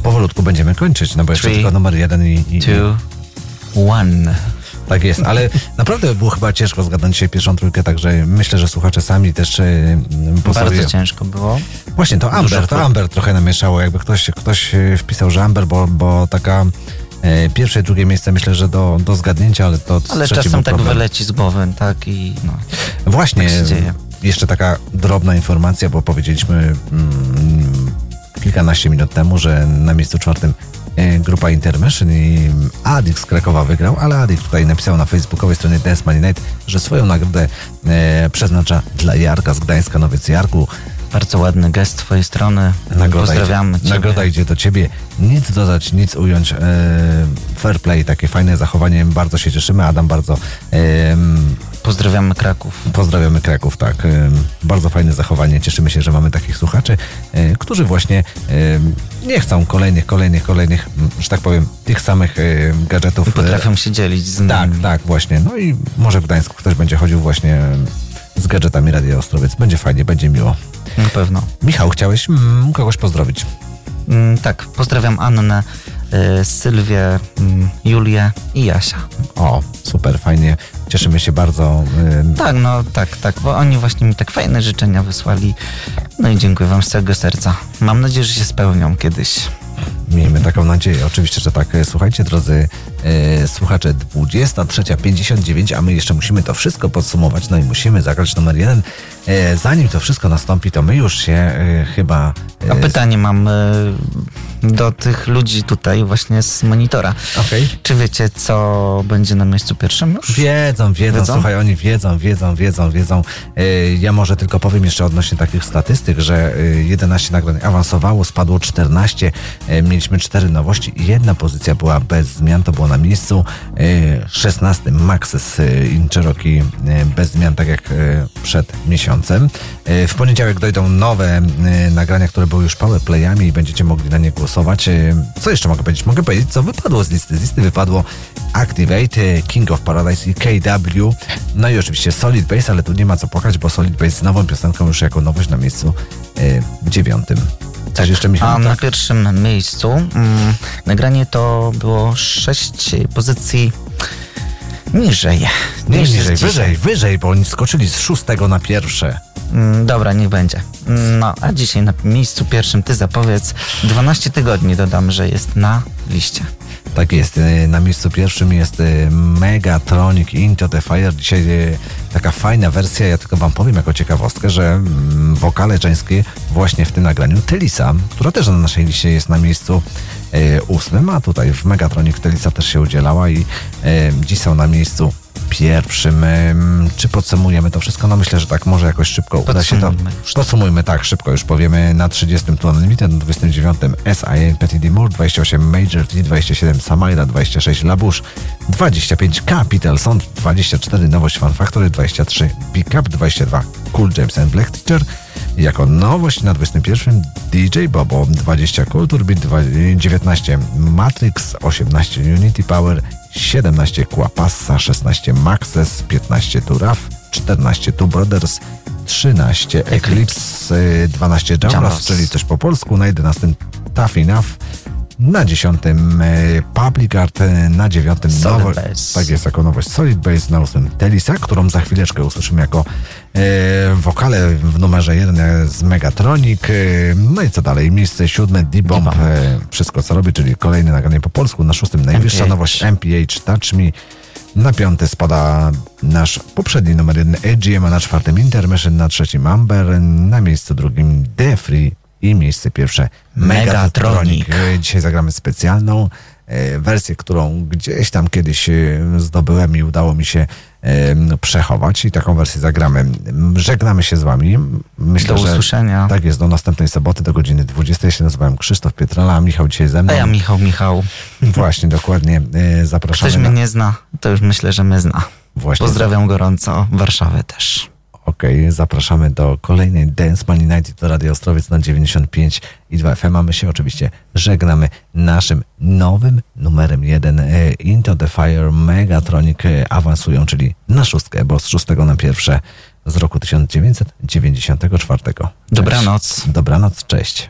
Powolutku będziemy kończyć, no bo jeszcze Three, tylko numer jeden i... i two, one. Tak jest, ale naprawdę było chyba ciężko zgadnąć dzisiaj pierwszą trójkę, także myślę, że słuchacze sami też y, posłuchują. Bardzo ciężko było. Właśnie, to Dużo Amber, to prób. Amber trochę namieszało, jakby ktoś, ktoś e, wpisał, że Amber, bo, bo taka e, pierwsze i drugie miejsce myślę, że do, do zgadnięcia, ale to Ale czasem tak wyleci z głowy, tak i no. Właśnie, Tak się dzieje. jeszcze taka drobna informacja, bo powiedzieliśmy mm, kilkanaście minut temu, że na miejscu czwartym e, grupa Intermission i Adik z Krakowa wygrał, ale Adik tutaj napisał na facebookowej stronie Dance Money Night, że swoją nagrodę e, przeznacza dla Jarka z Gdańska. No więc Jarku, Bardzo ładny gest z twojej strony. Nagroda Pozdrawiamy idzie, nagroda idzie do ciebie. Nic dodać, nic ująć. E, fair play, takie fajne zachowanie. Bardzo się cieszymy. Adam bardzo. Pozdrawiamy Kraków. Pozdrawiamy Kraków, tak. Bardzo fajne zachowanie. Cieszymy się, że mamy takich słuchaczy, e, którzy właśnie nie chcą kolejnych, kolejnych, kolejnych, że tak powiem, tych samych e, gadżetów. I potrafią się dzielić z Tak, nami. tak, właśnie. No i może w Gdańsku ktoś będzie chodził właśnie z gadżetami Radio Ostrowiec. Będzie fajnie, będzie miło. Na pewno. Michał, chciałeś mm, kogoś pozdrowić? Mm, tak, pozdrawiam Annę, y, Sylwię, mm, Julię i Jasia. O, super, fajnie. Cieszymy się bardzo. em, Tak, no tak, tak, bo oni właśnie mi tak fajne życzenia wysłali. No i dziękuję wam z całego serca. Mam nadzieję, że się spełnią kiedyś. Miejmy taką nadzieję. Oczywiście, że tak. E, Słuchajcie, drodzy e, słuchacze, 23.59, a my jeszcze musimy to wszystko podsumować, no i musimy zagrać numer jeden. E, zanim to wszystko nastąpi, to my już się e, chyba... E, A pytanie mam y, do tych ludzi tutaj właśnie z monitora. Okej. Czy wiecie, co będzie na miejscu pierwszym już? Wiedzą, wiedzą, Wiedzą? słuchaj, oni wiedzą, wiedzą, wiedzą, wiedzą. E, Ja może tylko powiem jeszcze odnośnie takich statystyk, że e, 11 nagrań awansowało, spadło 14, e, mieliśmy 4 nowości i jedna pozycja była bez zmian, to było na miejscu e, 16 Maxes in Cherokee bez zmian, tak jak przed miesiącem. W poniedziałek dojdą nowe nagrania, które były już powerplayami i będziecie mogli na nie głosować. E, Co jeszcze mogę powiedzieć? Mogę powiedzieć, co wypadło z listy. Z listy wypadło Activate, e, King of Paradise i KW. No i oczywiście Solid Base, ale tu nie ma co płakać, bo Solid Base z nową piosenką już jako nowość na miejscu e, dziewiątym. Coś jeszcze Michał? A na Tak? pierwszym miejscu mm, nagranie to było sześć pozycji niżej. Nie, niż niżej, jest wyżej, wyżej, bo oni skoczyli z szóstego na pierwsze. Mm, Dobra, niech będzie. Mm, No, a dzisiaj na miejscu pierwszym ty zapowiedz. 12 tygodni dodam, że jest na liście. Tak jest. e, Na miejscu pierwszym jest e, Megatronic Into the Fire. Dzisiaj e, taka fajna wersja. Ja tylko wam powiem jako ciekawostkę, że mm, wokale żeńskie właśnie w tym nagraniu Telisa, która też na naszej liście jest na miejscu ósmym, a tutaj w Megatronic Telisa też się udzielała i dziś są na miejscu pierwszym. Czy podsumujemy to wszystko? No myślę, że tak może jakoś szybko uda się to. Podsumujmy tak, szybko już powiemy. Na 30 tu Unlimited, na 29 SIA Petit Dimur, 28 Major T, 27 Samaira, 26 Labush, 25 Capital Sound, 24 Nowość Fan Factory, 23 Big Up, 22 Cool James and Black Teacher. Jako nowość na 21 DJ Bobo, 20 Culture Beat, dwa- 19 Matrix, 18 Unity Power, 17 Quapassa, 16 Maxes, 15 Turaf, 14 Two Brothers, 13 Eclipse, y, 12 Jambras, Jambras. czyli coś po polsku, na 11 Tough Enough, na 10 y, Public Art, y, na 9 Solid nowość, Base. tak jest, jako nowość Solid Base, na 8 Telisa, którą za chwileczkę usłyszymy jako e, wokale w numerze 1 z Megatronic. E, no i co dalej? Miejsce siódme D-Bomb, D-Bomb. e, wszystko co robi, czyli kolejne nagranie po polsku. Na szóstym najwyższa MPH. nowość MPH Touch Me. Na piąty spada nasz poprzedni numer jeden AGM, a na czwartym Intermission, na trzecim Amber, na miejscu drugim The Free i miejsce pierwsze Megatronic. Megatronic. Dzisiaj zagramy specjalną e, wersję, którą gdzieś tam kiedyś e, zdobyłem i udało mi się e, przechować i taką wersję zagramy. Żegnamy się z wami. Myślę, Do usłyszenia. tak jest, do następnej soboty, do godziny 20. Ja się nazywałem Krzysztof Pietrala, a Michał dzisiaj ze mną. A ja Michał, Michał. Właśnie, dokładnie. Zapraszamy Ktoś na... mnie nie zna, to już myślę, że mnie zna. Właśnie. Pozdrawiam gorąco Warszawę też. Okej, zapraszamy do kolejnej Dance Money Night do Radio Ostrowiec na 95 i 2 FM. A my się oczywiście żegnamy naszym nowym numerem 1 e, Into the Fire Megatronic e, awansują, czyli na szóstkę, bo z szóstego na pierwsze z roku 1994. Cześć. Dobranoc. Dobranoc, cześć.